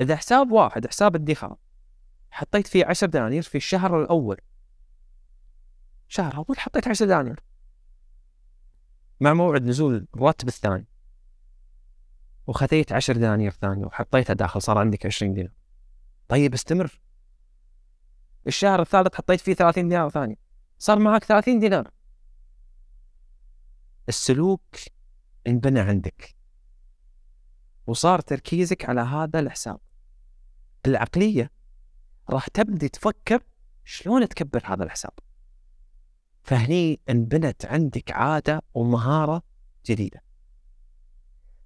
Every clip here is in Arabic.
إذا حساب واحد حساب الادخار حطيت فيه 10 دنانير في الشهر الأول. شهر أول حطيت 10 دنانير. مع موعد نزول الراتب الثاني. وخذيت 10 دنانير ثانية وحطيتها داخل صار عندك 20 دينار. طيب استمر. الشهر الثالث حطيت فيه 30 دينار ثانية. صار معك 30 دينار. السلوك انبنى عندك. وصار تركيزك على هذا الحساب. العقلية راح تبدي تفكر شلون تكبر هذا الحساب. فهني انبنت عندك عادة ومهارة جديدة.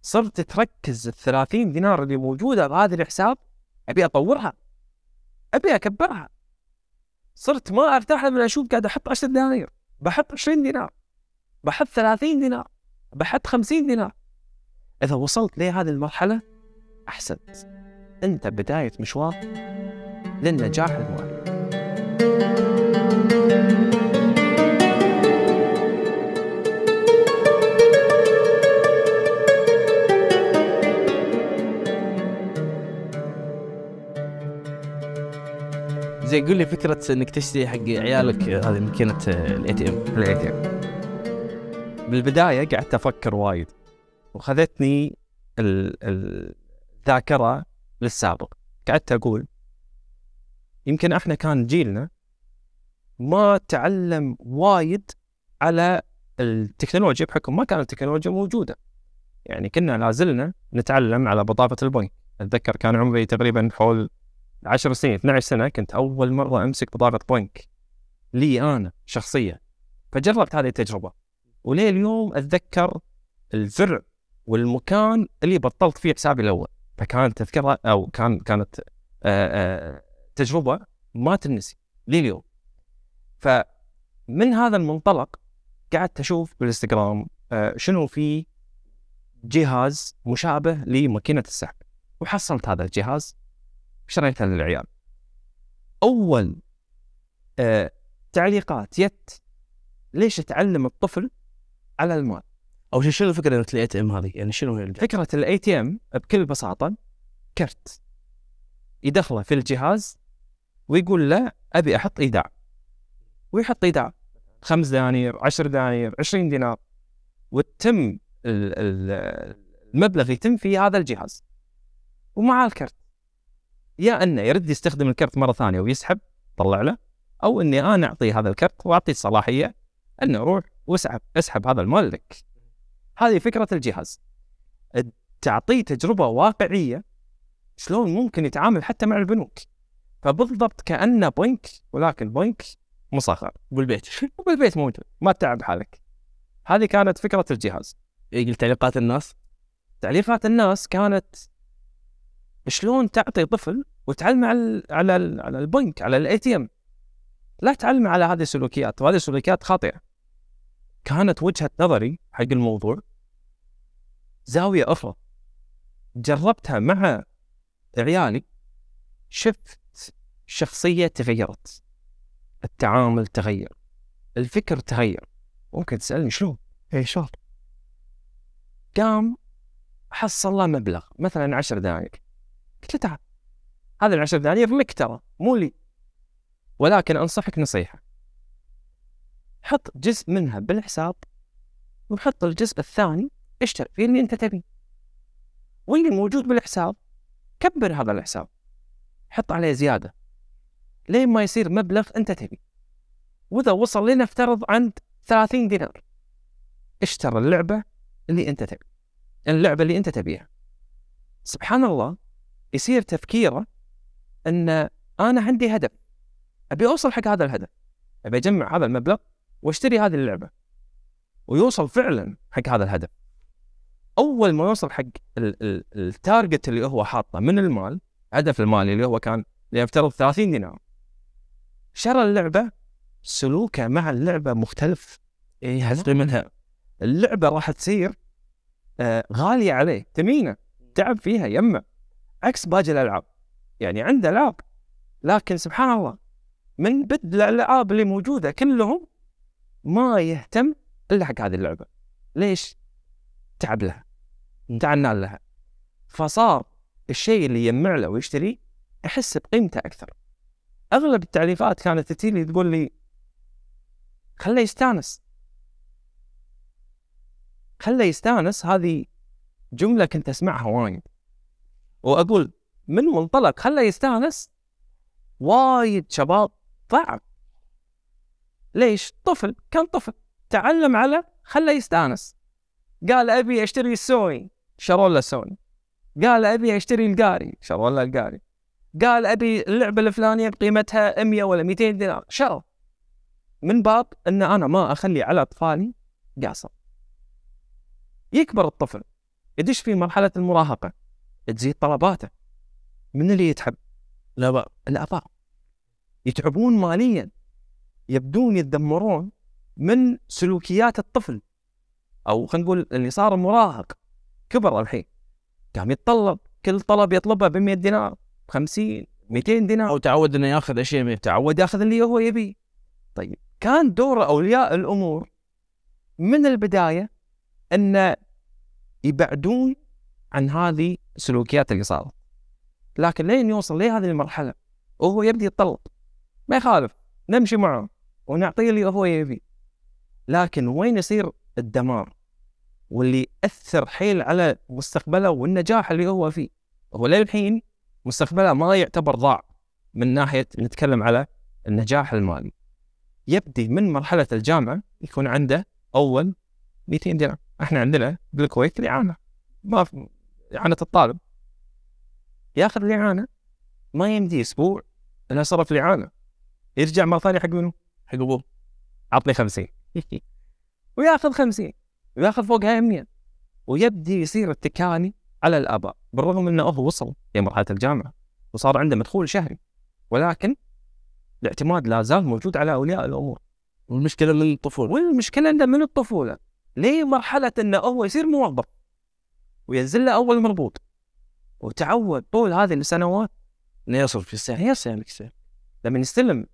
صرت تركز الثلاثين دينار اللي موجودة بهذا الحساب أبي أطورها أبي أكبرها. صرت ما أرتاح لما أشوف قاعد أحط 10 دنانير بحط 20 دينار بحط 30 دينار بحط 50 دينار. إذا وصلت لهذه المرحلة أحسنت. أنت بداية مشوار للنجاح المالي زي قول لي فكرة إنك تشتري حق عيالك هذه ماكينة ال ATM ال ATM بالبداية قعدت أفكر وايد وخذتني ال- ال- الذاكرة للسابق. قعدت أقول يمكن إحنا كان جيلنا ما تعلم وايد على التكنولوجيا بحكم ما كانت التكنولوجيا موجودة. يعني كنا لازلنا نتعلم على بطاقة البنك. أتذكر كان عمري تقريبا حول 10 سنين 12 سنة كنت أول مرة أمسك بطاقة بنك لي أنا شخصيا. فجربت هذه التجربة. وليه اليوم أتذكر الزر والمكان اللي بطلت فيه حسابي الأول. فكانت تذكرة أو كان كانت آآ آآ تجربة ما تنسي لي اليوم فمن هذا المنطلق قعدت أشوف بالإنستغرام آه، شنو في جهاز مشابه لماكينة السحب. وحصلت هذا الجهاز شريته للعيال. آه، تعليقات يت ليش تعلم الطفل على المال أو شنو الفكرة ال ATM هذه؟ يعني شنو هي؟ فكرة ال ATM بكل بساطة كرت. يدخله في الجهاز ويقول له أبي أحط إيداع. ويحط إيداع. خمس دنانير عشر دنانير عشرين دينار. وتتم ال- ال- المبلغ يتم في هذا الجهاز. ومع الكرت. يا أنه يرد يستخدم الكرت مرة ثانية ويسحب طلع له. أو أني أنا أعطيه هذا الكرت وأعطيه الصلاحية أنه روح واسحب اسحب هذا المال لك. هذه فكرة الجهاز. تعطيه تجربة واقعية شلون ممكن يتعامل حتى مع البنوك. فبالضبط كأنه بنك ولكن بنك مصغر. بالبيت وبالبيت موجود ما تتعب حالك. هذه كانت فكرة الجهاز. يقول تعليقات الناس؟ تعليقات الناس كانت شلون تعطي طفل وتعلمه على على على البنك على ال ATM لا تعلمه على هذه السلوكيات. وهذه السلوكيات خاطئة. كانت وجهة نظري حق الموضوع زاوية أخرى. جربتها مع عيالي شفت شخصية تغيرت التعامل تغير الفكر تغير. ممكن تسألني شلون؟ اي شلون؟ قام حصل له مبلغ مثلا 10 دنانير قلت له تعال هذا العشر دنانير لك ترى مو لي. ولكن أنصحك نصيحة. حط جزء منها بالحساب وحط الجزء الثاني اشتري فيه اللي انت تبيه. واللي موجود بالحساب كبر هذا الحساب. حط عليه زيادة. لين ما يصير مبلغ انت تبيه. وإذا وصل لنفترض عند 30 دينار اشترى اللعبة اللي انت تبي اللعبة اللي انت تبيها. سبحان الله يصير تفكيره إن أنا عندي هدف. أبي أوصل حق هذا الهدف. أبي أجمع هذا المبلغ واشتري هذه اللعبة. ويوصل فعلا حق هذا الهدف. أول ما يوصل حق ال- ال- التارجت اللي هو حاطه من المال هدف المالي اللي هو كان ليفترض 30 دينار. شرى اللعبة سلوكه مع اللعبة مختلف. اي منها. اللعبة راح تصير آه غالية عليه ثمينة تعب فيها يمه. عكس باقي الألعاب. يعني عنده العاب لكن سبحان الله من بدء الألعاب اللي موجودة كلهم ما يهتم إلا حق هذه اللعبة. ليش؟ تعب لها. تعنى لها. فصار الشيء اللي يجمع له ويشتريه احس بقيمته أكثر. أغلب التعليقات كانت تجي لي تقول لي خله يستانس. خله يستانس هذه جملة كنت أسمعها وايد. وأقول من منطلق خله يستانس؟ وايد شباب ضعف. ليش؟ طفل كان طفل. تعلم على خله يستأنس. قال أبي أشتري السوني شروا له سوني. قال أبي أشتري القاري. شروا له القاري. قال أبي اللعبة الفلانية بقيمتها 100 ولا 200 دينار. شروا. من باب إن أنا ما أخلي على أطفالي قاصر. يكبر الطفل. يدش في مرحلة المراهقة. تزيد طلباته. من اللي يتعب الأباء. الأباء. يتعبون ماليا. يبدون يتدمرون من سلوكيات الطفل أو خلينا نقول اللي صار مراهق كبر الحين. قام يتطلب كل طلب يطلبه ب 100 دينار 50 200 دينار. أو تعود إنه يأخذ اشياء منه تعود يأخذ اللي هو يبيه. طيب كان دور أولياء الأمور من البداية أن يبعدون عن هذه السلوكيات اللي صارت. لكن لين يوصل لهذه المرحلة وهو يبدي يتطلب. ما يخالف نمشي معه. ونعطيه اللي هو يبي. لكن وين يصير الدمار؟ واللي اثر حيل على مستقبله والنجاح اللي هو فيه. هو للحين مستقبله ما يعتبر ضاع من ناحية نتكلم على النجاح المالي. يبدي من مرحلة الجامعة يكون عنده أول 200 درهم إحنا عندنا بالكويت الإعانة. ما في إعانة الطالب. ياخذ الإعانة ما يمدي أسبوع الا صرف الإعانة. يرجع مرة ثانية حق منو؟ ابوه عطني 50 وياخذ 50 وياخذ فوقها 100 ويبدي يصير التكاني على الاباء بالرغم إنه هو وصل لمرحله الجامعة وصار عنده مدخول شهري. ولكن الاعتماد لا زال موجود على أولياء الأمور. والمشكلة من الطفولة. والمشكلة إنه من الطفولة. لمرحلة إنه هو يصير موظف. وينزل له أول مربوط. وتعود طول هذه السنوات. انه يصرف يصل يكسر لما يستلم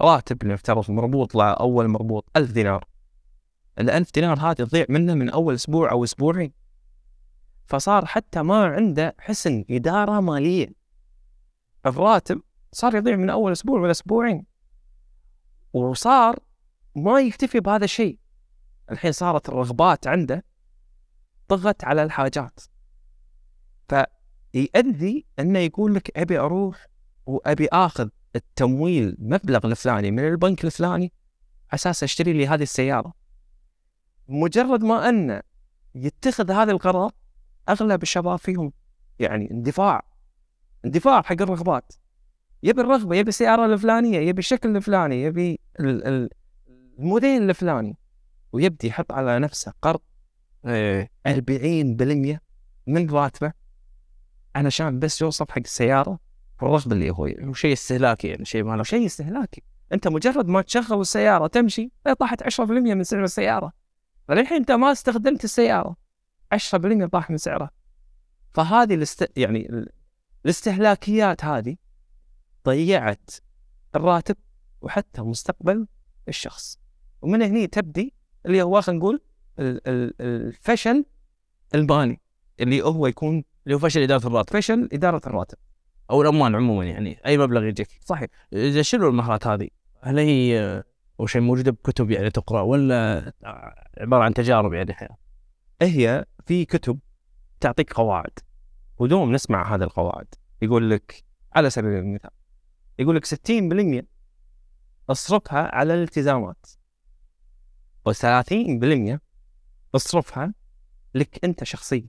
راتب نفترض مربوط له أول مربوط ألف دينار. ال 1000 دينار هذه تضيع منه من أول أسبوع أو أسبوعين. فصار حتى ما عنده حسن إدارة مالية. الراتب صار يضيع من أول أسبوع ولا أسبوعين. وصار ما يكتفي بهذا الشيء. الحين صارت الرغبات عنده طغت على الحاجات. فيؤدي أنه يقول لك أبي أروح وأبي آخذ. التمويل مبلغ الفلاني من البنك الفلاني على أساس أشتري لي هذه السيارة. مجرد ما انه يتخذ هذا القرار أغلب الشباب فيهم يعني اندفاع اندفاع حق الرغبات. يبي الرغبة يبي السيارة الفلانية يبي الشكل الفلاني يبي ال- ال- الموديل الفلاني ويبدي يحط على نفسه قرض إيه. 40% من راتبه. علشان بس يوصف حق السيارة والرغبه اللي هو يبي. وشيء استهلاكي يعني شيء ما له شيء استهلاكي. أنت مجرد ما تشغل السيارة تمشي لا طاحت 10% من سعر السيارة. فللحين أنت ما استخدمت السيارة 10% طاح من سعرها. فهذه الاست... يعني ال- الاستهلاكيات هذه ضيعت الراتب وحتى مستقبل الشخص. ومن هنا تبدي اللي هو خلينا نقول ال- ال- الفشل المالي اللي هو يكون اللي هو فشل إدارة الراتب. فشل إدارة الراتب. أو الأموال عموما يعني أي مبلغ يجيك. صحيح. إذا شنو المهارات هذه؟ هل هي أول شيء موجودة بكتب يعني تقرأ ولا عبارة عن تجارب يعني حياة؟ هي في كتب تعطيك قواعد ودوم نسمع هذه القواعد. يقول لك على سبيل المثال يقول لك 60% اصرفها على الالتزامات و30% اصرفها لك أنت شخصيا.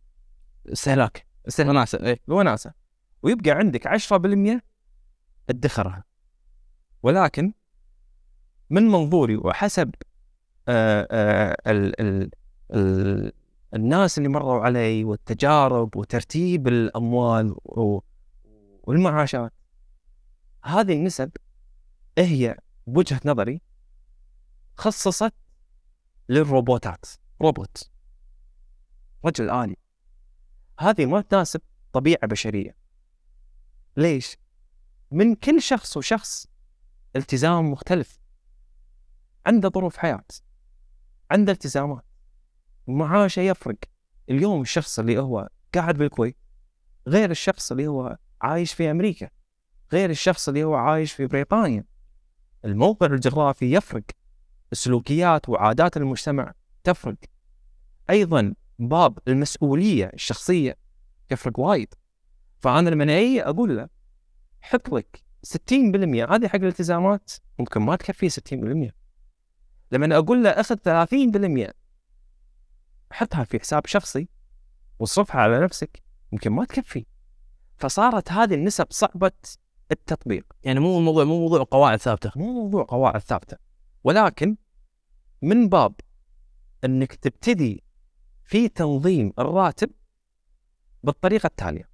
استهلاك. استهلاك. وناسة إيه. بوناسه ويبقى عندك 10% ادخرها. ولكن من منظوري وحسب آه آه ال ال ال الناس اللي مروا علي والتجارب وترتيب الأموال والمعاشات هذه النسب هي بوجهه نظري خصصت للروبوتات روبوت رجل آلي. هذه ما تناسب طبيعة بشرية. ليش؟ من كل شخص وشخص التزام مختلف. عنده ظروف حياة عنده التزامات معاشه يفرق. اليوم الشخص اللي هو قاعد بالكويت غير الشخص اللي هو عايش في أمريكا غير الشخص اللي هو عايش في بريطانيا. الموقع الجغرافي يفرق السلوكيات وعادات المجتمع تفرق. أيضا باب المسؤولية الشخصية يفرق وايد. فأنا لما أجي أقول له حط لك 60% هذه حق الالتزامات ممكن ما تكفي 60% لما أقول له أخذ 30% حطها في حساب شخصي واصرفها على نفسك يمكن ما تكفي. فصارت هذه النسب صعبة التطبيق. يعني مو الموضوع مو موضوع قواعد ثابتة. مو موضوع قواعد ثابتة. ولكن من باب إنك تبتدي في تنظيم الراتب بالطريقة التالية.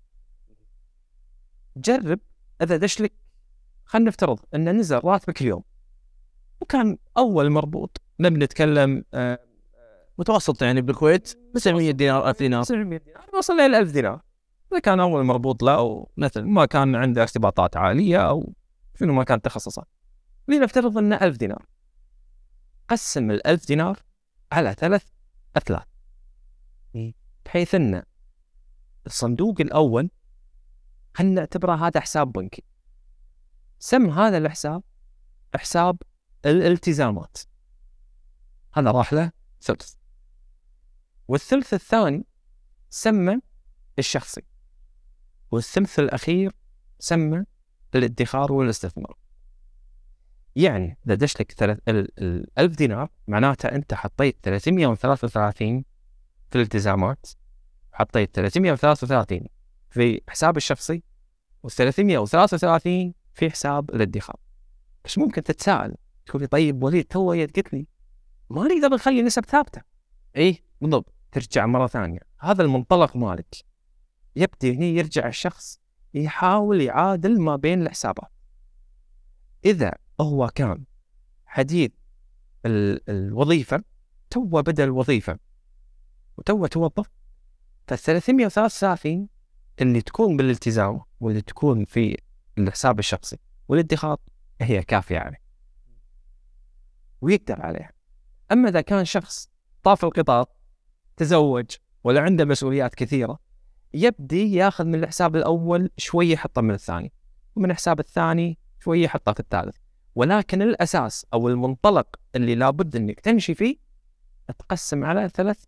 جرب أذا دش لك خلينا نفترض إن نزل راتبك اليوم. وكان أول مربوط. نبي نتكلم آه، متوسط يعني بالكويت. 900 دينار 1000 دينار. 900 دينار. وصل إلى 1000 دينار. إذا كان أول مربوط له أو مثلا ما كان عنده ارتباطات عالية أو شنو ما كان تخصصات لنفترض إنه 1000 دينار. قسم ال 1000 دينار على ثلاث أثلاث. بحيث إن الصندوق الأول خلينا نعتبره هذا حساب بنكي؟ سم هذا الحساب حساب الالتزامات. هذا راح له ثلث. والثلث الثاني سمى الشخصي. والثلث الأخير سمى الادخار والاستثمار. يعني إذا دش لك ثلاث ال- ألف دينار معناته أنت حطيت 333 في الالتزامات حطيت 333 في حساب الشخصي و 333 في حساب الادخار. بس ممكن تتساءل تقول لي طيب وليد تو قلت لي ما نقدر نخلي نسب ثابتة. اي بالضبط ترجع مرة ثانية. هذا المنطلق مالك. يبدي هني يرجع الشخص يحاول يعادل ما بين الحسابات. إذا هو كان حديث ال- الوظيفة تو بدأ الوظيفة وتو توظف فال 333 اللي تكون بالالتزام واللي تكون في الحساب الشخصي والإدخار هي كافية عليه ويقدر عليها. أما إذا كان شخص طاف القطار تزوج ولا عنده مسؤوليات كثيرة يبدي ياخذ من الحساب الأول شوية يحطه من الثاني ومن الحساب الثاني شوية يحطه في الثالث. ولكن الأساس أو المنطلق اللي لابد إنك تمشي فيه تقسم على ثلاث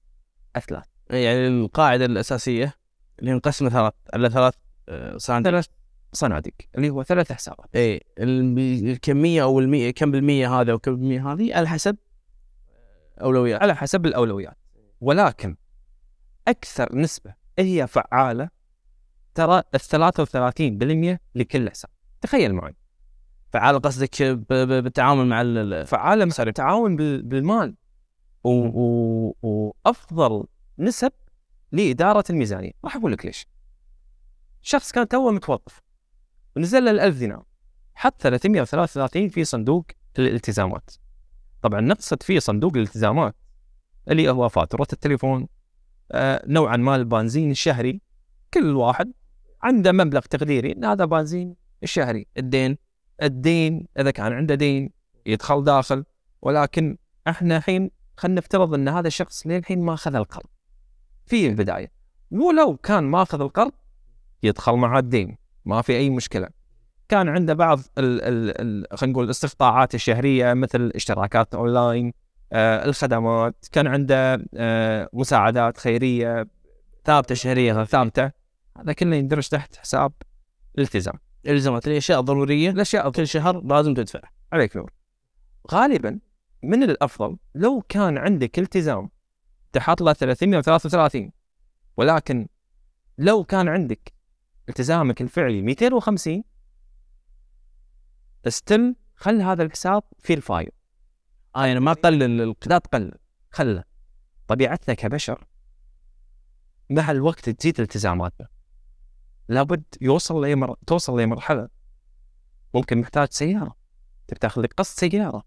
أثلاث. يعني القاعدة الأساسية اللي نقسمها ثلاث على ثلاث آه، صناديق. ثلاث صناديق اللي هو ثلاث حسابات. اي الكميه أو المية كم بالمية هذا وكم بالمية هذه على حسب أولويات. على حسب الأولويات. ولكن أكثر نسبة هي فعالة ترى ال 33% لكل حساب. تخيل معي. فعال قصدك بالتعامل مع ال- ال- فعالة التعاون بال- بالمال. وأفضل نسب لإدارة الميزانية. راح أقول لك ليش. شخص كان توه متوظف ونزل له ال 1000 دينار حط 333 في صندوق الالتزامات. طبعا نقصد فيه صندوق الالتزامات اللي هو فاتورة التليفون آه نوعا ما البنزين الشهري. كل واحد عنده مبلغ تقديري هذا بنزين الشهري. الدين الدين إذا كان عنده دين يدخل داخل ولكن إحنا الحين خلينا نفترض إن هذا الشخص للحين ما أخذ القرض. في البداية. ولو كان ما أخذ القرض يدخل مع الدين. ما في أي مشكلة. كان عنده بعض خلينا نقول الاستقطاعات الشهرية مثل اشتراكات أونلاين آه الخدمات. كان عنده آه مساعدات خيرية ثابتة شهرية ثابتة. هذا كله يندرج تحت حساب الالتزام. الزامات الأشياء الضرورية. الأشياء كل شهر لازم تدفع. عليك نور. غالبا من الأفضل لو كان عندك التزام تحط له 333 ولكن لو كان عندك التزامك الفعلي 250 استل خل هذا الحساب في الفايل آه يعني ما تقلل لا تقلل خله. طبيعتنا كبشر مع الوقت تزيد التزاماتنا لابد يوصل لمر... توصل لمرحله ممكن محتاج سيارة تبي تاخذ لك قسط سيارة.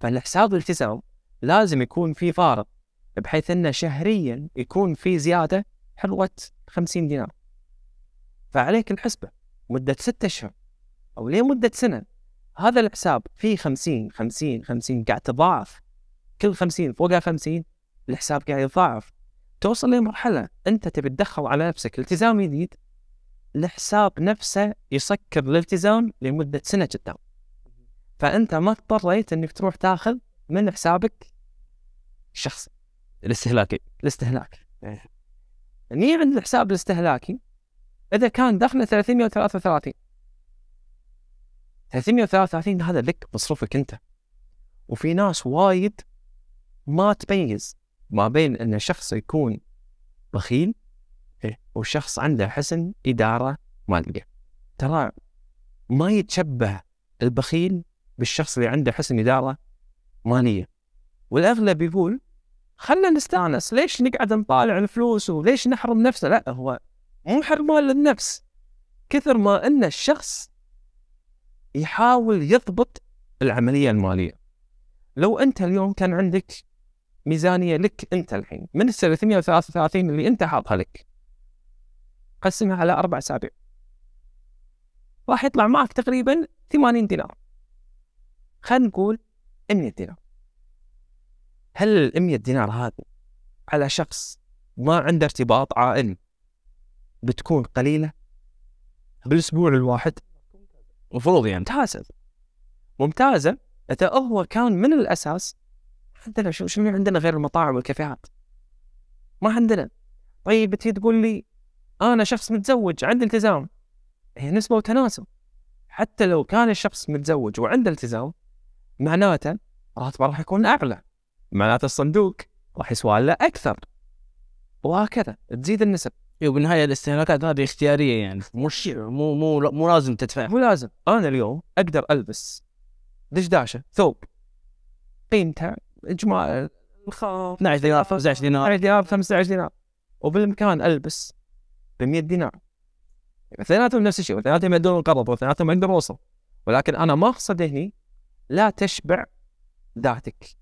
فالحساب الالتزام لازم يكون في فارق بحيث إنه شهريا يكون في زيادة حلوة 50 دينار. فعليك الحسبة مدة ستة أشهر أو لمده سنة. هذا الحساب فيه 50 50 50 قاعد تضاعف. كل 50 فوقها 50 الحساب قاعد يتضاعف توصل لمرحلة أنت تبي تدخل على نفسك التزام جديد الحساب نفسه يسكر الالتزام لمدة سنة قدام. فأنت ما اضطريت إنك تروح تاخذ من حسابك الشخصي؟ الاستهلاكي. الاستهلاكي. إيه. نيجي عند الحساب الاستهلاكي إذا كان دخله 333 333 هذا لك مصروفك أنت. وفي ناس وايد ما تميز ما بين إن الشخص يكون بخيل إيه. وشخص عنده حسن إدارة مالية. ترى ما يتشبه البخيل بالشخص اللي عنده حسن إدارة ماليه والأغلب يقول خلنا نستأنس ليش نقعد نطالع الفلوس وليش نحرم نفسه لا هو مو حرمان للنفس كثر ما إن الشخص يحاول يضبط العملية المالية. لو أنت اليوم كان عندك ميزانية لك أنت الحين من ال 333 اللي أنت حاطها لك قسمها على أربع أسابيع. راح يطلع معك تقريبا 80 دينار. خلينا نقول 100 دينار. هل ال 100 دينار هذه على شخص ما عنده ارتباط عائلي بتكون قليلة؟ بالأسبوع الواحد. المفروض يعني. ممتازة. ممتازة. اذا هو كان من الأساس عندنا شو شنو عندنا غير المطاعم والكافيهات؟ ما عندنا. طيب تجي تقول لي أنا شخص متزوج عندي التزام. هي نسبة وتناسب. حتى لو كان الشخص متزوج وعنده التزام معناته راتبه راح يكون اعلى معناته الصندوق راح يسوى له أكثر. وهكذا تزيد النسب. إيه، وبالنهايه الاستهلاكات هذه اختيارية يعني. مش مو مو مو لازم تدفع. مو لازم. أنا اليوم أقدر ألبس دشداشة ثوب. قيمته إجماع الخاف 12 دينار 15 دينار. 10 دينار 15 دينار. وبالإمكان ألبس ب 100 دينار. اثنيناتهم نفس الشيء واثنيناتهم يدون القرض واثنيناتهم أقدر اوصل ولكن أنا ما أقصد هني لا تشبع ذاتك.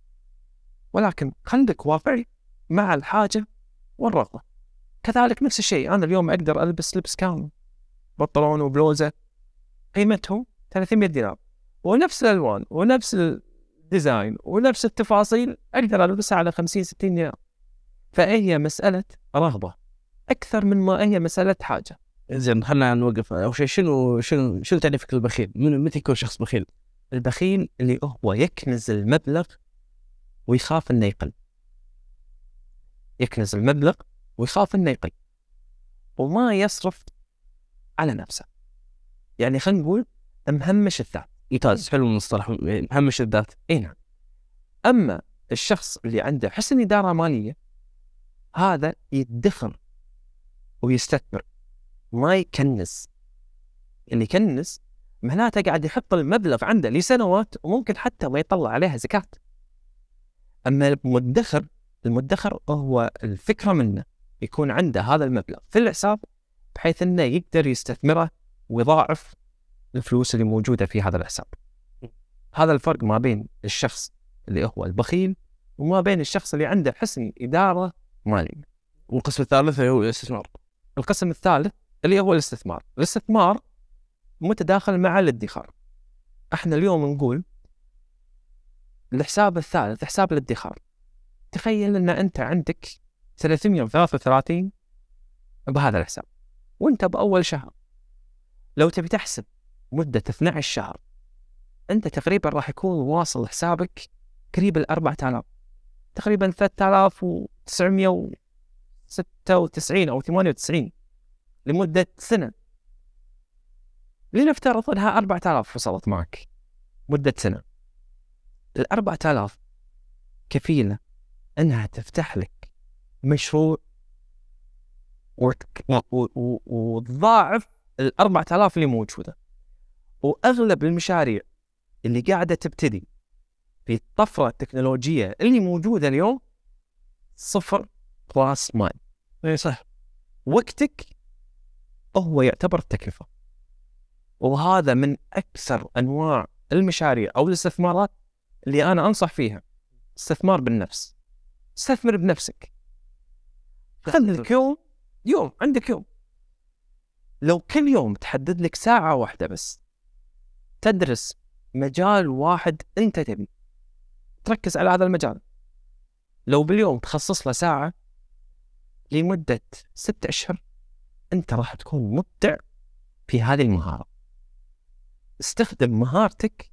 ولكن خليك واقعي مع الحاجة والرغبة. كذلك نفس الشيء أنا اليوم أقدر ألبس لبس كامل. بنطلون وبلوزة قيمتهم 300 دينار. ونفس الألوان ونفس الديزاين ونفس التفاصيل أقدر ألبسها على 50 60 دينار. فهي مسألة رغبة؟ أكثر من ما هي مسألة حاجة. زين خلينا نوقف. اول شيء شنو شنو شنو تعريفك للبخيل؟ متى يكون شخص بخيل؟ البخيل اللي هو يكنز المبلغ ويخاف إنه يقل. يكنز المبلغ ويخاف إنه يقل. وما يصرف على نفسه. يعني خلينا نقول مهمش الذات. ممتاز حلو المصطلح مهمش الذات. إي نعم. أما الشخص اللي عنده حسن إدارة مالية هذا يدخر ويستثمر. ما يكنس اللي يكنس معناته قاعد يحط المبلغ عنده لسنوات وممكن حتى ما يطلع عليها زكاة أما المدخر المدخر هو الفكرة منه يكون عنده هذا المبلغ في الحساب بحيث إنه يقدر يستثمره ويضاعف الفلوس اللي موجودة في هذا الحساب. هذا الفرق ما بين الشخص اللي هو البخيل وما بين الشخص اللي عنده حسن إدارة ماليه. والقسم الثالث هو الاستثمار القسم الثالث اللي هو الاستثمار، الاستثمار متداخل مع الادخار. إحنا اليوم نقول الحساب الثالث حساب الادخار. تخيل ان انت عندك 333 بهذا الحساب وانت بأول شهر لو تبي تحسب مدة 12 شهر انت تقريبا راح يكون واصل حسابك قريب ال 4000 تقريبا 3996 أو 98 لمدة سنة لنفترض أنها 4000 وصلت معك. مدة سنة. ال 4000 كفيلة أنها تفتح لك مشروع وتضاعف ال 4000 اللي موجودة. وأغلب المشاريع اللي قاعدة تبتدي في الطفرة التكنولوجية اللي موجودة اليوم صفر راس مال اي صح. وقتك هو يعتبر التكلفة. وهذا من أكثر أنواع المشاريع أو الاستثمارات اللي أنا أنصح فيها. استثمار بالنفس. استثمر بنفسك. خذ لك يوم يوم عندك يوم. لو كل يوم تحدد لك ساعة واحدة بس تدرس مجال واحد أنت تبي تركز على هذا المجال. لو باليوم تخصص له ساعة لمدة ست أشهر أنت راح تكون مبدع في هذه المهارة. استخدم مهارتك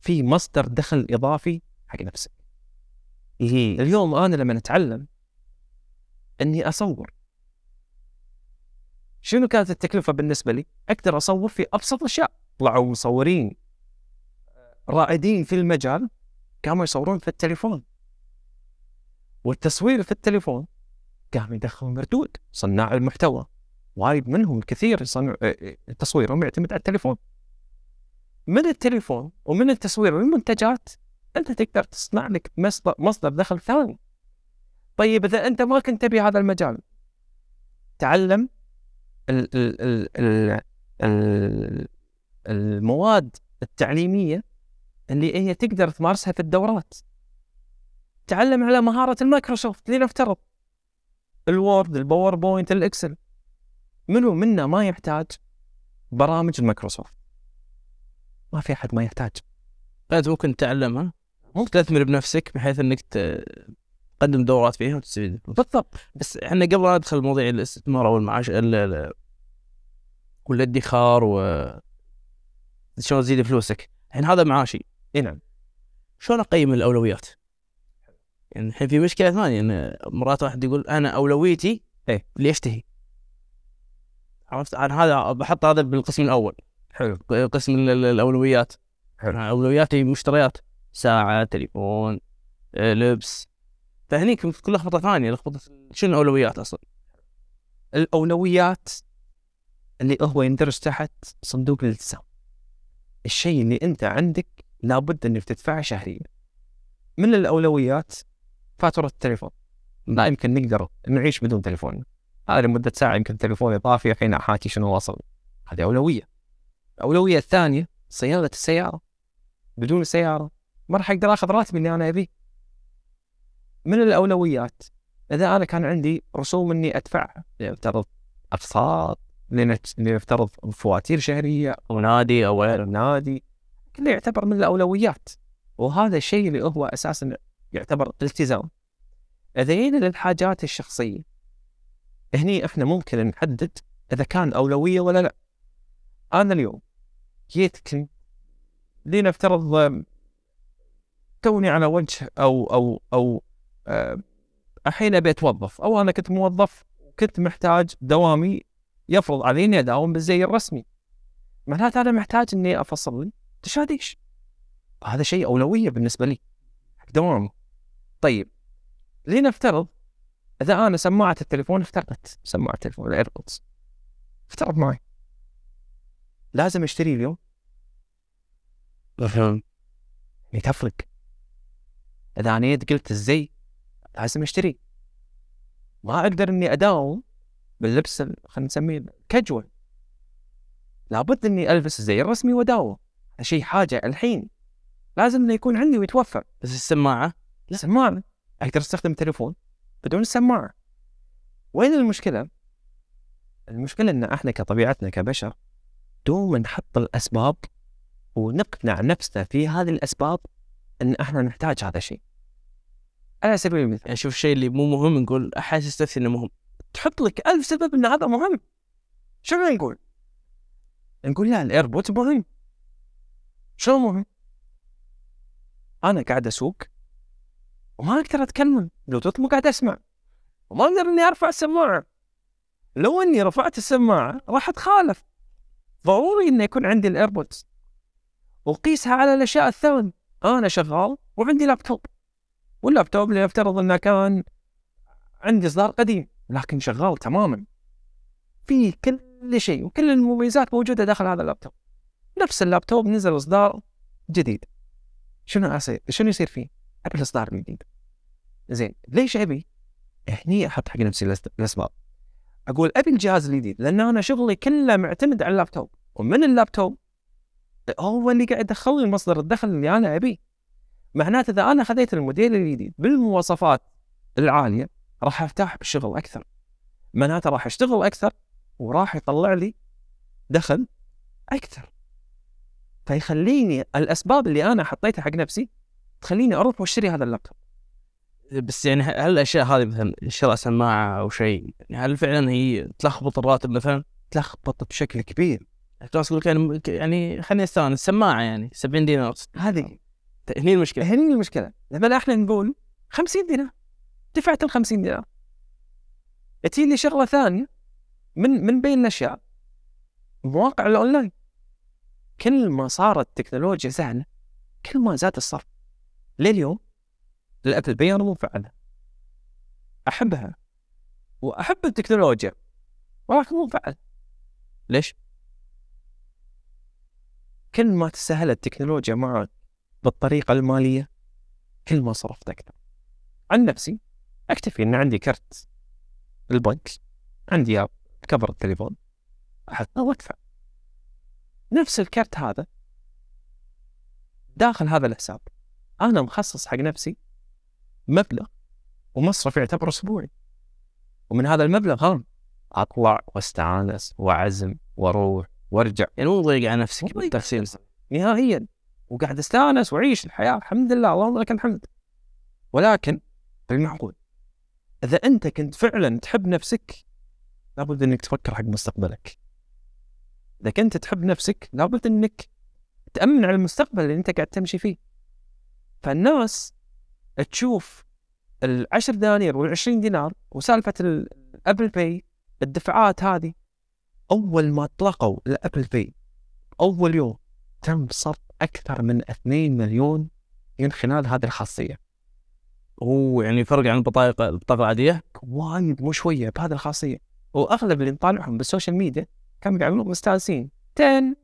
في مصدر دخل إضافي حق نفسك. اليوم أنا لما اتعلم إني أصور. شنو كانت التكلفة بالنسبة لي؟ أقدر أصور في أبسط الأشياء. طلعوا مصورين رائدين في المجال قاموا يصورون في التليفون. والتصوير في التليفون قام يدخل مردود صناع المحتوى. وايد منهم الكثير يصنع تصويرهم يعتمد على التليفون. من التليفون ومن التصوير والمنتجات أنت تقدر تصنع لك مصدر مصدر دخل ثاني. طيب إذا أنت ما كنت تبي هذا المجال تعلم ال ال ال ال ال المواد التعليمية اللي هي تقدر تمارسها في الدورات. تعلم على مهارة المايكروسوفت لنفترض. ال Word ال PowerPoint ال Excel. منو منا ما يحتاج برامج المايكروسوفت ما في أحد ما يحتاج. انت ممكن تتعلمها ممكن. تستثمر بنفسك بحيث إنك تقدم دورات فيها وتستفيد. بالضبط. بس إحنا قبل لا ندخل مواضيع الاستثمار أو المعاش والادخار و شلون تزيد فلوسك. الحين هذا معاشي. إي نعم. شلون أقيم الأولويات؟ يعني الحين في مشكلة ثانية إن مرات واحد يقول أنا أولويتي إيه اللي اشتهي عرفت؟ أنا هذا بحط هذا بالقسم الأول. حلو. قسم الأولويات. حلو. أولوياتي مشتريات. ساعة تليفون آه، لبس. فهنيك كل لخبطة ثانية لخبطة شنو الأولويات أصلا؟ الأولويات اللي هو يندرج تحت صندوق الالتزام. الشيء اللي أنت عندك لابد أنك تدفعه شهريا. من الأولويات فاتورة التليفون. لا يمكن نقدر نعيش بدون تليفون. هذا لمدة ساعة يمكن تليفوني طافي الحين أحاكي شنو واصل هذه أولوية. الأولوية الثانية صيانة السيارة. بدون سيارة ما راح أقدر آخذ راتبي اللي أنا أبيه. من الأولويات؟ إذا أنا كان عندي رسوم إني ادفعها افترض أقساط لنفترض فواتير شهرية أو نادي أو غير نادي كله يعتبر من الأولويات. وهذا الشيء اللي هو أساسا يعتبر التزام إذا جينا للحاجات الشخصية هني إحنا ممكن نحدد إذا كان أولوية ولا لا. أنا اليوم جيت كنت لنفترض توني على وجه أو أو أو الحين أبي أتوظف أو أنا كنت موظف كنت محتاج دوامي يفرض علي اني أداوم بالزي الرسمي. معناته أنا محتاج إني أفصل لي تشاديش هذا شيء أولوية بالنسبة لي دوامي. طيب لنفترض إذا أنا سماعة التليفون افترضت سماعة التليفون الإيربودز. افترض معي. لازم أشتري اليوم. فهم يعني تفرق. إذا أنا قلت الزي لازم أشتري. ما أقدر إني أداوم باللبس خلينا نسميه كاجوال لابد إني ألبس الزي الرسمي وأداوم. شيء حاجة الحين. لازم إنه يكون عندي ويتوفر. بس السماعة؟ لا. سماعة. أقدر أستخدم التليفون بدون السماعه وين المشكلة؟ المشكلة إن إحنا كطبيعتنا كبشر دوما نحط الأسباب ونقنع نفسنا في هذه الأسباب إن إحنا نحتاج هذا الشيء. على سبيل المثال يعني شوف الشيء اللي مو مهم نقول أحس استثني إنه مهم تحط لك ألف سبب إن هذا مهم. شنو نقول؟ نقول لا ال AirPods مهم. شو مهم؟ أنا قاعد أسوق وما أقدر أتكلم بلوتوث مو قاعد أسمع. وما أقدر إني أرفع السماعة. لو إني رفعت السماعة راح أتخالف. ضروري إنه يكون عندي ال AirPods. وقيسها على الأشياء الثانية. أنا شغال وعندي لابتوب. واللابتوب اللي افترض إنه كان عندي إصدار قديم لكن شغال تماما. في كل شيء وكل المميزات موجودة داخل هذا اللابتوب. نفس اللابتوب نزل إصدار جديد. شنو أصير؟ شنو يصير فيه؟ ابي الاصدار الجديد زين ليش أبي؟ هني أحط حق نفسي الاسباب أقول أبي الجهاز الجديد لأن أنا شغلي كله معتمد على اللابتوب. ومن اللابتوب؟ هو اللي قاعد يدخل لي مصدر الدخل اللي أنا أبيه. معناته إذا أنا خذيت الموديل الجديد بالمواصفات العالية راح ارتاح بالشغل أكثر. معناته راح أشتغل أكثر وراح يطلع لي دخل أكثر. فيخليني الأسباب اللي أنا حطيتها حق نفسي تخليني أروح وأشتري هذا اللابتوب. بس يعني هل الأشياء هذه مثلا شراء سماعة أو شيء يعني هل فعلا هي تلخبط الراتب مثلا؟ تلخبط بشكل كبير. الناس يقول لك يعني يعني خليني أستأنس سماعة يعني 70 دينار. هذه هني المشكلة. هني المشكلة. لما إحنا نقول 50 دينار. دفعت ال 50 دينار. تجي لي شغلة ثانية من من بين الأشياء. مواقع الأونلاين. كل ما صارت التكنولوجيا سهلة كل ما زاد الصرف. لليوم بي أنا مو مفعلها أحبها. وأحب التكنولوجيا. ولكن مو مفعل ليش؟ كل ما تسهلت التكنولوجيا معك بالطريقة المالية كل ما صرفت أكثر. عن نفسي أكتفي أن عندي كرت البنك عندي كفر التليفون. أحطه وأدفع نفس الكرت هذا داخل هذا الحساب. أنا مخصص حق نفسي مبلغ ومصرف يعتبر أسبوعي. ومن هذا المبلغ هم أطلع وأستأنس وأعزم وأروح وأرجع. يعني مو ضيق على نفسك بالتفصيل. نهائيا. وقاعد أستأنس وأعيش الحياة الحمد لله اللهم لك الحمد. ولكن بالمعقول إذا أنت كنت فعلا تحب نفسك لابد أنك تفكر حق مستقبلك. إذا كنت تحب نفسك لابد أنك تأمن على المستقبل اللي أنت قاعد تمشي فيه. فالناس تشوف العشر دنانير والعشرين دينار وسالفة ال Apple Pay الدفعات هذه. أول ما أطلقوا ال Apple Pay أول يوم تم صرف أكثر من 2 مليون من خلال هذه الخاصية. هو يعني فرق عن البطاقة البطاقة العادية؟ وايد مو شوية بهذه الخاصية. وأغلب اللي نطالعهم بال social media كانوا يعملون مستانسين. 10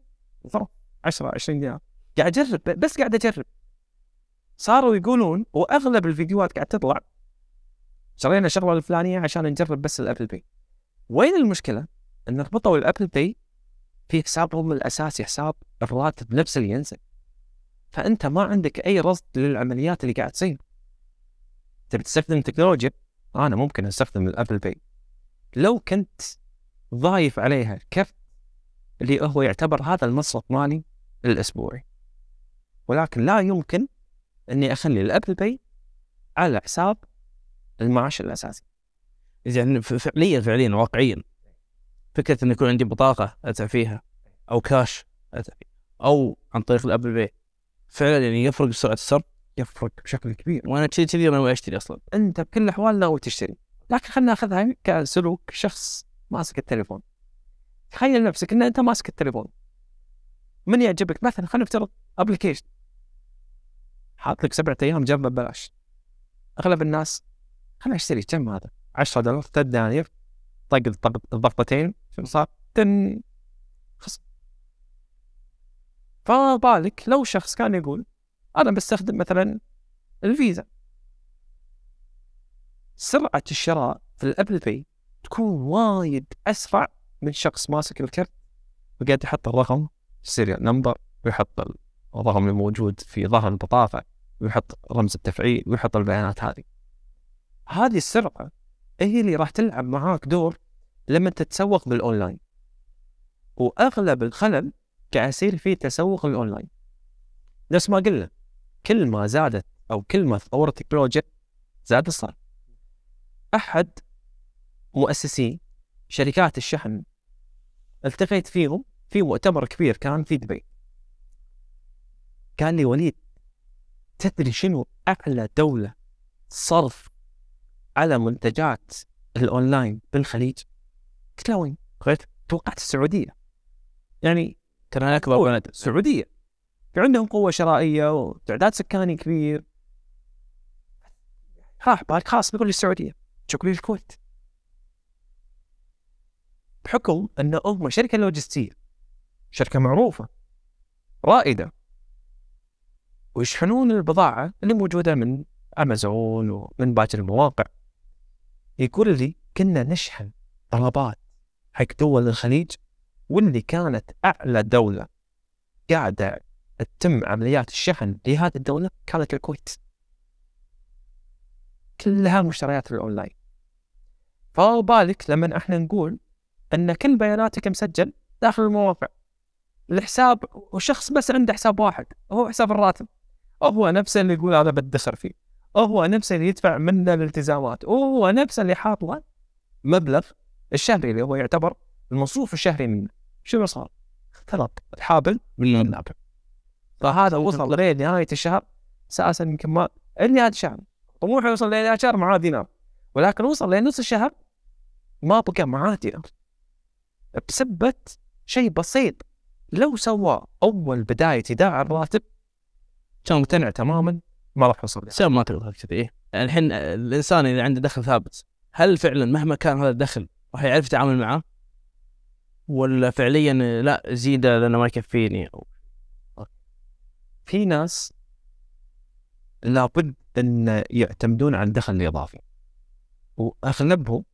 ضرب 10 20 دينار. قاعد أجرب بس قاعد أجرب. صاروا يقولون وأغلب الفيديوهات قاعد تطلع شرينا الشغله الفلانية عشان نجرب بس ال Apple Pay وين المشكلة؟ إن ربطوا ال Apple Pay في حسابهم الأساسي حساب الراتب نفسه اللي ينزل. فأنت ما عندك أي رصد للعمليات اللي قاعد تصير. تبي تستخدم تكنولوجيا؟ أنا ممكن أستخدم ال Apple Pay لو كنت ضايف عليها كرت اللي هو يعتبر هذا المصرف مالي الأسبوعي. ولكن لا يمكن إني أخلي ال Apple Pay على حساب المعاش الأساسي. يعني فعليا فعليا واقعيا. فكرة انه يكون عندي بطاقة أدفع فيها أو كاش أدفع فيها أو عن طريق ال Apple Pay فعلا يعني يفرق سرعه الصرف يفرق بشكل كبير. وأنا كذي كذي أنا أشتري أصلا؟ أنت بكل الأحوال ناوي تشتري. لكن خلينا نأخذها كسلوك شخص ماسك التليفون. تخيل نفسك إن أنت ماسك التليفون. من يعجبك؟ مثلا خلينا نفترض application حاط لك سبعة أيام جنبه ببلاش. أغلب الناس خلينا أشتري كم هذا؟ 10 دولار 3 دنانير طق الضغط- الضغطتين شنو صار؟ تن خصم فما بالك لو شخص كان يقول أنا بستخدم مثلا الفيزا. سرعة الشراء في ال Apple Pay تكون وايد أسرع من شخص ماسك الكرت وقاعد يحط الرقم ال serial number ويحط الرقم الموجود في ظهر البطاقة ويحط رمز التفعيل ويحط البيانات هذه. هذه السرعة هي اللي راح تلعب معاك دور لما تتسوق بالأونلاين. وأغلب الخلل قاعد يصير في تسوق الأونلاين. نفس ما قلنا كل ما زادت أو كل ما تطورت التكنولوجيا زاد الصرف. أحد مؤسسين شركات الشحن التقيت فيهم في مؤتمر كبير كان في دبي. قال لي وليد. تدري شنو أعلى دولة صرف على منتجات الأونلاين بالخليج؟ قلت له وين؟ قلت توقعت السعودية. يعني قوة. بلد السعوديه في عندهم قوة شرائية وتعداد سكاني كبير. راح بالك خلاص بيقول لي السعوديه شوف لي الكويت بحكم أن هم شركة لوجستية. شركة معروفة. رائدة. ويشحنون البضاعة اللي موجودة من أمازون ومن باقي المواقع. يقول لي كنا نشحن طلبات حق دول الخليج واللي كانت أعلى دولة قاعدة تتم عمليات الشحن لهذه الدولة كانت الكويت. كلها مشتريات الأونلاين. فما بالك لما إحنا نقول إن كل بياناتك مسجل داخل المواقع. الحساب وشخص بس عنده حساب واحد هو حساب الراتب. هو نفسه اللي يقول أنا بدخر فيه. هو نفسه اللي يدفع منه الالتزامات. وهو نفسه اللي حاط له مبلغ الشهري اللي هو يعتبر المصروف الشهري منه. شنو صار؟ اختلط الحابل بالنابل فهذا وصل لين نهاية الشهر. أساسا يمكن ما نهايه الشهر طموحه يوصل لنهايه الشهر معاه دينار. ولكن وصل لنص الشهر ما بقى معاه دينار. بسبة شيء بسيط. لو سوى أول بداية ايداع الراتب كان مقتنع تماما ما راح يوصل. سام ما تقدر كذي. الحين الإنسان إذا عنده دخل ثابت هل فعلا مهما كان هذا الدخل راح يعرف يتعامل معاه؟ ولا فعليا لا زيده لأنه ما يكفيني؟ أو في ناس لابد أن يعتمدون على الدخل الإضافي. وأغلبهم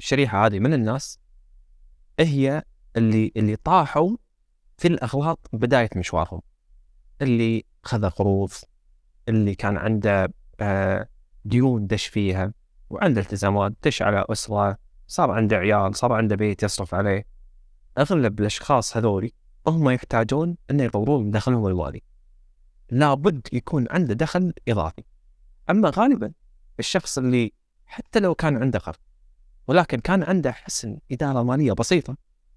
الشريحة هذه من الناس هي اللي اللي طاحوا في الأغلاط بداية مشوارهم. اللي خذ قروض اللي كان عنده آه، ديون دش فيها وعنده التزامات دش على أسرة صار عنده عيال صار عنده بيت يصرف عليه. أغلب الأشخاص هذولي هم يحتاجون أن يطورون دخلهم المالي لابد يكون عنده دخل إضافي. أما غالبا الشخص اللي حتى لو كان عنده قرض ولكن كان عنده حسن إدارة مالية بسيطة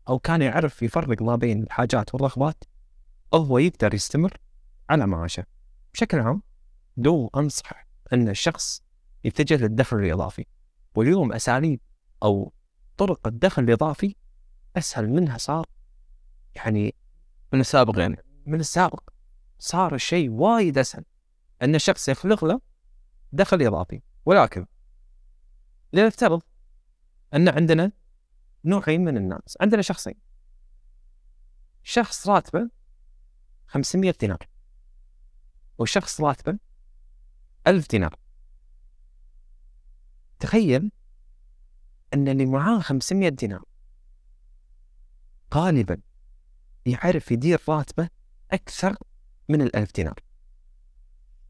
أو كان يعرف يفرق ما بين الحاجات والرغبات هو يقدر يستمر على معاشه بشكل عام دو أنصح أن الشخص يتجه للدخل الإضافي. واليوم أساليب أو طرق الدخل الإضافي أسهل منها صار يعني من السابق يعني من السابق صار الشيء وايد أسهل أن الشخص يخلق له دخل إضافي. ولكن لنفترض أن عندنا نوعين من الناس. عندنا شخصين. شخص راتبه 500 دينار. وشخص راتبه 1000 دينار. تخيل ان اللي معاه 500 دينار. غالبا يعرف يدير راتبه أكثر من الألف دينار.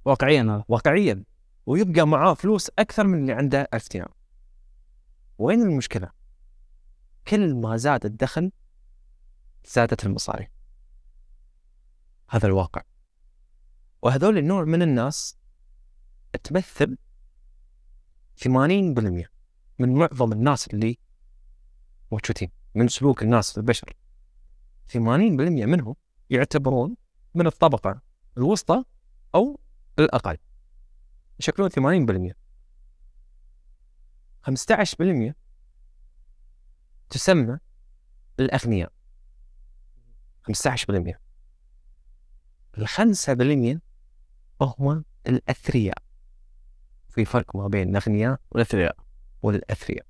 واقعيا هذا. واقعيا. ويبقى معاه فلوس أكثر من اللي عنده ألف دينار. وين المشكلة؟ كل ما زاد الدخل زادت المصاريف هذا الواقع. وهذول النوع من الناس تمثل 80% من معظم الناس اللي موجودين من سلوك الناس البشر. 80% منهم يعتبرون من الطبقة الوسطى أو الأقل. يشكلون 80% 15% تسمى الأغنياء. 15% الخمسة بالمية هم الأثرياء. في فرق ما بين الأغنياء والأثرياء. والأثرياء.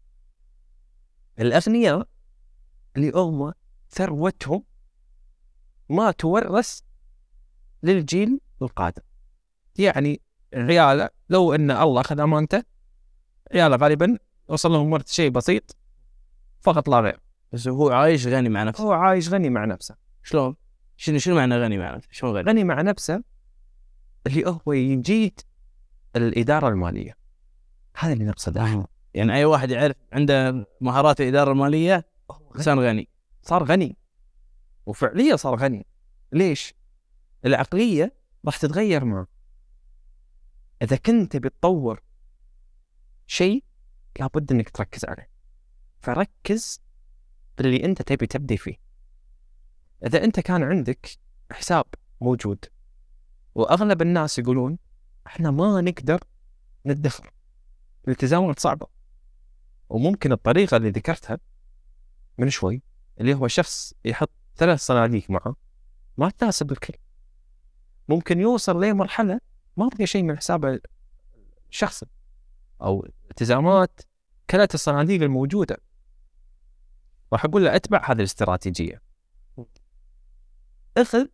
الأغنياء اللي هم ثروتهم ما تورث للجيل القادم. يعني عياله لو أن الله اخذ أمانته عياله غالبا وصل لهم ورث شيء بسيط فقط لا غير. بس هو عايش غني مع نفسه. هو عايش غني مع نفسه. شلون؟ شنو شنو معنى غني مع نفسه؟ شلون غني؟ غني مع نفسه اللي هو يجيد الإدارة المالية. هذا اللي نقصده. يعني أي واحد يعرف عنده مهارات الإدارة المالية إنسان غني. صار غني. وفعليا صار غني. ليش؟ العقلية راح تتغير معه. إذا كنت تبي تطور شيء لابد إنك تركز عليه. فركز باللي أنت تبي تبدي فيه. إذا أنت كان عندك حساب موجود وأغلب الناس يقولون إحنا ما نقدر ندخر الالتزامات صعبة. وممكن الطريقة اللي ذكرتها من شوي اللي هو شخص يحط ثلاث صناديق معه ما تناسب الكل. ممكن يوصل لمرحلة ما بقى شيء من حسابه الشخصي أو التزامات كلت الصناديق الموجودة. راح أقول له أتبع هذه الاستراتيجية. اخذ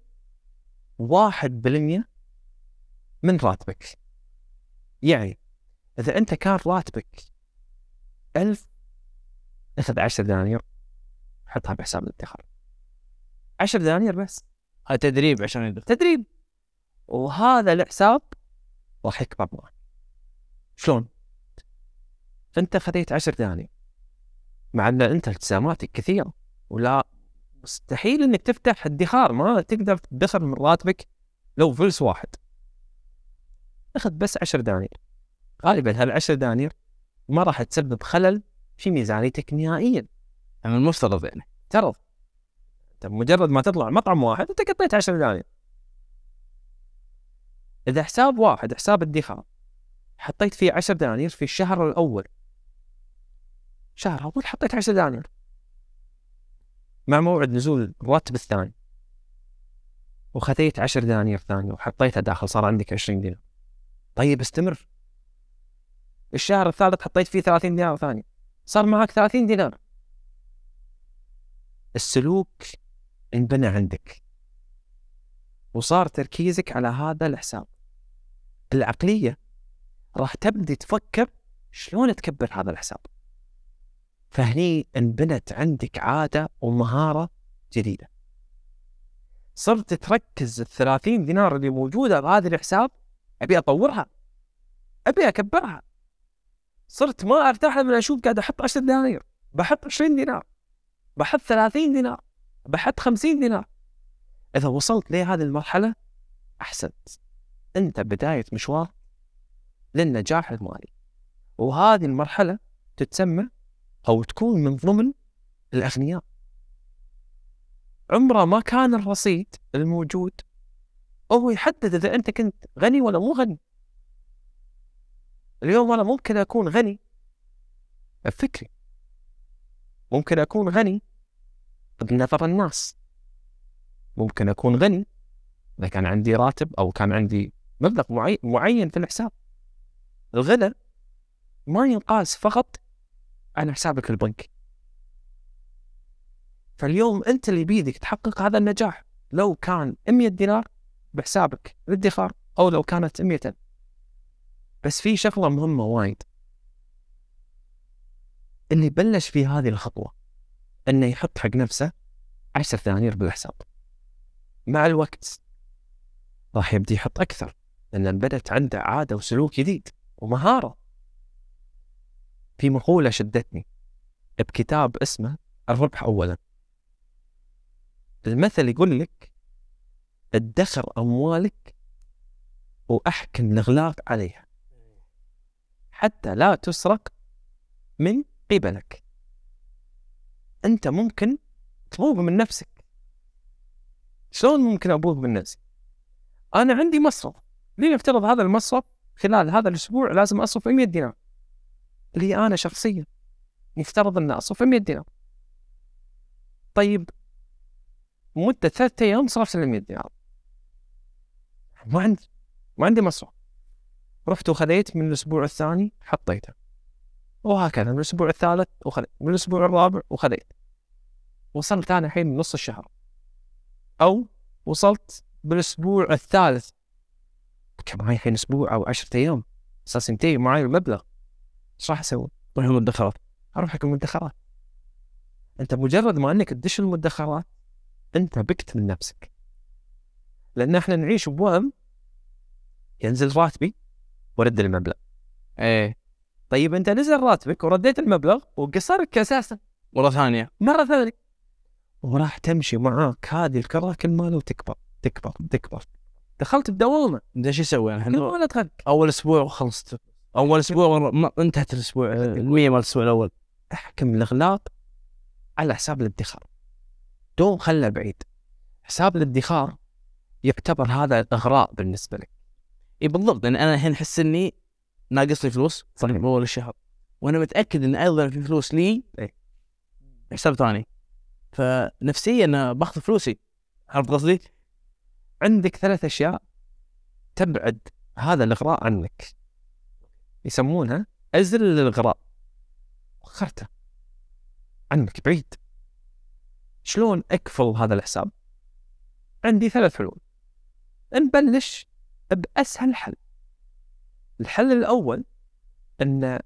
واحد بالمية من راتبك؟ يعني إذا أنت كان راتبك ألف أخذ عشر دنانير حطها بحساب الادخار. عشر دنانير بس. هذا تدريب عشان يدخل. تدريب. وهذا الحساب راح يكبر معك. شلون؟ أنت خذيت عشر دنانير. مع أن أنت التزاماتك كثيرة ولا مستحيل إنك تفتح ادخار. ما تقدر تدخر من راتبك لو فلس واحد. أخذ بس عشر دنانير. غالبا هالعشر دنانير ما راح تسبب خلل في ميزانيتك نهائيا. يعني المفترض يعني. افترض أنت مجرد ما تطلع مطعم واحد أنت قطيت 10 دنانير. إذا حساب واحد حساب ادخار حطيت فيه 10 دنانير في الشهر الأول. شهر أول حطيت 10 دنانير. مع موعد نزول الراتب الثاني. وخذيت 10 دنانير ثانية وحطيتها داخل صار عندك 20 دينار. طيب استمر. الشهر الثالث حطيت فيه 30 دينار ثاني. صار معك 30 دينار. السلوك انبنى عندك. وصار تركيزك على هذا الحساب. العقلية راح تبدي تفكر شلون تكبر هذا الحساب. فهني انبنت عندك عادة ومهارة جديدة. صرت تركز الثلاثين دينار اللي موجودة بهذا الحساب أبي أطورها. أبي أكبرها. صرت ما أرتاح لما أشوف قاعد أحط 10 دنانير. بحط 20 دينار. بحط 30 دينار. بحط 50 دينار. إذا وصلت لهذه المرحلة أحسنت. أنت بداية مشوار للنجاح المالي. وهذه المرحلة تتسمى أو تكون من ضمن الأغنياء. عمره ما كان الرصيد الموجود. هو يحدد إذا أنت كنت غني ولا مو غني. اليوم أنا ممكن أكون غني. بفكري ممكن أكون غني بنظر الناس. ممكن أكون غني إذا كان عندي راتب أو كان عندي مبلغ معي- معين في الحساب. الغنى ما ينقاس فقط عن حسابك البنكي فاليوم أنت اللي بيدك تحقق هذا النجاح. لو كان 100 دينار بحسابك الادخار أو لو كانت 100 ألف بس في شغلة مهمة وايد. اللي بلش في هذه الخطوة. إنه يحط حق نفسه 10 دنانير بالحساب. مع الوقت راح يبدي يحط أكثر. لأن بدت عنده عادة وسلوك جديد ومهارة. في مقولة شدتني بكتاب اسمه الربح اولا. المثل يقول لك ادخر أموالك وأحكم الإغلاق عليها. حتى لا تسرق من قبلك. أنت ممكن تبوظ من نفسك. شلون ممكن ابوظ من نفسي؟ أنا عندي مصرف. لنفترض هذا المصرف خلال هذا الأسبوع لازم أصرف 100 دينار. لي أنا شخصيا يفترض أن أصرف 100 دينار. طيب مدة ثلاثة أيام صرفت ال 100 دينار. ما عندي ما عندي مصرف رحت وخذيت من الأسبوع الثاني حطيته. وهكذا من الأسبوع الثالث وخذيت من الأسبوع الرابع وخذيت. وصلت أنا الحين نص الشهر. أو وصلت بالأسبوع الثالث. كان معي الحين أسبوع أو عشرة أيام. أساس ينتهي معي المبلغ. إيش راح أسوي؟ طيب المدخرات. أروح حق المدخرات. أنت مجرد ما إنك تدش المدخرات أنت بكت من نفسك. لأن إحنا نعيش بوهم ينزل راتبي ورد المبلغ. إيه. طيب أنت نزل راتبك ورديت المبلغ وقصرك أساسا. مرة ثانية. مرة ثانية. وراح تمشي معاك هذه الكره كل ما لو تكبر تكبر. تكبر دخلت بدوامة. إنت إيش ما دخلت أول أسبوع وخلصت. أول أسبوع انتهت الأسبوع المية مال الأسبوع الأول. أحكم الاغلاق على حساب الادخار. دوم خله بعيد. حساب الادخار يعتبر هذا إغراء بالنسبة لك. إي بالضبط لأن أنا الحين أحس إني ناقصني فلوس صحيح. باول الشهر وأنا متأكد إن أيضا في فلوس لي. حساب ثاني. فنفسيا أنا باخذ فلوسي عرفت قصدي؟ عندك ثلاث أشياء تبعد هذا الإغراء عنك. يسمونها أزل الإغراء. وخرته عنك بعيد. شلون أكفل هذا الحساب؟ عندي ثلاث حلول. نبلش بأسهل حل. الحل الأول إن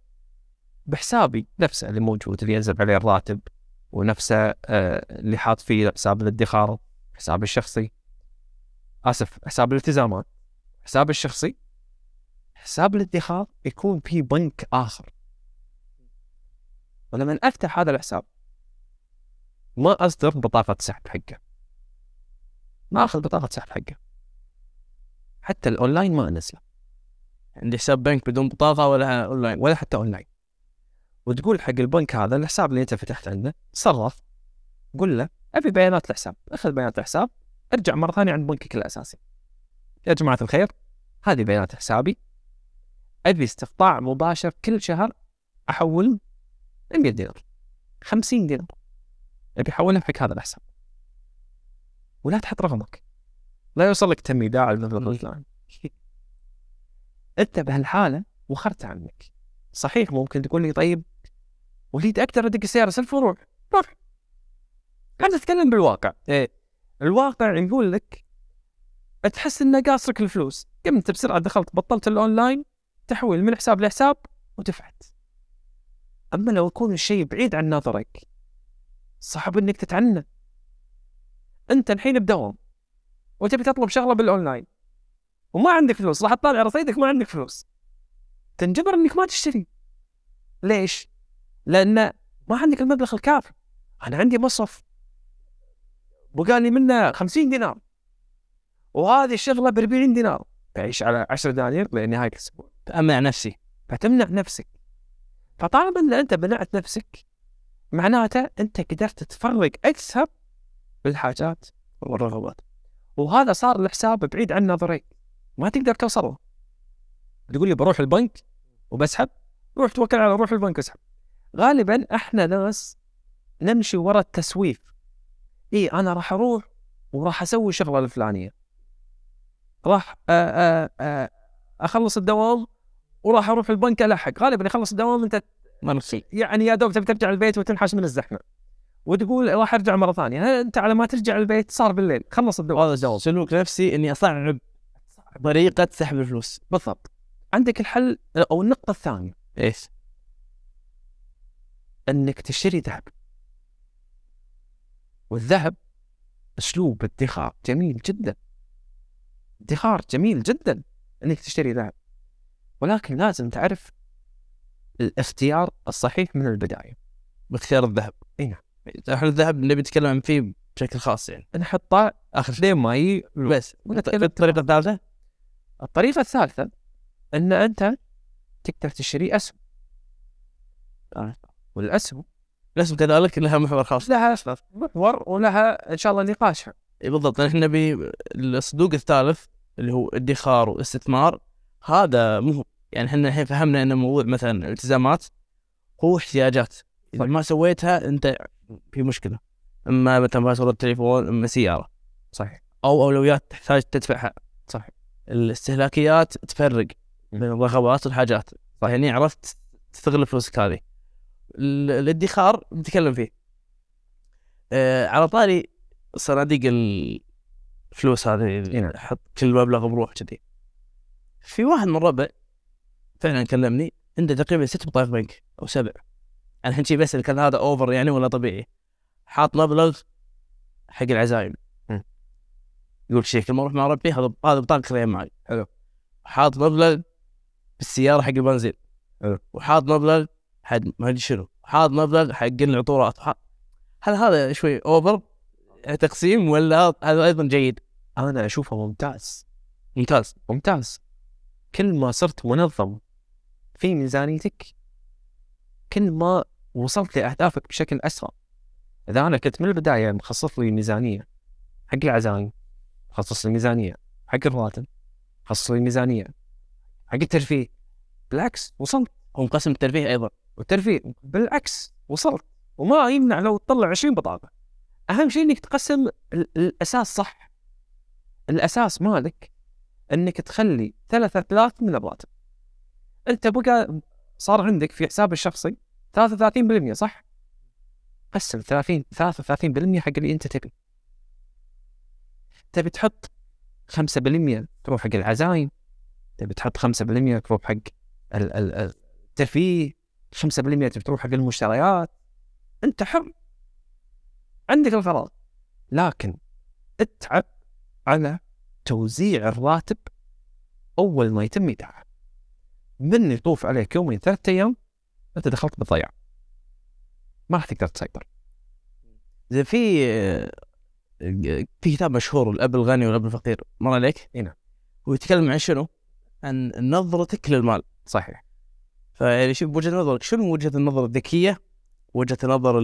بحسابي نفسه اللي موجود اللي ينزل عليه الراتب ونفسه آه، اللي حاط فيه حساب الادخار حسابي الشخصي. آسف حساب الالتزامات. حسابي الشخصي. حساب الادخار يكون في بنك آخر. ولما أفتح هذا الحساب ما أصدر بطاقة سحب حقه. ما أخذ بطاقة سحب حقه. حتى الأونلاين ما انزله عندي حساب بنك بدون بطاقة ولا أونلاين ولا حتى أونلاين. وتقول حق البنك هذا الحساب اللي أنت فتحت عنده تصرف قول له أبي بيانات الحساب. أخذ بيانات الحساب ارجع مرة ثانية عند بنكك الأساسي. يا جماعة الخير هذه بيانات حسابي. أبي استقطاع مباشر كل شهر احول 100 دينار 50 دينار. أبي احولها حق هذا الحساب. ولا تحط رقمك. لا يوصل لك تمييز على المبلغ الفلاني انت بهالحاله وخرت عنك. صحيح ممكن تقول لي طيب وليد أقدر أدق السيارة سلف وروح؟ روح. قاعد اتكلم بالواقع. إيه الواقع يقول لك تحس إنه قاصرك الفلوس. قمت بسرعة دخلت بطلت الأونلاين تحويل من حساب لحساب ودفعت. أما لو يكون الشيء بعيد عن نظرك صعب إنك تتعنى. أنت الحين بدوام. وتبي تطلب شغلة بالأونلاين. وما عندك فلوس راح تطالع رصيدك ما عندك فلوس. تنجبر إنك ما تشتري. ليش؟ لأن ما عندك المبلغ الكافي. أنا عندي مصرف. بقى لي منه 50 دينار. وهذه الشغلة ب 40 دينار. بعيش على 10 دنانير لنهايه الأسبوع امنع نفسي. فتمنع نفسك. فطالما ان أنت منعت نفسك معناته أنت قدرت تفرق أكثر بالحاجات والرغبات. وهذا صار الحساب بعيد عن نظريك ما تقدر توصل له تقول لي بروح البنك وبسحب؟ روح توكل على روح البنك واسحب. غالبا إحنا ناس نمشي ورا التسويف. إي أنا راح أروح وراح أسوي الشغله الفلانية. راح أخلص الدوام وراح أروح البنك الحق غالبا يخلص الدوام أنت ما يعني يا دوب تبي ترجع البيت وتنحش من الزحمة. وتقول راح أرجع مرة ثانية. أنت على ما ترجع البيت صار بالليل. خلص الدوام. هذا الجواب سلوك نفسي إني اصعب طريقة سحب الفلوس. بالضبط. عندك الحل أو النقطة الثانية. إيش؟ إنك تشتري ذهب. والذهب أسلوب ادخار جميل جدا. ادخار جميل جدا إنك تشتري ذهب. ولكن لازم تعرف الاختيار الصحيح من البداية. باختيار الذهب. اي نعم إحنا الذهب نبي نتكلم فيه بشكل خاص يعني. نحطه آخر شيء. يجي بس. ونتكلم الطريقة الثالثة؟ الطريقة الثالثة إن أنت تقدر تشتري أسهم. آه. والأسهم لازم كذلك لها محور خاص. لها محور ولها إن شاء الله نقاشها إي بالضبط. نحن نبي الصندوق الثالث اللي هو ادخار واستثمار. هذا مهم يعني إحنا الحين فهمنا ان موضوع مثلا الالتزامات هو احتياجات. إذا صح. ما سويتها أنت في مشكلة. إما مثلا باسورد التليفون إما سيارة. صحيح. أو أولويات تحتاج تدفعها. صحيح. الاستهلاكيات تفرق بين الرغبات والحاجات. صح يعني عرفت تستغل فلوسك هذه. ال- الادخار نتكلم فيه. آه على طاري صناديق الفلوس هذه. نعم. اللي أحط كل مبلغ بروح كذي. في واحد من ربع فعلا كلمني عنده تقريبا ست بطايق بنك أو سبع. الحين شي بسأل كان هذا اوفر يعني ولا طبيعي. حاط مبلغ حق العزايم. يقول شيء كل ما أروح مع ربي هذا هذا بطاقة خليها معي. حلو. حاط مبلغ بالسيارة حق البنزين. حلو. وحاط مبلغ حق ما أدري شنو. حاط مبلغ حق العطورات. هل هذا شوي اوفر تقسيم ولا هذا أيضا جيد؟ أنا أشوفه ممتاز. ممتاز. ممتاز. كل ما صرت منظم في ميزانيتك كل ما وصلت لأهدافك بشكل أسرع. إذا أنا كنت من البداية مخصص لي ميزانية حق العزايم مخصص لي ميزانية حق الرواتب مخصص لي ميزانية حق الترفيه. بالعكس وصلت. هو مقسم الترفيه أيضا. والترفيه بالعكس وصلت. وما يمنع لو تطلع 20 بطاقة. أهم شيء إنك تقسم ال- الأساس صح. الأساس مالك إنك تخلي ثلاث ثلاث من الراتب. أنت بقى صار عندك في حساب الشخصي 33% صح؟ قسم 30 33% حق اللي أنت تبي. تبي تحط 5% تروح حق العزايم تبي تحط 5% تروح حق ال- ال- ال- الترفيه 5% تبي تروح حق المشتريات. أنت حر. عندك القرار لكن اتعب على توزيع الراتب أول ما يتم إيداعه. من يطوف عليك يومين ثلاثة أيام أنت دخلت بالضياع ما راح تقدر تسيطر. زين في آه، في كتاب مشهور الاب الغني والأب الفقير. مر عليك؟ إي نعم. هو يتكلم عن شنو؟ عن نظرتك للمال. صحيح. فيعني شوف بوجهة نظرك شنو وجهة النظر الذكية؟ وجهة النظر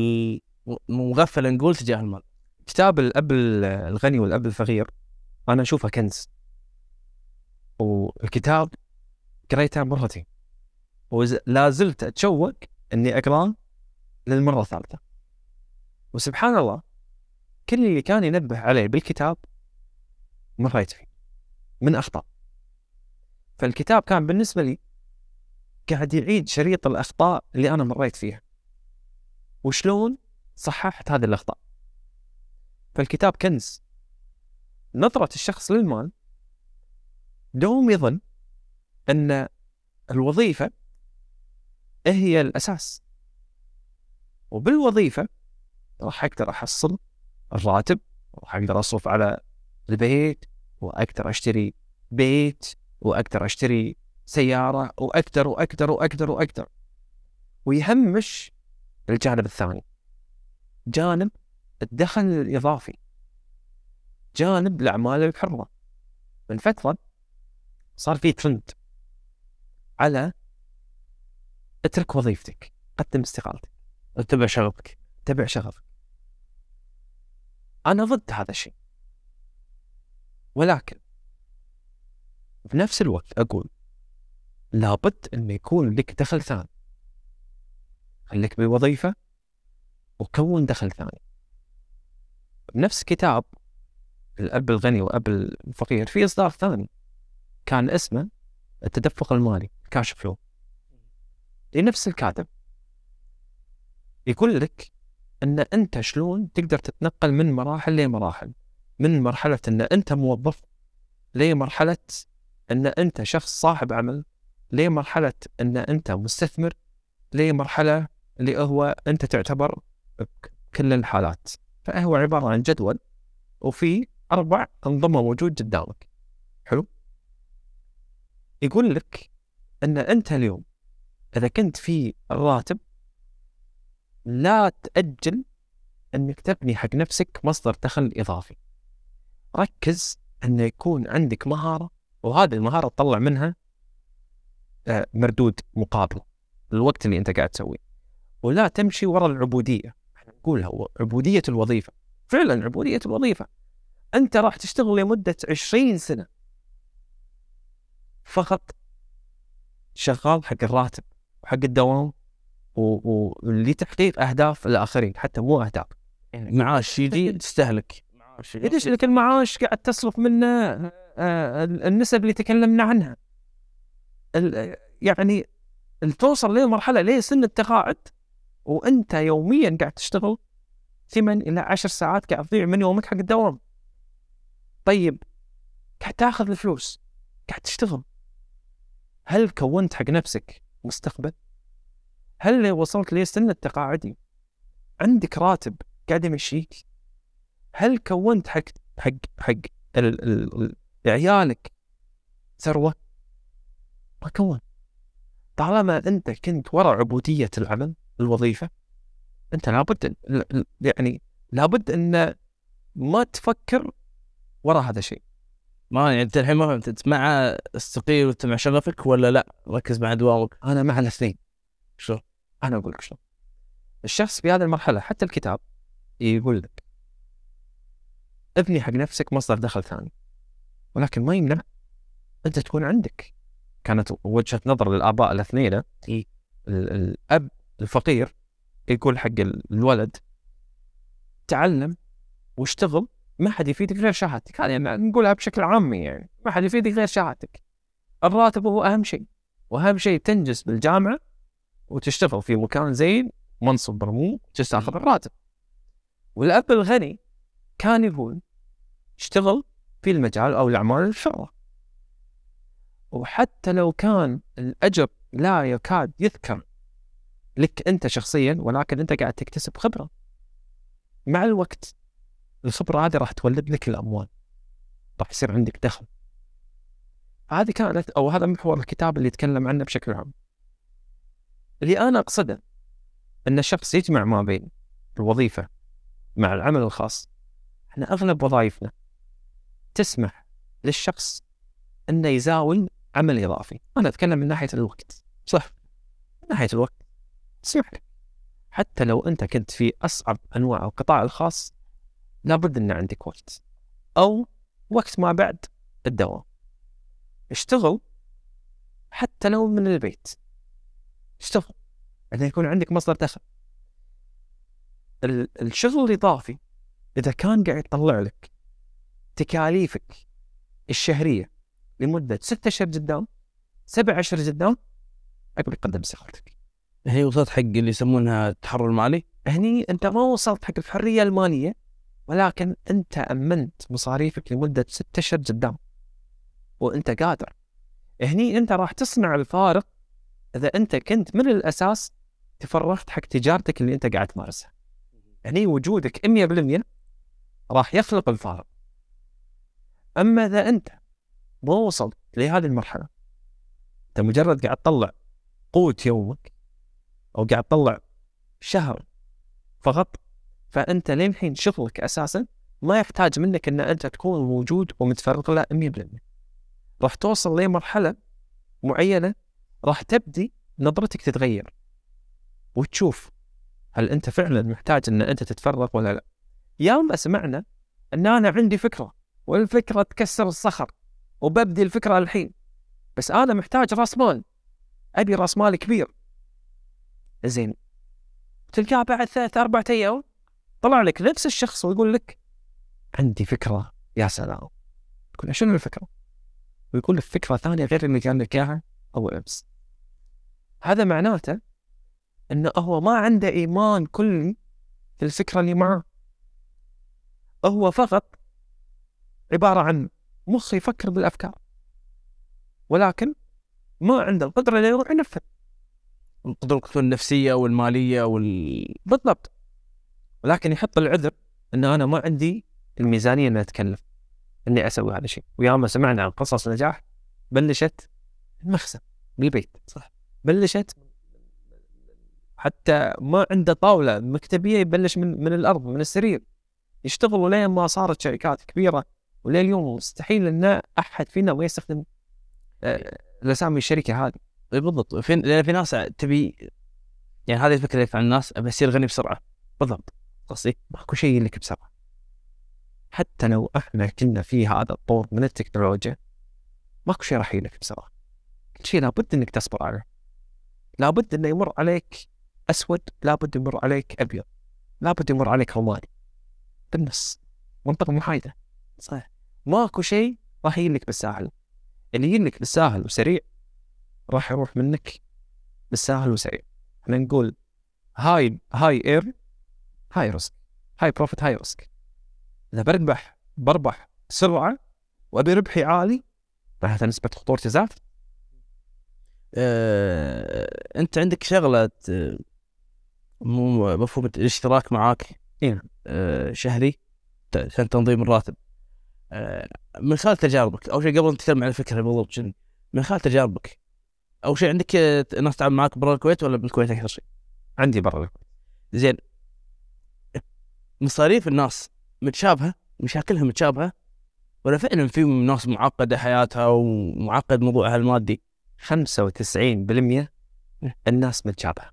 المغفلة نقول تجاه المال. كتاب الأب الغني والأب الفقير أنا أشوفه كنز. والكتاب قريته مرتين ولا زلت أتشوق إني اقراه للمرة الثالثة. وسبحان الله كل اللي كان ينبه عليه بالكتاب مريت فيه. من أخطاء. فالكتاب كان بالنسبة لي قاعد يعيد شريط الأخطاء اللي أنا مريت فيها. وشلون صححت هذه الأخطاء؟ فالكتاب كنز. نظرة الشخص للمال دوم يظن أن الوظيفة هي الأساس؟ وبالوظيفة راح أقدر أحصل الراتب راح أقدر أصرف على البيت وأقدر أشتري بيت وأقدر أشتري سيارة وأقدر وأقدر وأقدر وأقدر. ويهمش الجانب الثاني جانب الدخل الإضافي جانب الأعمال الحرة. من فترة صار في ترند على اترك وظيفتك قدم استقالتك اتبع شغفك اتبع شغفك. أنا ضد هذا الشيء. ولكن بنفس الوقت أقول لابد أن يكون لك دخل ثاني. خليك بوظيفة وكون دخل ثاني. بنفس كتاب الأب الغني وأب الفقير في إصدار ثاني كان اسمه التدفق المالي كاش فلو لنفس الكاتب. يقول لك إن أنت شلون تقدر تتنقل من مراحل لمراحل؟ من مرحلة إن أنت موظف لمرحلة إن أنت شخص صاحب عمل لمرحلة إن أنت مستثمر لمرحلة اللي هو أنت تعتبر بكل الحالات. فهو عبارة عن جدول وفي أربع أنظمة موجود قدامك. حلو؟ يقول لك إن أنت اليوم إذا كنت في الراتب لا تأجل إنك تبني حق نفسك مصدر دخل إضافي. ركز إنه يكون عندك مهارة وهذه المهارة تطلع منها آه، مردود مقابل الوقت اللي أنت قاعد تسويه. ولا تمشي وراء العبودية. إحنا نقولها عبودية الوظيفة. فعلا عبودية الوظيفة. أنت راح تشتغل لمدة 20 سنة فقط شغال حق الراتب. وحق الدوام ولتحقيق أهداف الآخرين حتى مو أهداف. يعني معاش يجي تستهلك. معاش ليش لك المعاش قاعد تصرف منه آه، النسب اللي تكلمنا عنها. يعني توصل لمرحلة ليه سن التقاعد وأنت يوميا قاعد تشتغل ثمان إلى عشر ساعات قاعد تضيع من يومك حق الدوام. طيب قاعد تاخذ الفلوس قاعد تشتغل. هل كونت حق نفسك مستقبل؟ هل وصلت لسن التقاعدي عندك راتب قاعد يمشيك؟ هل كونت حق حق حق ال ال عيالك ثروة؟ ما كون طالما أنت كنت وراء عبودية العمل الوظيفة أنت لابد يعني لابد إن ما تفكر وراء هذا الشيء ما يعني أنت الحين ما فهمت أنت مع استقيل وتتبع شغفك ولا لا؟ ركز مع دوامك أنا مع الاثنين شو؟ أنا أقول لك شلون الشخص في هذه المرحلة حتى الكتاب يقول لك ابني حق نفسك مصدر دخل ثاني ولكن ما يمنع أنت تكون عندك. كانت وجهة نظر للآباء الأثنين الأب الفقير يقول حق الولد تعلم واشتغل ما حد يفيدك غير شهادتك. هذه يعني نقولها بشكل عامي يعني. ما حد يفيدك غير شهادتك. الراتب هو أهم شيء. وأهم شيء تنجز بالجامعة وتشتغل في مكان زين منصب مرموق تستأخذ الراتب. والأب الغني كان يقول اشتغل في المجال أو الأعمال الحره وحتى لو كان الأجر لا يكاد يذكر لك أنت شخصيا ولكن أنت قاعد تكتسب خبرة. مع الوقت الخبرة هذه راح تولد لك الأموال. راح يصير عندك دخل. هذه كانت أو هذا محور الكتاب اللي يتكلم عنه بشكل عام. اللي أنا أقصده أن الشخص يجمع ما بين الوظيفة مع العمل الخاص. إحنا أغلب وظائفنا تسمح للشخص أنه يزاول عمل إضافي. أنا أتكلم من ناحية الوقت. صح. من ناحية الوقت. اسمح لي حتى لو أنت كنت في أصعب أنواع القطاع الخاص لابد ان عندك وقت. أو وقت ما بعد الدوام. اشتغل حتى لو من البيت. اشتغل. عشان يكون عندك مصدر دخل. ال- الشغل الإضافي إذا كان قاعد يطلع لك تكاليفك الشهرية لمدة ستة أشهر قدام سبع أشهر قدام أقدر يقدم استقالتك هي وصلت حق اللي يسمونها التحرر المالي؟ هني أنت ما وصلت حق الحرية المالية ولكن أنت أمنت مصاريفك لمدة ستة اشهر قدام. وأنت قادر. هني أنت راح تصنع الفارق إذا أنت كنت من الأساس تفرغت حق تجارتك اللي أنت قاعد تمارسها. هني وجودك 100% راح يخلق الفارق. أما إذا أنت ما وصلت لهذه المرحلة أنت مجرد قاعد تطلع قوت يومك أو قاعد تطلع شهر فقط فأنت للحين شغلك أساسا ما يحتاج منك إن أنت تكون موجود ومتفرغ له 100% راح توصل لمرحلة معينة راح تبدي نظرتك تتغير وتشوف هل أنت فعلا محتاج إن أنت تتفرغ ولا لا. ياما سمعنا إن أنا عندي فكرة والفكرة تكسر الصخر وببدي الفكرة الحين. بس أنا محتاج راس مال. أبي راس مال كبير. زين. تلقاه بعد ثلاث أربع أيام طلع لك نفس الشخص ويقول لك عندي فكرة يا سلام. تقول شنو الفكرة؟ ويقول لك فكرة ثانية غير اللي كان لك إياها اول امس هذا معناته إنه هو ما عنده إيمان كلي في الفكرة اللي معه. هو فقط عبارة عن مخ يفكر بالأفكار ولكن ما عنده القدرة إنه يروح ينفذ. قدرته النفسية والمالية وال بالضبط. ولكن يحط العذر إن أنا ما عندي الميزانية إني اتكلف إني أسوي هذا الشيء. وياما سمعنا عن قصص نجاح بلشت من مخزن من البيت صح؟ بلشت حتى ما عنده طاولة مكتبية يبلش من من الأرض من السرير. يشتغل ولين ما صارت شركات كبيرة ولليوم مستحيل إن أحد فينا ما يستخدم آه، الأسامي الشركة هذه. بالضبط. في لأن في ناس تبي يعني هذه الفكرة اللي عن الناس أبي أصير غني بسرعة. بالضبط. قصدي ماكو شيء لك بسرعة حتى لو إحنا كنا في هذا الطور من التكنولوجيا ماكو شيء راح يجيلك بسرعة كل شيء لابد إنك تصبر عليه. لابد إنه يمر عليك أسود لابد يمر عليك أبيض لابد يمر عليك رمادي بالنص. منطقه محايده صحيح. ماكو شيء راح يجيلك بالساهل اللي يجيلك بالساهل وسريع راح يروح منك بالساهل وسريع. إحنا نقول high high air high risk high profit high risk إذا بربح بربح بسرعة وأبي ربحي عالي معناتها نسبة خطورتي زادت. آه، أنت عندك شغلة آه، مو مفهوم الاشتراك معاك. إيه. آه، شهري عشان تنظيم الراتب. آه، من خلال تجاربك أول شيء قبل أن نتكلم عن الفكرة بالضبط شنو؟ من خلال تجاربك أول شيء عندك آه، ناس تتعامل معاك برا الكويت ولا بالكويت أكثر شيء؟ عندي برا زين. مصاريف الناس متشابهة مشاكلها متشابهة ولا فعلا في ناس معقدة حياتها ومعقد موضوعها المادي؟ 95% الناس متشابهة.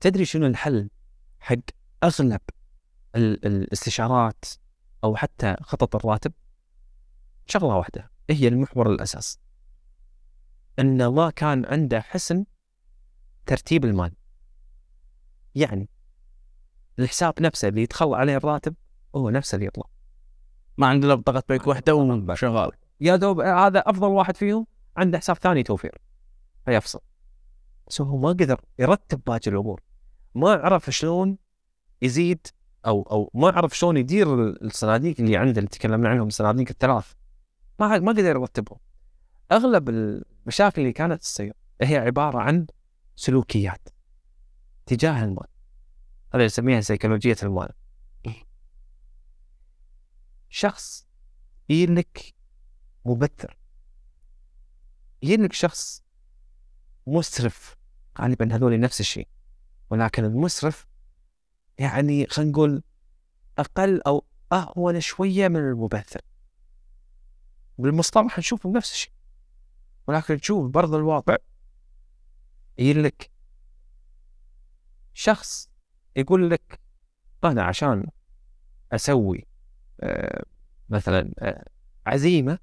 تدري شنو الحل حق أغلب ال- الاستشارات أو حتى خطط الراتب؟ شغلة واحدة هي المحور الأساس. إن ما كان عنده حسن ترتيب المال. يعني الحساب نفسه اللي يدخل عليه الراتب هو نفسه اللي يطلع. ما عندنا بطاقة بنك واحدة وشغال. يا دوب هذا أفضل واحد فيهم عنده حساب ثاني توفير. فيفصل. بس هو ما قدر يرتب باقي الأمور. ما عرف شلون يزيد أو أو ما عرف شلون يدير الصناديق اللي عنده اللي تكلمنا عنهم الصناديق الثلاث. ما ما قدر يرتبهم. أغلب المشاكل اللي كانت تصير هي عبارة عن سلوكيات تجاه المال. هذا يسميها سيكولوجية المال شخص يجيلك مبتر. يجيلك شخص مسرف. غالبا هذول نفس الشيء. ولكن المسرف يعني خلينا نقول أقل أو أهون شوية من المبثر بالمصطلح نشوفه نفس الشيء. ولكن تشوف برضه الواقع. يقول لك شخص يقول لك أنا عشان أسوي آه مثلا آه عزيمة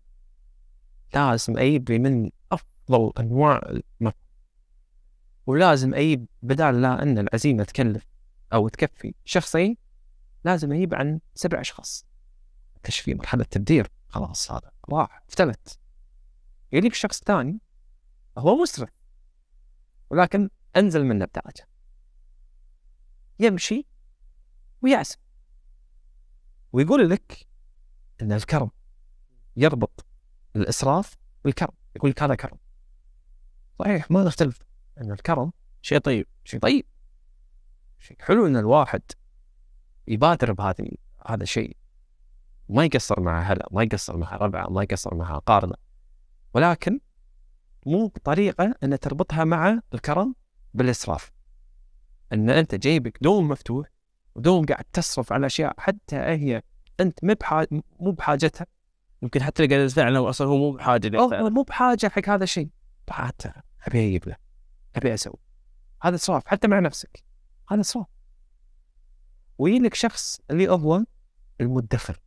لازم أجيب من أفضل أنواع المطعم ولازم أجيب بدال لا أن العزيمة تكلف أو تكفي شخصين لازم أجيب عن سبع أشخاص. إيش في مرحلة تبدير خلاص هذا راح افتلت. يجيك شخص ثاني هو مسرف. ولكن أنزل من نبتاجه يمشي ويعزم. ويقول لك إن الكرم يربط الإسراف بالكرم يقول لك هذا كرم. صحيح ما نختلف. إن الكرم شيء طيب شيء طيب. شيء حلو إن الواحد يبادر بهذا هذا الشيء. ما يقصر مع هلا ما يقصر مع ربعة ما يقصر مع قارنة. ولكن مو بطريقة إن تربطها مع الكرم بالإسراف. أن أنت جيبك دوم مفتوح ودوم قاعد تصرف على أشياء حتى هي أنت مو مو بحاجتها. يمكن حتى قاعد فعلا واصلا هو مو بحاجة فعلاً. مو بحاجة حق هذا الشيء. حتى أبي أجيب له. أبي أسوي. هذا اسراف حتى مع نفسك. هذا اسراف ويجي لك شخص اللي هو المدخر.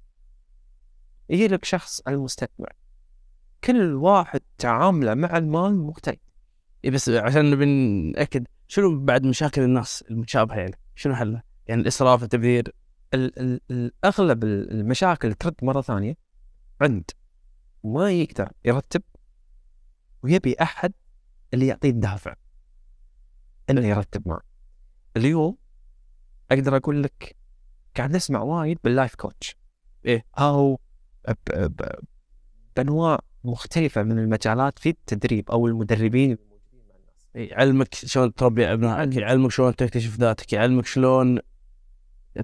يجي لك شخص المستثمر كل واحد تعامله مع المال مختلف. إيه بس عشان نبي نأكد شنو بعد مشاكل الناس المتشابهة يعني شنو حلها؟ يعني الإسراف التبذير ال- ال- ال- اغلب ال- المشاكل ترد مرة ثانية عند ما يقدر يرتب ويبي أحد اللي يعطيه الدافع إنه يرتب معه اليوم أقدر أقول لك قاعد نسمع وايد بال life coach إيه. أو بأنواع مختلفة من المجالات في التدريب أو المدربين يعلمك شلون تربي ابنائك يعلمك شلون تكتشف ذاتك يعلمك شلون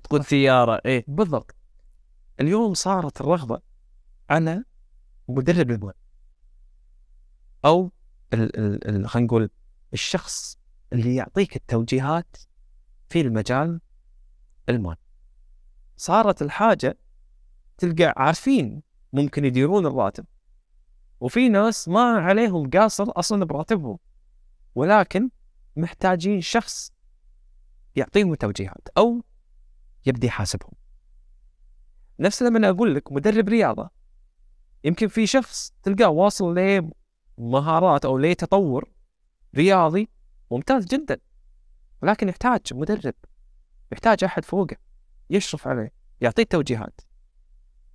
تقود سيارة إيه. بالضبط. اليوم صارت الرغبة على مدرب ال ال خلينا نقول الشخص اللي يعطيك التوجيهات في المجال المال. صارت الحاجة تلقى عارفين ممكن يديرون الراتب وفي ناس ما عليهم قاصر أصلا براتبهم. ولكن محتاجين شخص يعطيهم توجيهات أو يبدي يحاسبهم. نفس لما أقول لك مدرب رياضة يمكن في شخص تلقاه واصل لمهارات أو لتطور رياضي ممتاز جدا ولكن يحتاج مدرب يحتاج أحد فوقه يشرف عليه يعطيه توجيهات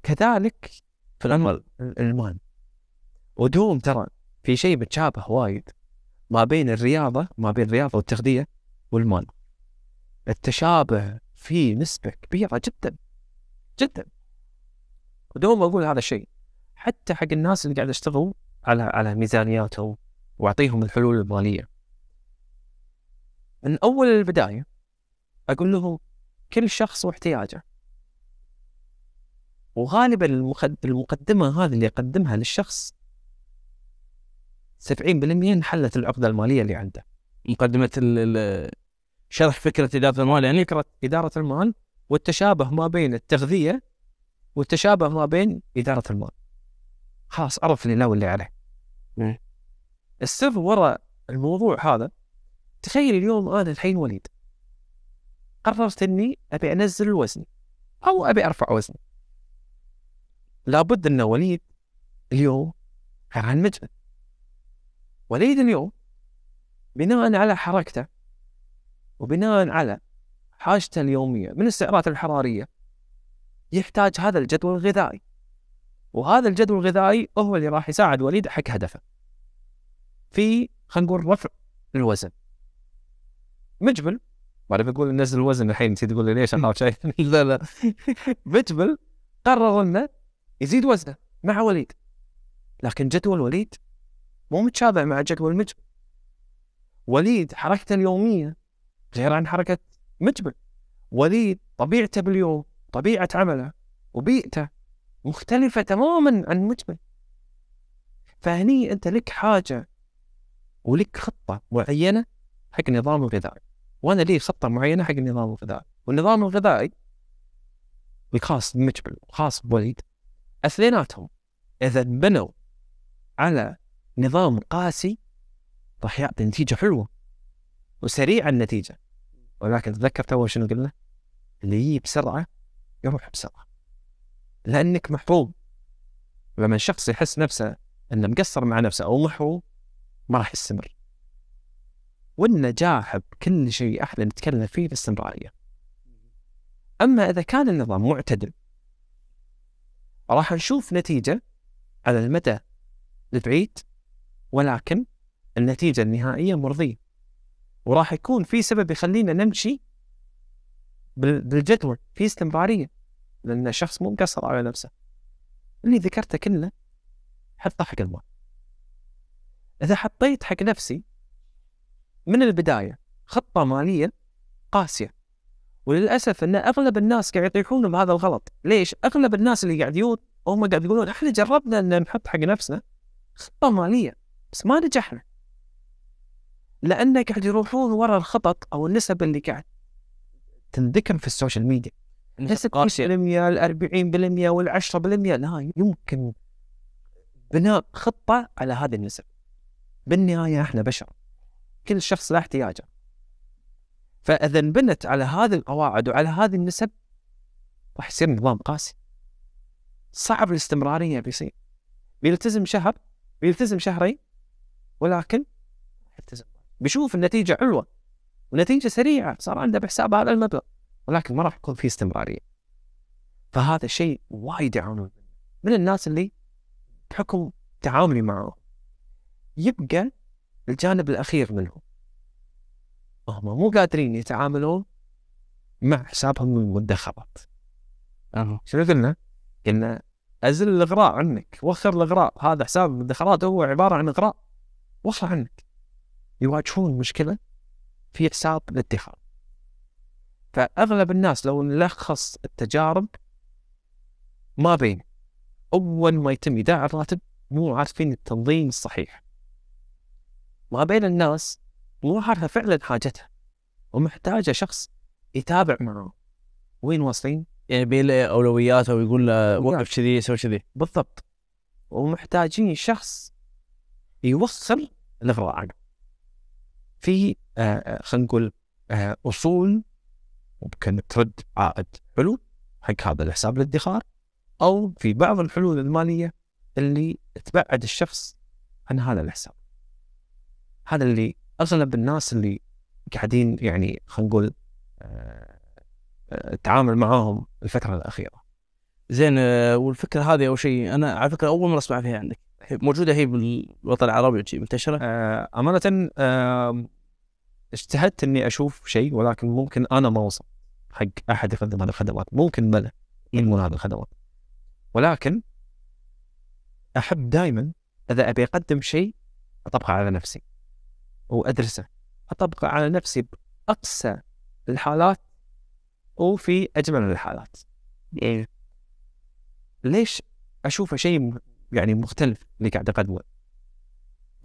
كذلك في العمل ال- المال ودوم ترى في شيء متشابه وايد. ما بين الرياضة ما بين الرياضة والتغذية والمال. التشابه فيه نسبة كبيرة جدا جدا. ودوم أقول هذا الشيء. حتى حق الناس اللي قاعد يشتغلوا على على ميزانياتهم وأعطيهم الحلول المالية. من أول البداية أقول لهم كل شخص واحتياجه. وغالبا. المقدمة هذه اللي يقدمها للشخص 70% انحلت العقدة المالية اللي عنده. مقدمة شرح فكرة إدارة المال يعني إدارة المال والتشابه ما بين التغذية والتشابه ما بين إدارة المال. خلاص عرف اللي لا واللي عليه. مم. السر وراء الموضوع هذا تخيل اليوم أنا الحين وليد قررت إني أبي أنزل وزني أو أبي أرفع وزني. لابد أن وليد اليوم عن مجهد وليد اليوم بناء على حركته وبناء على حاجته اليومية من السعرات الحرارية يحتاج هذا الجدول الغذائي. وهذا الجدول الغذائي هو اللي راح يساعد وليد حق هدفه. في خلينا نقول رفع الوزن. مجبل ما أبي أقول نزل الوزن الحين نسيت تقول لي ليش أنا شيء لا لا. مجبل قرر إنه يزيد وزنه مع وليد. لكن جدول وليد مو متشابه مع جدول مجبل وليد حركته اليومية غير عن حركة مجبل وليد طبيعته باليوم طبيعة عمله وبيئته مختلفة تماما عن مجبل فهني أنت لك حاجة ولك خطة معينة حق النظام الغذائي وأنا لي خطة معينة حق النظام الغذائي والنظام الغذائي الخاص بمجبل وخاص بوليد أثنيناتهم إذا بنوا على نظام قاسي راح يعطي نتيجة حلوة وسريعة النتيجة. ولكن تذكر تو شنو قلنا؟ اللي يجي بسرعة يروح بسرعة. لأنك محروم. لما الشخص يحس نفسه إنه مقصر مع نفسه أو محروم ما راح يستمر. والنجاح بكل شيء إحنا نتكلم فيه باستمراريه أما إذا كان النظام معتدل راح نشوف نتيجة على المدى البعيد ولكن النتيجة النهائية مرضية. وراح يكون في سبب يخلينا نمشي بال- بالجدول في استمرارية لأن الشخص مو مقصر على نفسه. اللي ذكرته كله حطه حق المال إذا حطيت حق نفسي من البداية خطة مالية قاسية وللأسف إن أغلب الناس قاعد يطيحون بهذا الغلط. ليش؟ أغلب الناس اللي قاعدين هم قاعد يقولون إحنا جربنا إن نحط حق نفسنا خطة مالية. بس ما نجحنا. لأن قاعد يروحون ورا الخطط أو النسب اللي قاعد تنذكر في السوشيال ميديا. نسب 20% ال 40% وال 10% لا يمكن بناء خطة على هذه النسب. بالنهاية إحنا بشر. كل شخص له احتياجه. فإذا انبنت على هذه القواعد وعلى هذه النسب راح يصير نظام قاسي. صعب الاستمرارية بيصير. بيلتزم شهر بيلتزم شهرين ولكن بيشوف النتيجة حلوة ونتيجة سريعة صار عنده بحساب هذا المبلغ ولكن ما راح يكون في استمرارية. فهذا شيء وايد يعانون من الناس اللي بحكم تعاملي معه يبقى الجانب الأخير منهم. هم مو قادرين يتعاملون مع حسابهم المدخرات أها. شنو قلنا؟ قلنا أزل الإغراء عنك وخر الإغراء. هذا حساب المدخرات هو عبارة عن إغراء. وخر عنك. يواجهون مشكلة في حساب الادخار. فأغلب الناس لو نلخص التجارب ما بين أول ما يتم إيداع الراتب مو عارفين التنظيم الصحيح. ما بين الناس مو عارفة فعلا حاجتها ومحتاجة شخص يتابع معه. وين واصلين؟ يعني بين له اولويات أو يقول له. وقف كذي سوي كذي. بالضبط. ومحتاجين شخص يوصل الاغراء عنه في آه، آه، خلينا نقول آه، أصول ممكن ترد عائد حلو حق هذا الحساب الادخار أو في بعض الحلول المالية اللي تبعد الشخص عن هذا الحساب. هذا اللي أغلب الناس اللي قاعدين يعني خلينا نقول آه، التعامل معاهم الفترة الأخيرة. زين والفكرة هذه أول شيء أنا على فكرة أول مرة أسمع فيها عندك. موجودة هي بالوطن العربي وشي منتشرة؟ آه، أمانة آه، اجتهدت إني أشوف شيء ولكن ممكن أنا ما وصل حق أحد يقدم هذه الخدمات. ممكن بلى ينمون هذه الخدمات. ولكن أحب دائما إذا أبي أقدم شيء أطبقه على نفسي وأدرسه. أطبقه على نفسي بأقسى الحالات وفي أجمل الحالات. ليش أشوفه شيء يعني مختلف اللي قاعد أقدمه.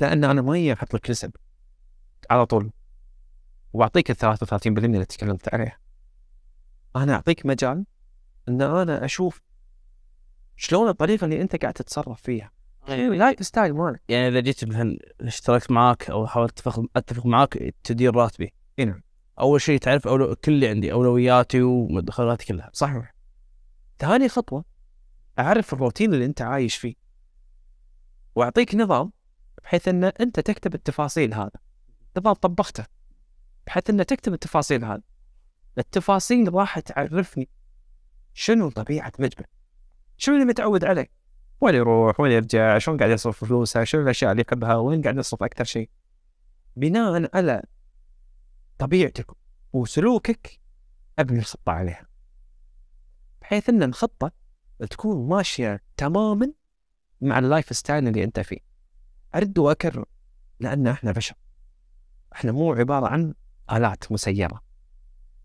لأن أنا ما هي أحط لك نسب على طول. وأعطيك ال 33% اللي تكلمت عليها. أنا أعطيك مجال إن أنا أشوف شلون الطريقة اللي أنت قاعد تتصرف فيها. lifestyle مالك. يعني إذا جيت مثلا اشتركت معاك أو حاولت أتفق معاك تدير راتبي. إي نعم. أول شيء تعرف أولو... كل اللي عندي أولوياتي ومدخراتي كلها. صحيح. ثاني خطوة أعرف الروتين اللي أنت عايش فيه. واعطيك نظام بحيث ان انت تكتب التفاصيل هذا. نظام طبقته بحيث ان تكتب التفاصيل هذا. التفاصيل راح تعرفني شنو طبيعة مجبر شنو اللي متعود عليه؟ وين يروح؟ وين يرجع؟ شلون قاعد يصرف فلوسه؟ شنو الأشياء اللي يحبها؟ وين قاعد يصرف أكثر شيء؟ بناء على طبيعتك وسلوكك ابني الخطة عليها. بحيث إن الخطة تكون ماشية تماما مع ال lifestyle اللي أنت فيه. ارد وأكرر لأن إحنا بشر. إحنا مو عبارة عن آلات مسيرة.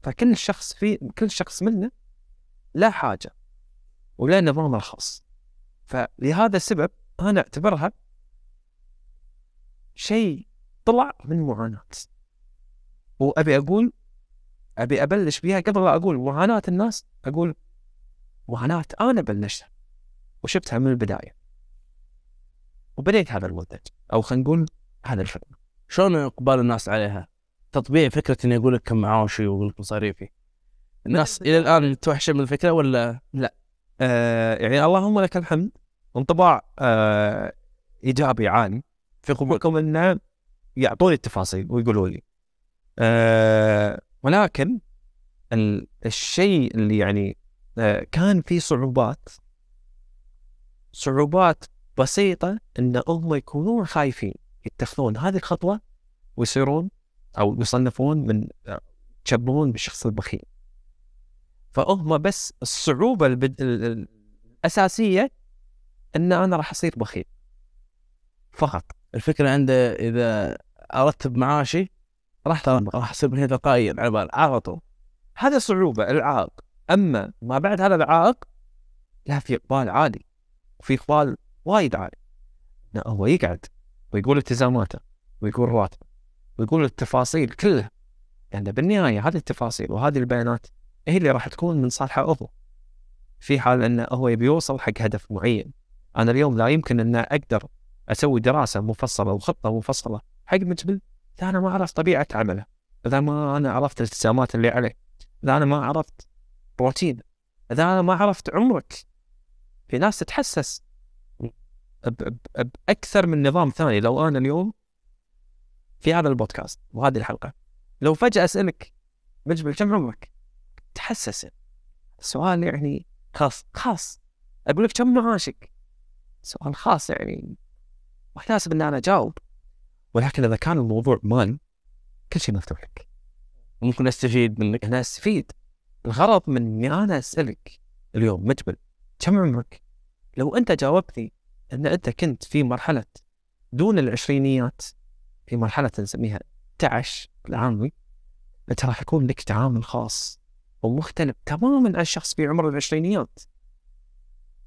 فكل شخص في كل شخص منا له حاجة وله نظامه الخاص. فلهذا السبب أنا أعتبرها شيء طلع من معاناة. وأبي أقول أبي أبلش بها قبل لا أقول معاناة الناس أقول معاناة أنا بلشتها وشفتها من البداية. وبنيت هذا المنتج. أو خلينا نقول هذا الخدمه شلون إقبال الناس عليها؟ تطبيع فكرة إني أقول لك كم معاشي وأقول لك مصاريفي الناس إلى الآن متوحشه من الفكرة ولا آه يعني اللهم لك الحمد. انطباع آه إيجابي عالي. في قبولكم انه يعطوني التفاصيل ويقولوا لي. آه ولكن ال- الشيء اللي يعني آه كان فيه صعوبات. صعوبات بسيطة إن هم يكونون خايفين يتخذون هذه الخطوة ويصيرون أو يصنفون من يتشبهون بالشخص البخيل. فهم بس الصعوبة البد... ال- ال- الأساسية إن أنا راح أصير بخيل. فقط. الفكرة عنده إذا ارتب معاشي راح راح أصير هنا تلقائيا على بال على طول. هذا صعوبة العائق أما ما بعد هذا العائق لا في إقبال عالي وفي إقبال وايد عالي إنه هو يقعد ويقول التزاماته ويقول راتبه ويقول التفاصيل كلها. يعني بالنهاية هذه التفاصيل وهذه البيانات هي اللي راح تكون من صالحه هو في حال إنه هو يبي يوصل حق هدف معين. أنا اليوم لا يمكن إن أقدر أسوي دراسة مفصلة وخطة مفصلة حق مجبل إذا أنا ما اعرف طبيعة عمله. إذا ما أنا عرفت الالتزامات اللي عليه. إذا أنا ما عرفت روتين إذا أنا ما عرفت عمرك. في ناس تتحسس بأكثر من نظام ثاني لو أنا اليوم في هذا البودكاست وهذه الحلقة. لو فجأة أسألك مجبل كم عمرك؟ تحسس. السؤال يعني خاص خاص. أقول لك كم معاشك؟ سؤال خاص يعني ما يناسب إن أنا أجاوب. ولكن إذا كان الموضوع مال كل شيء مفتوح لك. ممكن أستفيد منك. أنا أستفيد. الغرض من إني أنا أسألك اليوم مجبل كم عمرك؟ لو أنت جاوبتني إن أنت كنت في مرحلة دون العشرينيات في مرحلة نسميها تعش العامي أنت راح يكون لك تعامل خاص ومختلف تماما عن الشخص في عمر العشرينيات.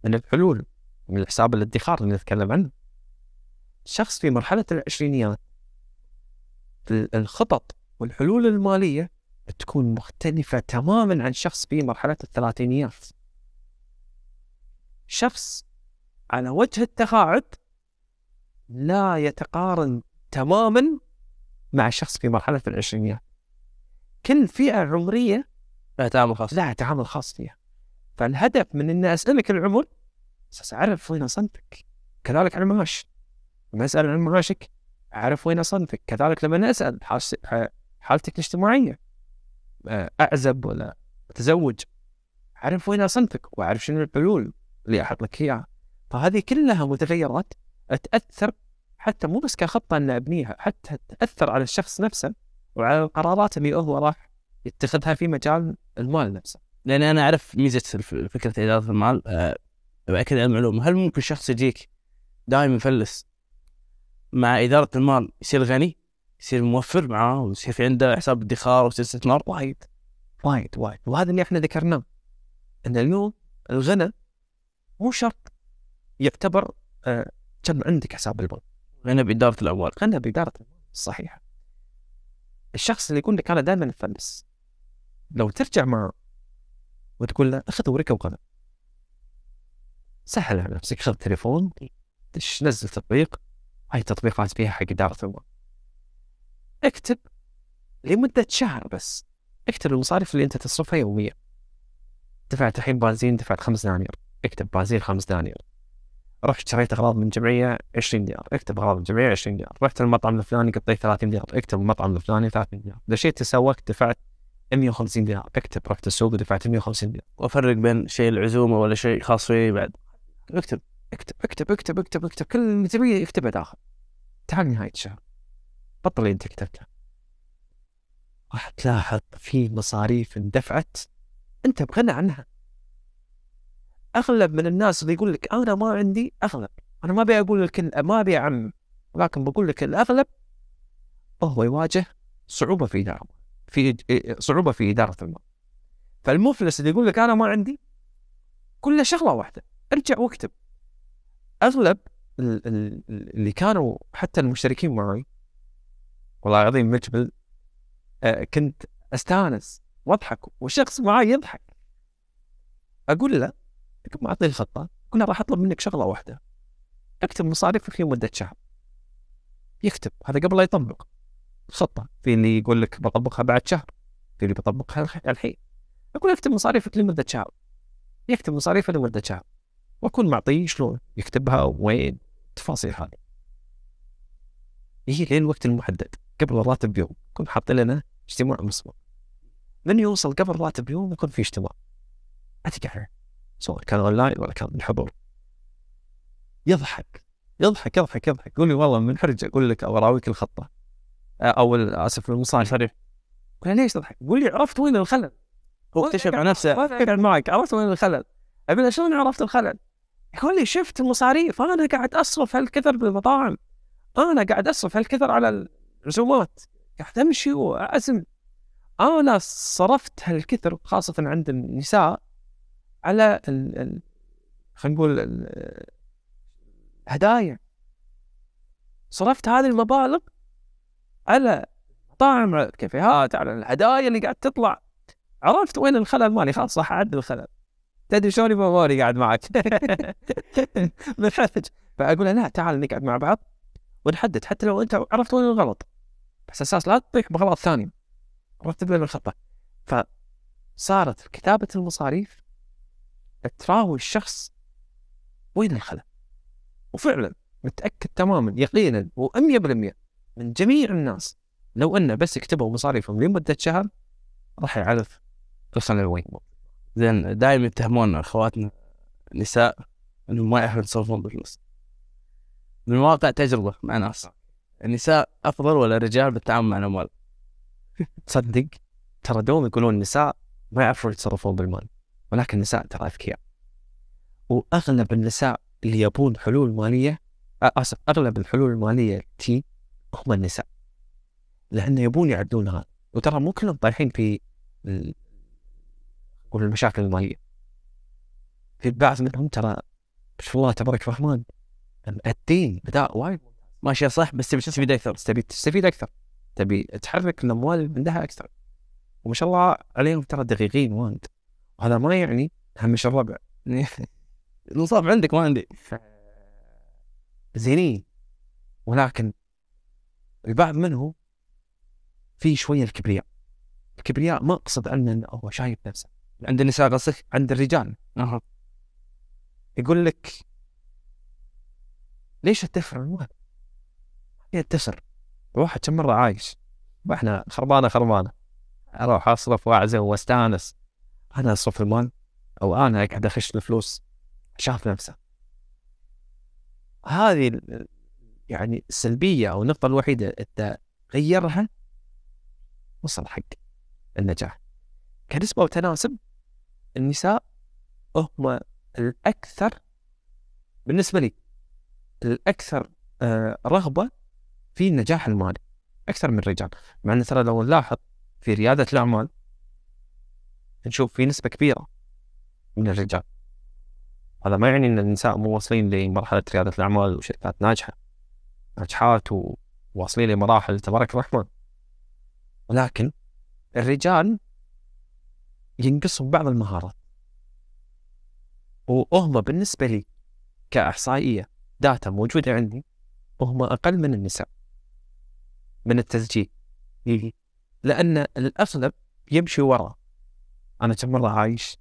من الحلول من الحساب الادخار اللي نتكلم عنه. شخص في مرحلة العشرينيات ال- الخطط والحلول المالية تكون مختلفة تماما عن شخص في مرحلة الثلاثينيات. شخص على وجه التقاعد لا يتقارن تماما مع شخص في مرحلة العشرينيات. كل فئة عمرية لا تعامل خاص. لها تعامل خاص فيها. فالهدف من إني أسألك العمر أساس اعرف وين أصنفك. كذلك على المعاش. لما أسأل عن معاشك أعرف وين أصنفك. كذلك لما ح- حالتك الاجتماعية. آه، أعزب ولا أتزوج. أعرف وين أصنفك وأعرف شنو الحلول اللي أحط لك إياها. فهذه كلها متغيرات تأثر حتى مو بس كخطة أن أبنيها حتى تأثر على الشخص نفسه وعلى القرارات اللي هو راح يتخذها في مجال المال نفسه. لأن أنا أعرف ميزة الف- فكرة إدارة المال أه باكد على المعلومة. هل ممكن شخص يجيك دائما مفلس مع إدارة المال يصير غني يصير موفر معاه ويصير في عنده حساب ادخار ويصير استثمار وايد وايد وايد. وهذا اللي إحنا ذكرناه إن اليوم الغنى مو شرط يعتبر آه، كم عندك حساب البنك. غنى بإدارة الاموال غنى بإدارة المال الصحيحة الشخص اللي يقول لك أنا دائما مفلس لو ترجع معه وتقول له أخذ ورقة وقلم. سهل على نفسك خذ تليفون دش نزل تطبيق. هاي التطبيقات فيها حق إدارة المال اكتب لمدة شهر بس. اكتب المصاريف اللي أنت تصرفها يوميا. دفعت الحين بنزين دفعت خمس دنانير. اكتب بنزين خمس دنانير. رحت شريت اغراض من جمعية 20 دينار. اكتب اغراض من جمعية 20 دينار. رحت المطعم الفلاني قطيت 30 دينار. اكتب المطعم الفلاني 30 دينار. دشيت تسوقت دفعت 150 دينار. اكتب. رحت السوق ودفعت 150 دينار. وافرق بين شيء العزومة ولا شيء خاص فيه بعد. اكتب. اكتب. اكتب. اكتب. اكتب. اكتب. كل اللي تبيه اكتبه داخل. تعال نهاية الشهر. بطل اللي انت كتبته راح تلاحظ في مصاريف اندفعت. انت بغنى عنها. أغلب من الناس اللي يقول لك أنا ما عندي أغلب. أنا ما أبي أقول الكل ما أبي اعمم ولكن بقول لك الأغلب هو يواجه صعوبة في إدارة في صعوبة في إدارة المال. فالمفلس اللي يقول لك أنا ما عندي كله شغلة واحدة ارجع واكتب. أغلب ال- ال- اللي كانوا حتى المشتركين معي والله العظيم مجبل آه، كنت أستانس وأضحك والشخص معي يضحك. أقول له قبل ما اعطيه الخطة. له راح أطلب منك شغلة واحدة. اكتب مصاريفك لمده شهر. يكتب. هذا قبل لا يطبق. خطة. في اللي يقول لك بطبقها بعد شهر. في اللي بطبقها الح- الحين. أقول اكتب مصاريفك لمدة شهر. يكتب مصاريفه لمدة شهر. وأكون معطيه شلون؟ يكتبها وين؟ التفاصيل هذه. يجي لين الوقت المحدد. قبل الراتب بيوم. نكون حاطين لنا اجتماع مسبق من يوصل قبل الراتب بيوم يكون في اجتماع. اتقعد سواء كان اونلاين ولا كان بالحضور. يضحك يضحك يضحك يضحك. يقول لي والله منحرج أقول لك أو أراويك الخطة. أو أسف المصاري. صريح قال ليش تضحك؟ يقول لي عرفت وين الخلل. هو اكتشف على نفسه. ما اقعد معك عرفت وين الخلل؟ له شلون عرفت الخلل؟ يقول لي شفت المصاريف. أنا قاعد أصرف هالكثر بالمطاعم. أنا قاعد أصرف هالكثر على الرسومات قاعد أمشي وأعزم. أنا صرفت هالكثر خاصة عند النساء على خلينا نقول الهدايا. صرفت هذه المبالغ على مطاعم على الكافيهات على الهدايا اللي قاعد تطلع. عرفت وين الخلل مالي؟ خلاص راح أعدل الخلل. تدري شلون موري قاعد معك؟ منحرج فأقول له لا تعال نقعد مع بعض ونحدد حتى لو أنت عرفت وين الغلط. بس أساس لا تطيح بغلط ثاني. رتب لنا الخطه فصارت كتابة المصاريف تراوي الشخص وين الخلل؟ وفعلا متأكد تماما يقينا و100% من جميع الناس لو انه بس كتبوا مصاريفهم لمدة شهر راح يعرف الخلل وين زين دائما يتهمون أخواتنا نساء إنهم ما يعرفون يتصرفون بالفلوس من واقع تجربة مع ناس النساء أفضل ولا الرجال بالتعامل مع الأموال؟ تصدق ترى دوم يقولون النساء ما يعرفون يتصرفون بالمال. ولكن النساء ترى أذكياء. وأغلب النساء اللي يبون حلول مالية آه، آسف أغلب الحلول المالية تي هم النساء. لأن يبون يعدلون هذا وترى مو كلهم طايحين في المشاكل المالية. في بعض منهم ترى ما شاء الله تبارك الرحمن الدين بداء وايد. ماشيه صح بس تبي تستفيد أكثر. بس تبي تستفيد أكثر. تبي تحرك الأموال اللي عندها أكثر. وما شاء الله عليهم ترى دقيقين وايد. وهذا ما يعني همش الربع. النصاب عندك ما عندي زينين. ولكن البعض منهم في شوية الكبرياء. الكبرياء ما أقصد عنه انه هو شايف نفسه. عند النساء قصدك؟ عند الرجال. أها. يقول لك ليش الدفر المال؟ هي الدفر واحد كم مرة عايش؟ وإحنا خربانة خربانة. أروح أصرف وأعزم وأستانس. أنا اصرف المال أو أنا قاعد أخش الفلوس شاف نفسه. هذه يعني السلبيه أو النقطة الوحيدة أنت غيرها وصل حق النجاح. كنسبه وتناسب النساء هم الأكثر بالنسبة لي الأكثر آه، رغبة في النجاح المالي أكثر من الرجال. مع إن ترى لو نلاحظ في ريادة الأعمال نشوف في نسبة كبيرة من الرجال. هذا ما يعني إن النساء مو واصلين لمرحلة ريادة الأعمال وشركات ناجحة. ناجحات وواصلين لمراحل تبارك الرحمن. ولكن الرجال ينقصهم بعض المهارات. وهم بالنسبة لي كأحصائية داتا موجودة عندي وهم أقل من النساء من التسجيل. لأن الأغلب يمشي ورا أنا كم مرة عايش؟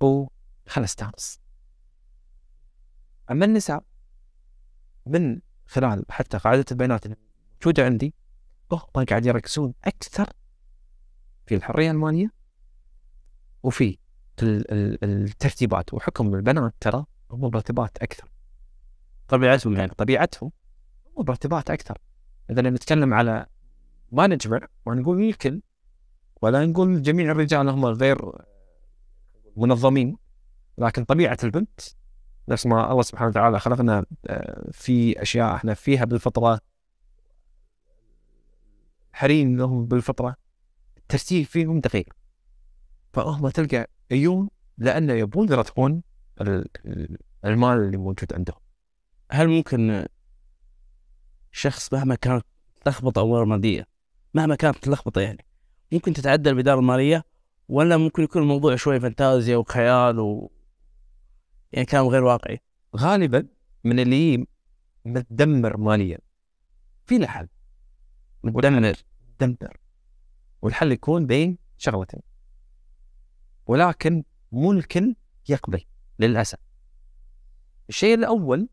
وخل استانس أما النساء من خلال حتى قاعدة البيانات الموجوده عندي هم قاعد يركزون أكثر في الحرية المالية وفي ال- ال- الترتيبات وحكم البنات ترى هم مرتبات أكثر. طبيعتهم يعني طبيعتهم هم مرتبات أكثر. إذا نتكلم على ما نجمع ما نقول الكل ولا نقول جميع الرجال هم غير منظمين لكن طبيعة البنت نفس ما الله سبحانه وتعالى خلقنا آه، في أشياء إحنا فيها بالفطرة. حرين لهم بالفطرة. الترتيب فيهم دقيق. فهم تلقى يجون لأنه يبون يرتبون ال- ال- المال اللي موجود عندهم. هل ممكن شخص مهما كانت لخبطه اموره ماديه مهما كانت اللخبطه يعني ممكن تتعدل الاداره المالية ولا ممكن يكون الموضوع شوي فانتازيا وخيال و يعني كلام غير واقعي. غالبا من اللي متدمر ماليا. في له حل. مدمر متدمر. والحل يكون بين شغلتين. ولكن مو الكل يقبل للأسف. الشيء الأول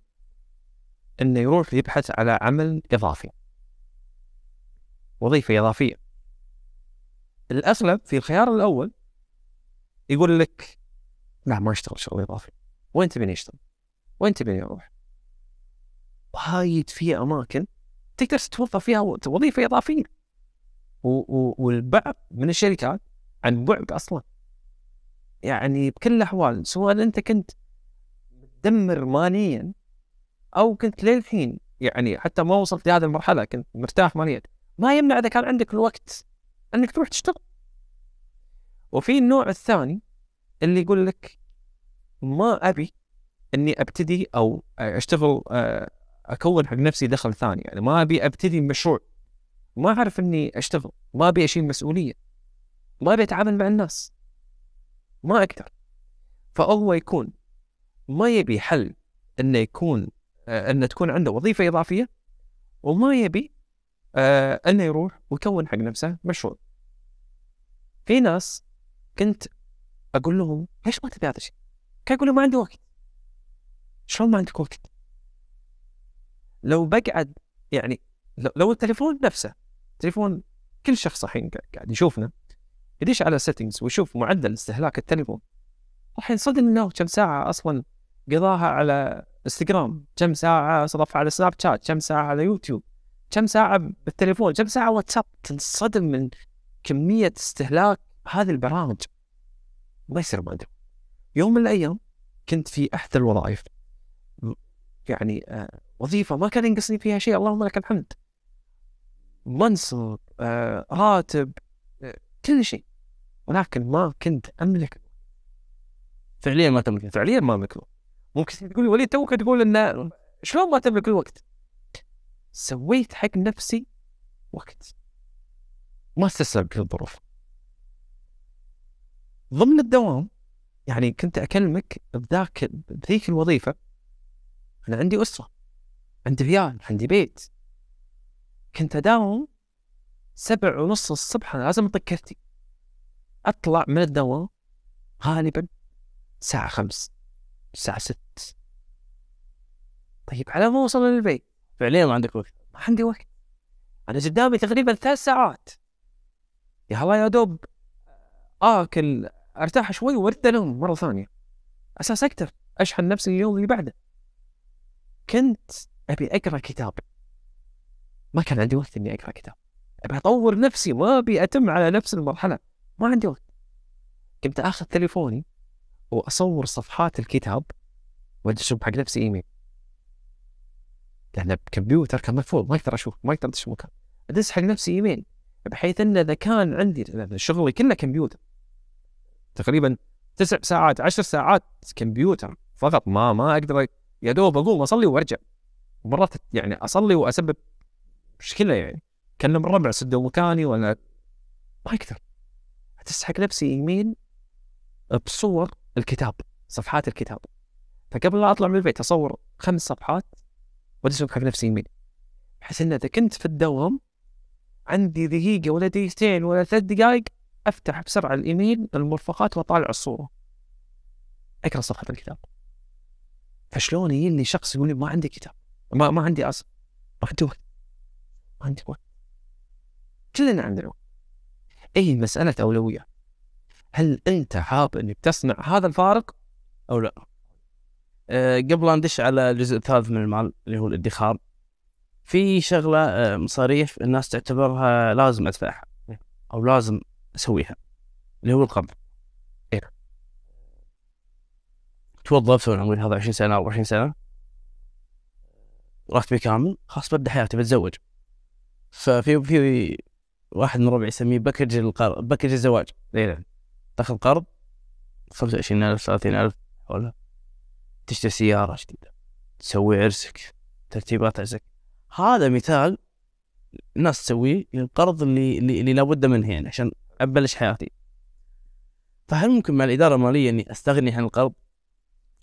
إنه يروح يبحث على عمل إضافي. وظيفة إضافية. الاغلب في الخيار الأول يقول لك لا ما اشتغل شغل إضافي وين تبيني اشتغل؟ وين تبيني أروح؟ وايد في أماكن تقدر تتوظف فيها وظيفة إضافية والبعض من الشركات عن بعد أصلا يعني بكل الأحوال سواء أنت كنت مدمر ماليا أو كنت للحين يعني حتى ما وصلت لهذه المرحلة كنت مرتاح ماليا ما يمنع إذا كان عندك الوقت إنك تروح تشتغل. وفي النوع الثاني اللي يقول لك ما أبي إني أبتدي أو أشتغل آه، أكون حق نفسي دخل ثاني. يعني ما أبي أبتدي مشروع. ما أعرف إني أشتغل. ما أبي أشيل مسؤولية. ما أبي أتعامل مع الناس. ما أقدر. فهو يكون ما يبي حل إنه يكون آه، إنه تكون عنده وظيفة إضافية وما يبي آه إنه يروح ويكون حق نفسه مشروع. في ناس كنت أقول لهم ليش ما تبي هذا الشيء؟ كان يقولوا ما عندي وقت شلون ما عندك وقت؟ لو بقعد يعني لو التليفون نفسه تليفون كل شخص الحين قاعد يشوفنا يدش على settings ويشوف معدل استهلاك التليفون راح ينصدم إنه كم ساعة أصلا قضاها على انستغرام كم ساعة صرفها على سناب شات كم ساعة على يوتيوب كم ساعة بالتليفون كم ساعة واتساب تنصدم من كمية استهلاك هذه البرامج. ما يصير ما أدري. يوم من الأيام كنت في احدى الوظائف. يعني آه وظيفة ما كان ينقصني فيها شيء اللهم لك الحمد. منصب آه راتب آه كل شيء. ولكن ما كنت أملك. فعليا ما تملك. فعليا ما أملك. ممكن تقول لي وليد توك تقول انه شلون ما تملك الوقت؟ سويت حق نفسي وقت. ما استسلمت للظروف ضمن الدوام يعني كنت أكلمك بذاك بذيك الوظيفة أنا عندي أسرة عندي عيال عندي بيت. كنت أداوم سبع ونص الصبح أنا لازم أطق كرتي أطلع من الدوام غالبا الساعة خمس الساعة ست. طيب على ما اوصل للبيت فعليا ما عندك وقت. ما عندي وقت. أنا قدامي تقريبا ثلاث ساعات. يا هلا يا دوب اكل أرتاح شوي وأرد أنام مرة ثانية. أساس أقدر أشحن نفسي اليوم اللي بعده. كنت أبي أقرأ كتاب. ما كان عندي وقت إني أقرأ كتاب. أبي أطور نفسي ما ابي أتم على نفس المرحلة. ما عندي وقت. كنت آخذ تليفوني وأصور صفحات الكتاب وادشهم حق نفسي إيميل. لأن بكمبيوتر كان مقفول ما أقدر أشوف ما أقدر أدش مكان. ادس حق نفسي إيميل. بحيث إن إذا كان عندي شغلي كله كمبيوتر تقريبا تسع ساعات عشر ساعات كمبيوتر فقط ما ما أقدر يا دوب اقوم أصلي وأرجع. مرات يعني أصلي وأسبب مشكلة يعني كلم الربع سدوا مكاني ولا ما أقدر. ادس حق نفسي ايميل بصور الكتاب صفحات الكتاب. فقبل لا أطلع من البيت أصور خمس صفحات وادسهم حق نفسي ايميل بحيث إن إذا كنت في الدوام عندي دقيقة ولا دقيقتين ولا ثلاث دقائق أفتح بسرعة الإيميل المرفقات وأطالع الصورة. أقرأ صفحة الكتاب. فشلون يجيني شخص يقول لي ما عندي كتاب؟ ما ما عندي أصل. ما عندي وقت. ما عندي وقت. كلنا عندنا وقت. اي مسألة أولوية؟ هل أنت حاب أنك تصنع هذا الفارق أو لا؟ أه قبل لا ندش على الجزء الثالث من المال اللي هو الادخار في شغلة أه مصاريف الناس تعتبرها لازم أدفعها أو لازم أسويها اللي هو القرض إيه. توظفت وأنا عمري هذا 20 سنة 24 سنة. راتبي كامل خلاص ببدأ حياتي بتزوج. ففي في واحد من ربعي يسميه package القرض package الزواج. إيه. تاخذ قرض 25000 30000 حولها. تشتري سيارة جديدة تسوي عرسك ترتيبات عرسك هذا مثال الناس تسويه للقرض اللي اللي, لابد منه يعني عشان أبلش حياتي. فهل ممكن مع الإدارة المالية إني أستغني عن القرض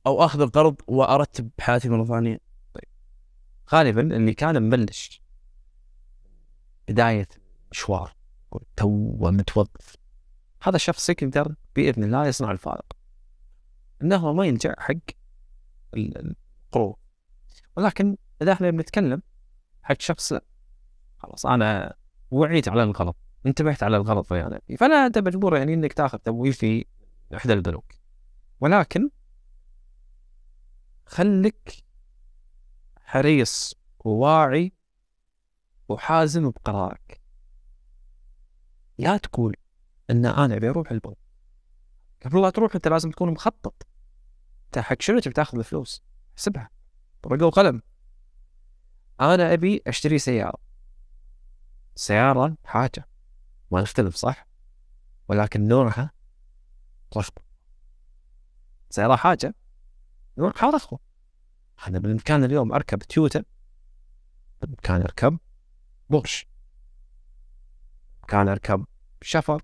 أو آخذ القرض وأرتب حياتي مرة ثانية؟ غالبا اللي كان مبلش بداية مشوار. تو متوظف. هذا الشخص يقدر بإذن الله يصنع الفارق إنه ما يلجا حق ال- القروض. ولكن إذا إحنا بنتكلم حق شخص. لا خلاص أنا وعيت على الغلط انتبهت على الغلط يعني فلا أنت مجبور يعني إنك تاخذ تمويل في إحدى البنوك. ولكن خليك حريص وواعي وحازم بقرارك. لا تقول إن أنا أبي أروح البنك. قبل لا تروح أنت لازم تكون مخطط. أنت حق شنو تبي تاخذ الفلوس؟ احسبها. ورقه وقلم أنا أبي أشتري سيارة. سيارة حاجة. ما نختلف صح؟ ولكن نوعها رخبة سيارة حاجة. نوعها رخبة أنا بالإمكان اليوم أركب تويوتا. بالإمكان أركب بورش. كان أركب شفر.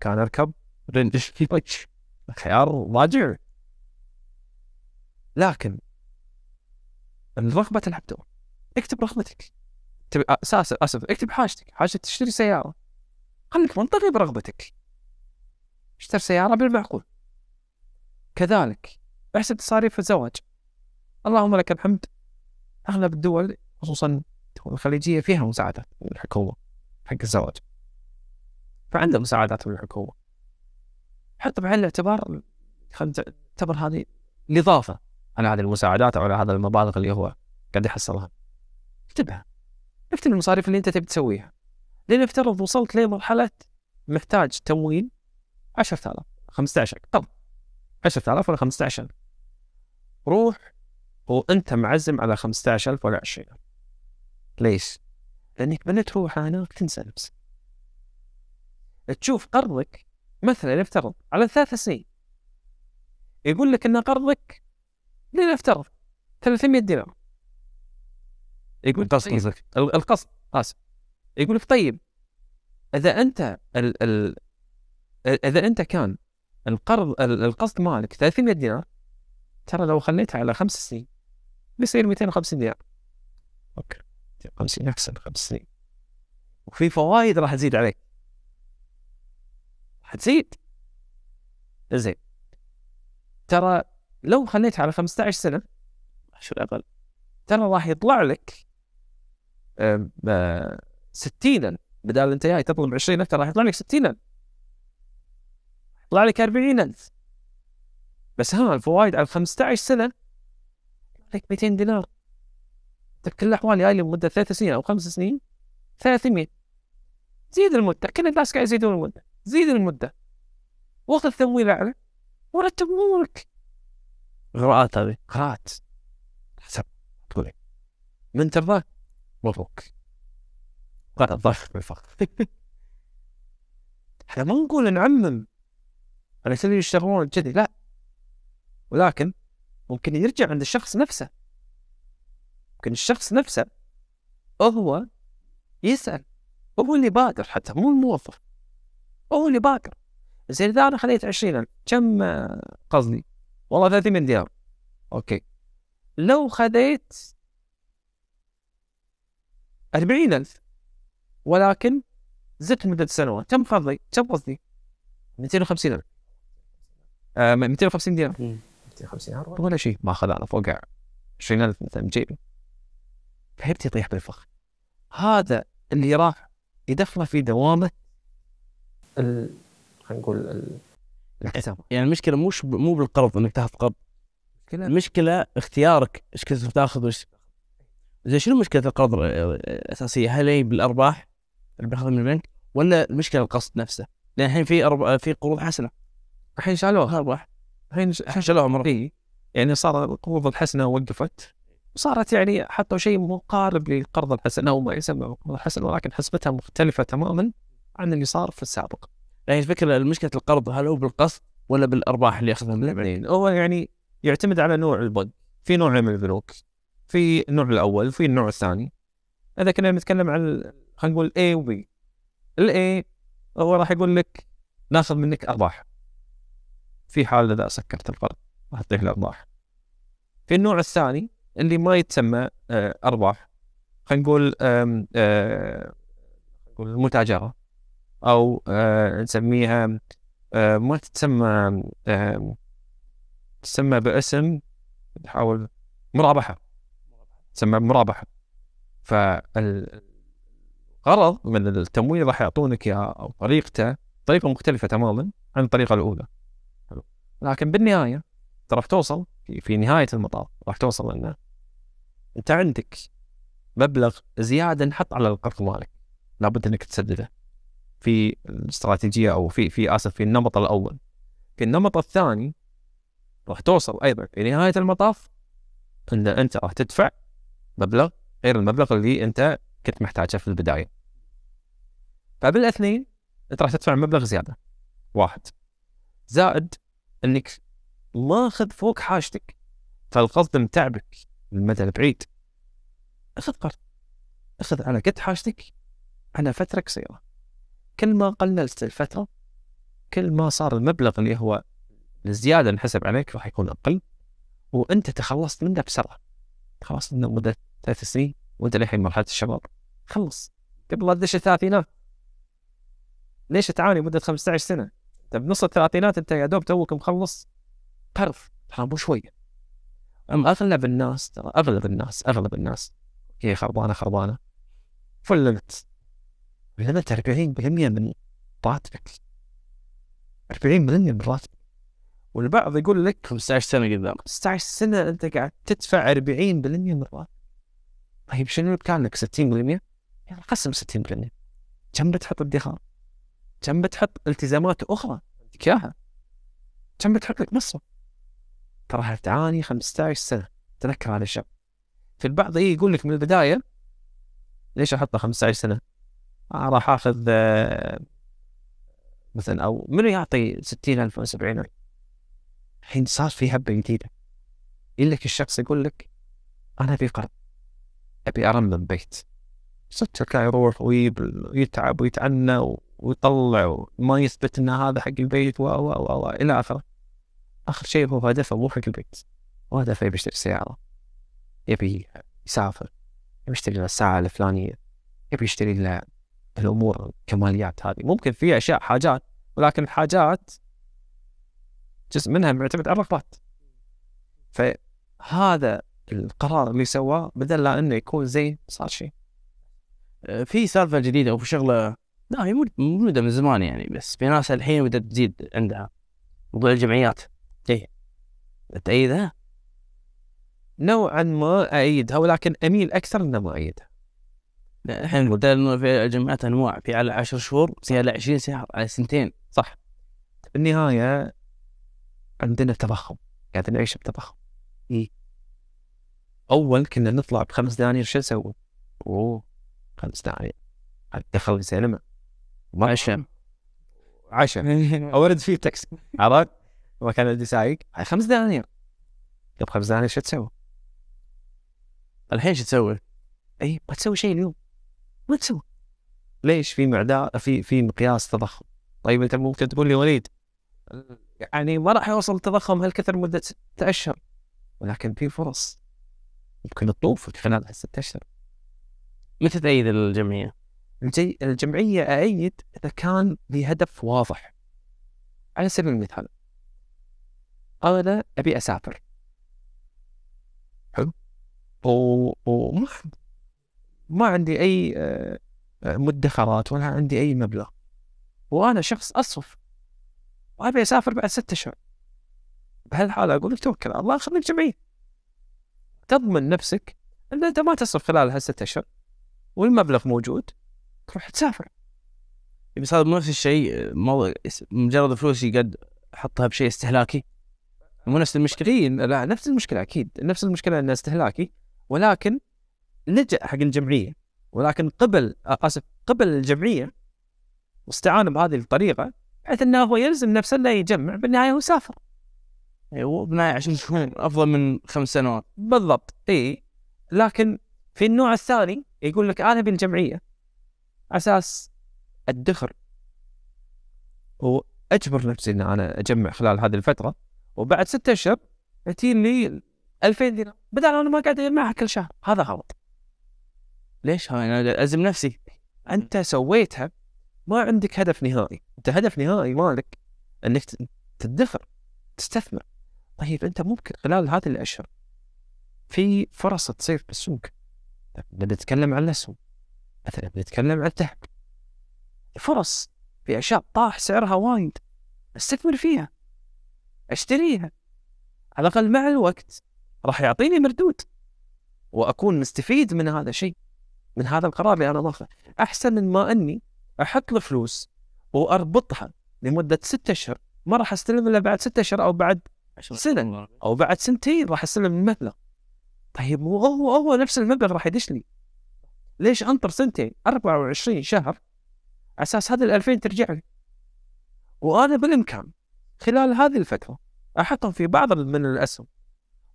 كان أركب رينج. خيار راجع لكن الرغبة تلعب دور اكتب رغبتك. تبي أساس أسف اكتب حاجتك. حاجة تشتري سيارة. خليك منطقي برغبتك. اشتري سيارة بالمعقول. كذلك احسب مصاريف الزواج. اللهم لك الحمد. أغلب الدول خصوصا الدول الخليجية فيها مساعدات من الحكومة حق الزواج. فعنده مساعدات من الحكومة. حط بعين الاعتبار خلينا نعتبر هذه الإضافة. على هذه المساعدات أو على هذا المبالغ اللي هو قاعد يحصلها. اكتبها اكتب المصاريف اللي أنت تبي تسويها. لأن افترض وصلت لمرحله محتاج تمويل 10000 15 قرض 10000 ولا 15000 روح وأنت معزم على 15000 ولا 20000 ليش؟ لأنك من تروح هناك تنسى نفسك. تشوف قرضك مثلا نفترض على ثلاث سنين. يقول لك إن قرضك لنفترض 300 دينار. يقول القصد طيب. قصدك. ال- القصد. اسف يقول لك طيب إذا أنت ال ال اذا أنت كان القرض ال- القصد مالك 300 دينار ترى لو خليتها على خمس سنين بيصير 250 دينار. أوكي. 250 أحسن خمس سنين. وفي فوائد راح تزيد عليك. حتزيد زين. ترى لو خليتها على 15 سنة شو أقل ترى راح يطلع لك آه، 60 بدال أنت جاي تطلب 20 ترى راح يطلع لك 60 يطلع لك 40 بس ها الفوائد على 15 سنة يطلع لك 200 دينار. بكل الأحوال جاي لمدة ثلاث سنين أو خمس سنين 300 زيد المدة كل الناس قاعد يزيدون المدة. زيد المدة. واخذ تمويل أعلى ورتب أمورك. غراءات هذه. قرات حسب تقول من ترضى؟ مبروك قرأ الضعف بالفقر إحنا ما نقول نعمم. على اللي يشتغلون كذي؟ لا. ولكن ممكن يرجع عند الشخص نفسه. ممكن الشخص نفسه هو يسأل. هو اللي بادر حتى مو الموظف. هو اللي بادر زين إذا أنا خليت 20 كم قصدي؟ والله 300 دينار. أوكي. لو خذيت أربعين ألف ولكن زدت مدة سنوات كم قصدي كم قصدي 250 ألف. آه 250 دينار. 250 دينار ولا شيء ما أخذ أنا فوق 20 ألف مثلا بجيبي فيبتدي يطيح بالفخ. هذا اللي راح يدخله في دوامة ال خلينا نقول ال- الحساب يعني المشكلة مش ب... مو بالقرض إنك تاخذ قرض. المشكلة اختيارك إيش كنت تاخذ وايش زين شنو مشكلة القرض الأساسية؟ هل هي بالأرباح؟ اللي بياخذها من البنك؟ ولا المشكلة القسط نفسه؟ لأن الحين في أرب... في قروض حسنة. الحين شالوها. أرباح. الحين شالوها مرة. يعني صار القروض الحسنة وقفت. وصارت يعني حطوا شيء مقارب للقرض الحسن. أو ما يسمى القرض الحسن ولكن حسبتها مختلفة تماما عن اللي صار في السابق. يعني الفكرة مشكله القرض هل هو بالقسط ولا بالأرباح اللي يأخذها من؟ الاثنين هو يعني يعتمد على نوع البنك. في نوعين من البنوك في النوع الأول وفي النوع الثاني. اذا كنا نتكلم عن خلينا نقول A و B. الاي هو راح يقول لك ناخذ منك أرباح. في حال إذا سكرت القرض راح تطيح الأرباح. في النوع الثاني اللي ما يتسمى آه، أرباح خلينا نقول آه، نقول المتاجرة. أو آه، نسميها آه، ما تتسمى آم، تسمى باسم نحاول مرابحة تسمى مرابحة. فالغرض من التمويل راح يعطونك اياه أو طريقته طريقة مختلفة تماما عن الطريقة الأولى. حلو. لكن بالنهاية انت راح توصل في, في نهاية المطاف راح توصل انه أنت عندك مبلغ زيادة نحط على القرض مالك. لابد إنك تسدده. في الاستراتيجية أو في في آسف في النمط الأول. في النمط الثاني راح توصل أيضا في نهاية المطاف إن أنت راح تدفع مبلغ غير المبلغ اللي أنت كنت محتاجه في البداية. فبالاثنين أنت راح تدفع مبلغ زيادة. واحد. زائد إنك ماخذ فوق حاجتك فالقصد متعبك المدى البعيد. اخذ قرض. اخذ على قد حاجتك. على فترة قصيرة. كل ما قللت الفترة كل ما صار المبلغ اللي هو الزياده انحسب عليك راح يكون أقل وأنت تخلصت منه بسرعة. خلاص إنه مدة ثلاث سنين وأنت للحين مرحلة الشباب. خلص. قبل لا تدش الثلاثينات. ليش تعاني مدة 15 سنة؟ انت بنص الثلاثينات أنت يا دوب توك مخلص. قرض ترى مو شوية. اما أغلب الناس ترى أغلب الناس أغلب الناس. هي خربانة خربانة. فل ليمت 40% من راتبك 40% من راتبك والبعض يقول لك 15 سنة قدام 15 سنة أنت قاعد تدفع 40% من راتبك طيب شنو كان لك 60%؟ يعني قسم 60% كم بتحط ادخار؟ كم بتحط التزامات أخرى عندك اياها؟ كم بتحط لك مصرف؟ ترى تعاني 15 سنة تذكر هذا الشيء في البعض يقول لك من البداية ليش احطه 15 سنة؟ آه راح آخذ آه، مثلا أو منو يعطي 60000 أو 70000 الحين صار في هبة جديدة. يجي لك الشخص يقول لك أنا أبي قرض أبي ارمم بيت صدق يروح ويتعب ويتعنى ويطلع وما يثبت إن هذا حق البيت و و و و إلى آخره. آخر شيء هو هدفه مو حق البيت هو هدفه يبي يشتري سيارة يبي يسافر يبي يشتري له الساعة الفلانية يبي يشتري له الأمور الكماليات هذه. ممكن في أشياء حاجات ولكن الحاجات جزء منها معتمد على الرغبات فهذا القرار اللي سواه بدل لا إنه يكون زين صار شيء. آه، في سالفة جديدة وفي شغلة لا هي مو- موجودة من زمان يعني بس في ناس الحين بدات تزيد عندها. موضوع الجمعيات. إيه. تأيدها؟ نوعا ما ايدها ولكن أميل أكثر إنه ما لا، الحين بدل إنه في الجمعيات أنواع في على 10 شهور في على 20 شهر على سنتين. صح. بالنهاية عندنا تضخم قاعد نعيش بتضخم. إيه. أول كنا نطلع بخمس دنانير شو نسوي؟ أوه خمس دنانير. دخل السينما ما عشاء. عشاء. أورد فيه تاكسي. عرفت؟ ما كان عندي سايق. خمس دنانير. قبل خمس دنانير شو تسوي؟ الحين شو تسوي؟ اي ما تسوي شيء اليوم. ما تسوي ليش في معدار في في مقياس تضخم؟ طيب أنت ممكن تقول لي وليد يعني ما راح يوصل التضخم هالكثر مدة ستة اشهر ولكن في فرص. ممكن تطوف خلال هالست أشهر. متى تأيد الجمعية؟ الجي... الجمعية اأيد إذا كان لهدف واضح. على سبيل المثال أنا أبي أسافر. حلو. و... وما ما عندي أي آه، مدخرات ولا عندي أي مبلغ. وأنا شخص أصرف. وأبي أسافر بعد ستة اشهر بهالحالة أقول لك توكل على الله خليك جمعية. تضمن نفسك إن أنت ما تصرف خلال هالست اشهر والمبلغ موجود تروح تسافر. بس هذا مو نفس الشيء مجرد فلوسي قد احطها بشيء استهلاكي؟ مو نفس المشكلة؟ إي لا نفس المشكلة أكيد. نفس المشكلة انه استهلاكي ولكن لجأ حق الجمعية. ولكن قبل آسف قبل الجمعية واستعان بهذه الطريقة بحيث إنه هو يلزم نفسه إنه يجمع. بالنهاية هو سافر. أيوه بناء عشان تكون أفضل من خمس سنوات. بالضبط اي لكن في النوع الثاني يقول لك أنا بالجمعيه على أساس ادخر وأجبر نفسي إن أنا أجمع خلال هذه الفترة. وبعد ستة أشهر يعطيني لي 2000 دينار. بدل أنا ما قاعد أجمعها كل شهر. هذا غلط. ليش ها أنا ازم نفسي. أنت سويتها ما عندك هدف نهائي. أنت هدف نهائي مالك إنك تدخر تستثمر. طيب أنت ممكن خلال هذه الأشهر في فرص تصير بالسوق طيب نبي نتكلم عن الاسهم مثلا بنتكلم عن الذهب. فرص في أشياء طاح سعرها وايد. أستثمر فيها. أشتريها. على الأقل مع الوقت راح يعطيني مردود. وأكون مستفيد من هذا الشيء. من هذا القرار اللي أنا ماخذه أحسن من ما أني أحط الفلوس وأربطها لمدة ستة أشهر. ما راح أستلم إلا بعد ستة أشهر أو بعد سنة. أو بعد سنتين راح أستلم المبلغ. طيب مو هو هو نفس المبلغ راح يدش لي. ليش أنطر سنتين؟ 24 شهر. على أساس هذه ال 2000 ترجع لي. وأنا بالإمكان خلال هذه الفترة أحطهم في بعض من الأسهم.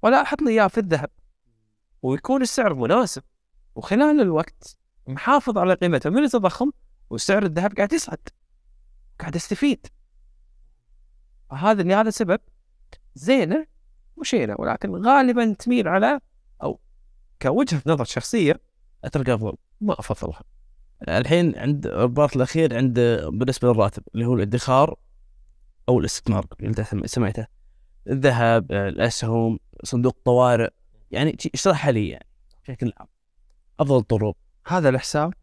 ولا أحط لي إياه في الذهب. ويكون السعر مناسب. وخلال الوقت محافظ على قيمته من التضخم وسعر الذهب قاعد يصعد قاعد استفيد فهذا لهذا السبب زينة وشينة ولكن غالبا تميل على أو كوجهة نظر شخصية اترك أفضل. ما أفضلها. الحين عند الرباط الأخير عند بالنسبة للراتب اللي هو الادخار أو الاستثمار اللي انت سم- سمعته الذهب الأسهم صندوق طوارئ يعني اشرحها لي يعني بشكل عام. أفضل الطرق هذا الحساب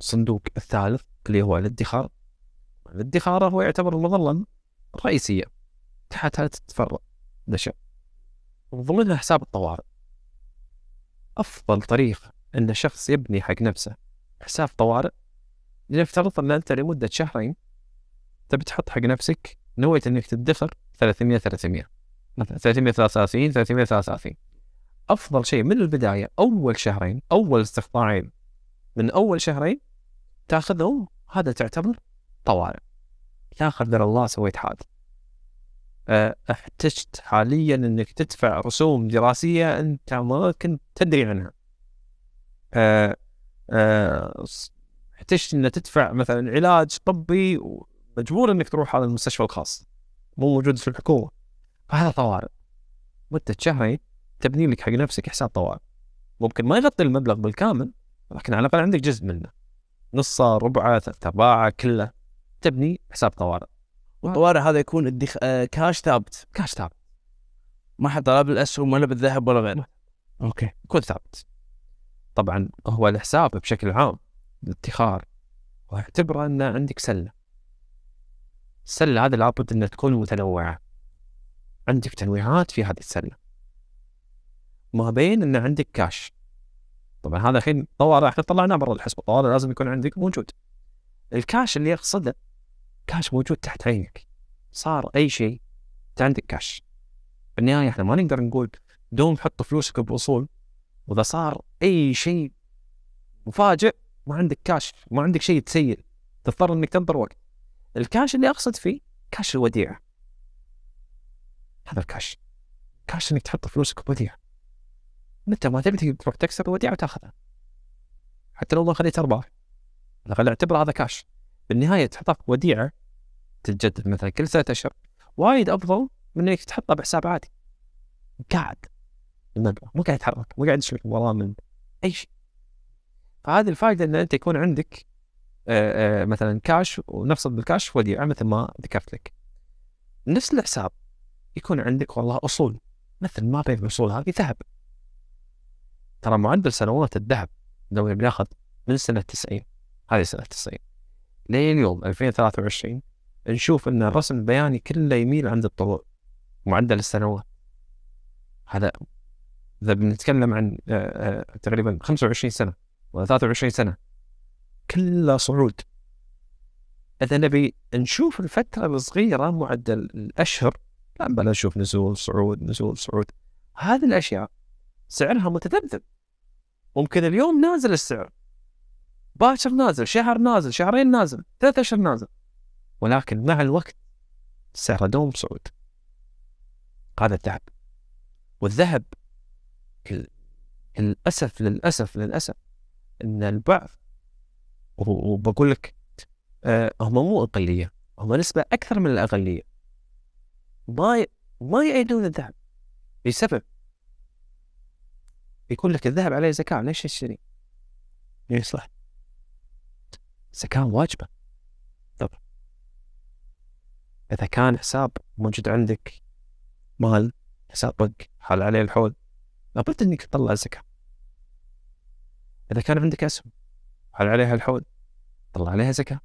الصندوق الثالث اللي هو الادخار. الادخار هو يعتبر المظلة الرئيسية تحتها تتفرع نشأ. من ضمنها حساب الطوارئ. أفضل طريقة أن شخص يبني حق نفسه. حساب طوارئ. لنفترض أن أنت لمدة شهرين تبي تحط حق نفسك نوية أنك تدخر 300 300 مثلا 333 333 أفضل شيء من البداية أول شهرين أول استقطاعين من أول شهرين تأخذهم هذا تعتبر طوارئ. لا قدر الله سويت حادث أه، احتجت حاليا إنك تدفع رسوم دراسية أنت ما كنت تدري عنها. أه، ص- احتجت ان تدفع مثلا علاج طبي ومجبور إنك تروح على المستشفى الخاص مو موجود في الحكومة. فهذا طوارئ. مدة شهرين تبني لك حق نفسك حساب طوارئ. ممكن ما يغطي المبلغ بالكامل لكن على الأقل عندك جزء منه. نصة ربعة ثلاث ارباعه كله. تبني حساب طوارئ. والطوارئ هذا يكون الدخ... آه كاش ثابت. كاش ثابت. ما حط لا بالاسهم ولا بالذهب ولا غيره. okay. يكون ثابت. طبعا هو الحساب بشكل عام الادخار واعتبره أن عندك سلة. السلة هذه لابد انها تكون متنوعة. عندك تنويعات في هذه السلة. ما بين إن عندك كاش طبعا هذا الحين طوارئ إحنا طلعناه برا الحسبة. الطوارئ لازم يكون عندك موجود. الكاش اللي يقصده كاش موجود تحت عينك. صار أي شيء انت عندك كاش بالنهايه إحنا ما نقدر نقول دوم حط فلوسك باصول وإذا صار أي شيء مفاجئ ما عندك كاش ما عندك شيء تسيل تضطر إنك تنطر وقت. الكاش اللي أقصد فيه كاش الوديعة. هذا ال cash cash إنك تحط فلوسك بوديعة. متى ما تبي تروح تكسر الوديعة وتاخذها. حتى لو ما خليت أرباح. الأقل اعتبر هذا كاش بالنهاية تحطها في وديعة تتجدد مثلا كل ثلاثة أشهر وايد أفضل من إنك تحطها بحساب عادي. قاعد. المبلغ. مو قاعد يتحرك. مو قاعد يشرك وراه من أي شيء. فهذه الفائدة إن أنت يكون عندك آه، آه، مثلا كاش ونفصل بالكاش وديعة مثل ما ذكرت لك. نفس الحساب يكون عندك والله أصول. مثل ما بين الاصول هذه ذهب. ترى معدل سنوات الذهب لو بناخذ من سنة 90 هذه سنة 90 لين اليوم 2023 نشوف إن الرسم البياني كله يميل عند الطلوع معدل السنوات. هذا إذا بنتكلم عن آه، آه، تقريبا 25 سنة ولا 23 سنة كله صعود. إذا نبي نشوف الفترة الصغيرة معدل الأشهر لا بلا نشوف نزول صعود نزول صعود هذه الأشياء سعرها متذبذب. ممكن اليوم نازل السعر. باكر نازل شهر نازل شهرين نازل ثلاثة اشهر نازل. ولكن مع الوقت سعره دوم صعود. هذا الذهب. والذهب ال- للأسف للأسف للأسف إن البعض وبقول لك آه، هم مو أقلية هم نسبة أكثر من الأقلية. ما. ما يعيدون الذهب لسبب يقول لك الذهب عليه زكاة ليش تشتري؟ اي صح زكاة واجبة. طب. إذا كان حساب موجود عندك مال حساب بنك حال عليه الحول لابد إنك تطلع زكاة إذا كان عندك أسهم حال عليها الحول طلع عليها زكاة.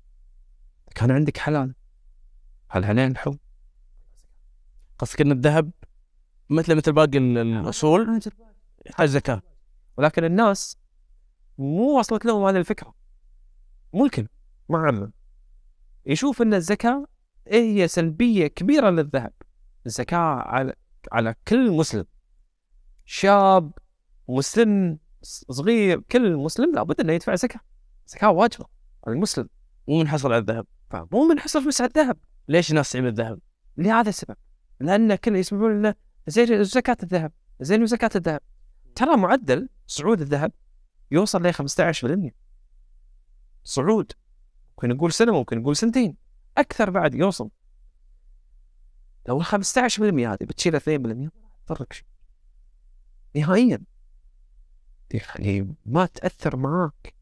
إذا كان عندك حلال حال عليها الحول. قصدك إن الذهب مثل مثل باقي ال- الأصول؟ يحتاج زكاه ولكن الناس مو وصلت لهم هذه الفكرة. مو الكل ما عمم يشوف إن الزكاة هي سلبية كبيرة للذهب. الزكاة على على كل مسلم. شاب مسن صغير كل مسلم لابد إنه يدفع زكاة زكاة واجبة على المسلم. مو منحصر على الذهب. فمو منحصر بس على الذهب. ليش الناس تعمل الذهب؟ لهذا السبب. لأن كل يسمعون إنه زين زكاة الذهب. زين وزكاة الذهب. ترى معدل صعود الذهب يوصل ل 15% صعود. ممكن نقول سنة ممكن نقول سنتين. أكثر بعد يوصل. لو ال 15% هذه بتشيل 2% ما تضرك شيء. نهائيا. يعني ما تأثر معاك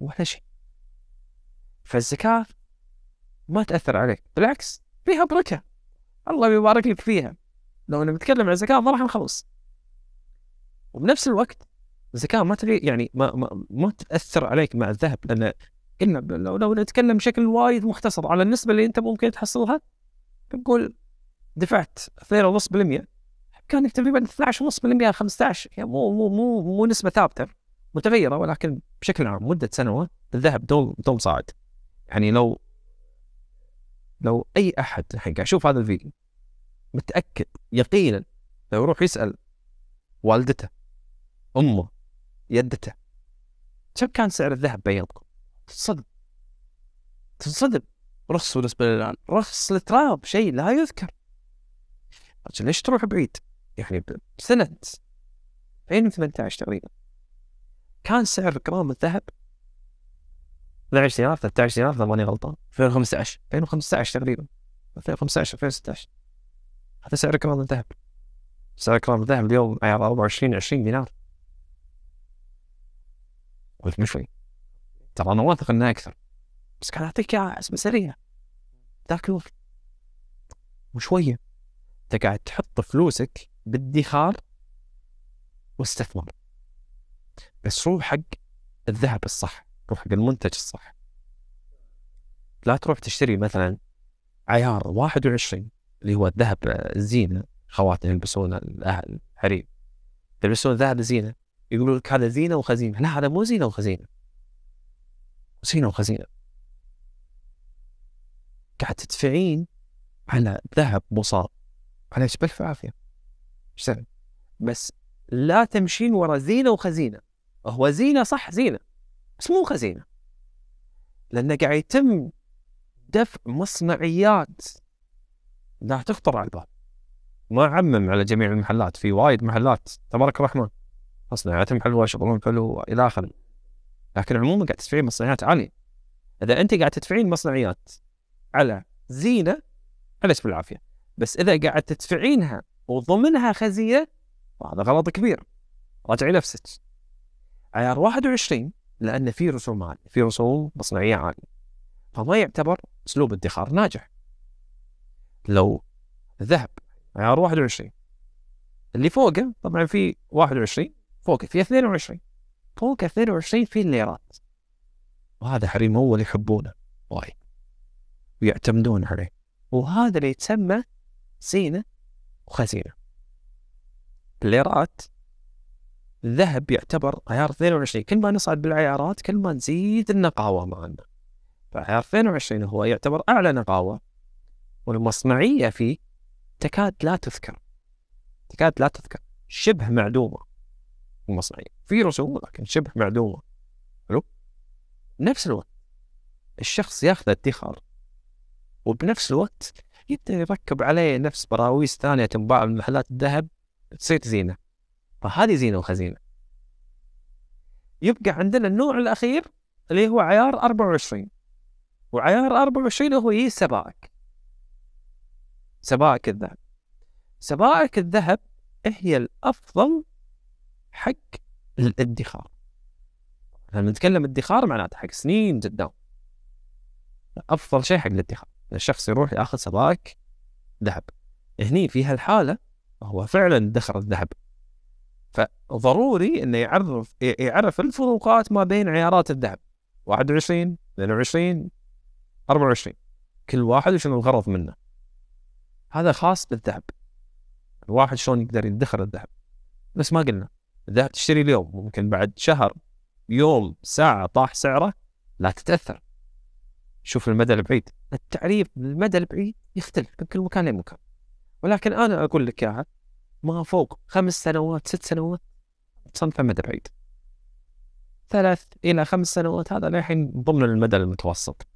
ولا شيء. فالزكاة ما تأثر عليك. بالعكس فيها بركة. الله يبارك لك فيها. لو نتكلم عن الزكاة ما راح نخلص. وبنفس الوقت الزكاة ما تغير يعني ما ما, ما تأثر عليك مع الذهب لأن قلنا ب- لو لو نتكلم بشكل وايد مختصر على النسبة اللي أنت ممكن تحصلها بنقول دفعت 2.5% كانك تقريبا 12.5% 15 يعني مو مو مو مو نسبة ثابتة متغيرة ولكن بشكل عام مدة سنوات الذهب دوم دوم صاعد. يعني لو لو أي أحد الحين قاعد يشوف هذا الفيديو متأكد يقينا لو يروح يسأل والدته أمه يدته. كم كان سعر الذهب بينكم؟ تنصدم تنصدم رخص بالنسبة لي الآن. رخص التراب شيء لا يذكر. رجل ليش تروح بعيد؟ يعني بسنة. 2018 تقريبا. كان سعر جرام الذهب؟ 12 دينار 13 دينار إذا ماني غلطان. 2015 2015 تقريبا. 2015 2016 هذا سعر جرام الذهب. سعر جرام الذهب اليوم عيار 24 20 دينار. قلت مش شوي ترى أنا واثق انه أكثر. بس كان أعطيك إياها اسمه سريع. ذاك الوقت. وشوية. أنت قاعد تحط فلوسك بادخار واستثمار بس روح حق الذهب الصح؟ روح حق المنتج الصح؟ لا تروح تشتري مثلا عيار 21 اللي هو الذهب الزينة. خواتم يلبسون الأهل الحريم. يلبسون ذهب زينة. يقولوا لك هذا زينة وخزينة. لا هذا مو زينة وخزينة. زينة وخزينة. قاعد تدفعين على ذهب مصاب. معليش بألف عافية. سوي؟ بس لا تمشين ورا زينة وخزينة. هو زينة صح زينة. بس مو خزينة. لأنه قاعد يتم دفع مصنعيات. لا تخطر على البال ما اعمم على جميع المحلات. في وايد محلات. تبارك الرحمن. مصنعياتهم حلوة شغلهم حلو إلى آخره. لكن عموما قاعد تدفعين مصنعيات عالية. إذا أنت قاعد تدفعين مصنعيات على زينة معلش بالعافيه بس إذا قاعد تدفعينها وضمنها خزينة هذا غلط كبير. راجعي نفسك. عيار 21 لأن في رسوم عالية في رسوم مصنعية عالية. فما يعتبر أسلوب ادخار ناجح. لو ذهب عيار 21 اللي فوقه طبعا في 21 فوقه في 22 فوق 22 في الليرات وهذا حريم هو اللي يحبونه. وايد. ويعتمدون عليه. وهذا اللي يتسمى زينة وخزينة. الليرات الذهب يعتبر عيار 22 كل ما نصعد بالعيارات كل ما نزيد النقاوة معنا. فعيار 22 هو يعتبر أعلى نقاوة. والمصنعية فيه تكاد لا تذكر. تكاد لا تذكر. شبه معدومة. المصنعية في رسوم لكن شبه معدومة. حلو؟ نفس الوقت الشخص ياخذ ادخار وبنفس الوقت يبدأ يركب عليه نفس براويز ثانية تنباع من محلات الذهب تصير زينة. فهذه زينة وخزينة. يبقى عندنا النوع الأخير اللي هو عيار 24 وعيار 24 هو هي سبائك. سبائك الذهب. سبائك الذهب هي الأفضل حق الادخار. لما نتكلم ادخار معناته حق سنين قدام. أفضل شيء حق الادخار. الشخص يروح يأخذ سبائك ذهب. هني في هالحالة هو فعلا دخر الذهب. فضروري إنه يعرف يعرف الفروقات ما بين عيارات الذهب. 21 22 24 كل واحد وشنو الغرض منه. هذا خاص بالذهب. الواحد شلون يقدر يدخر الذهب. بس ما قلنا. الذهب تشتري اليوم ممكن بعد شهر يوم ساعة طاح سعره لا تتأثر. شوف المدى البعيد. التعريف بالمدى البعيد يختلف من كل مكان لمكان. ولكن أنا أقول لك إياها ما فوق خمس سنوات ست سنوات تصنفه مدى بعيد. ثلاث إلى خمس سنوات هذا للحين ضمن المدى المتوسط.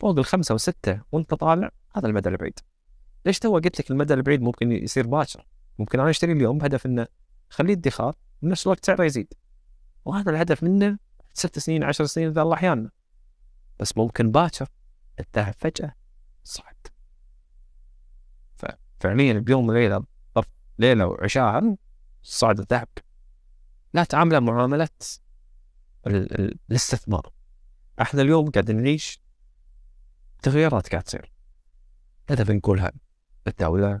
فوق الخمسة وستة وأنت طالع هذا المدى البعيد. ليش تو قلت لك المدى البعيد ممكن يصير باكر؟ ممكن أنا أشتري اليوم بهدف إنه خليه ادخار بنفس الوقت سعره يزيد. وهذا الهدف منه ست سنين عشر سنين ذا الله أحيانا. بس ممكن باكر الذهب فجأة صعد. ففعليا بيوم وليلة ظرف ليلة وعشاء صعد الذهب. لا تعامله ال- الاستثمار. إحنا اليوم قاعد نعيش تغييرات قاعد تصير. هذا بنقولها؟ بالدولة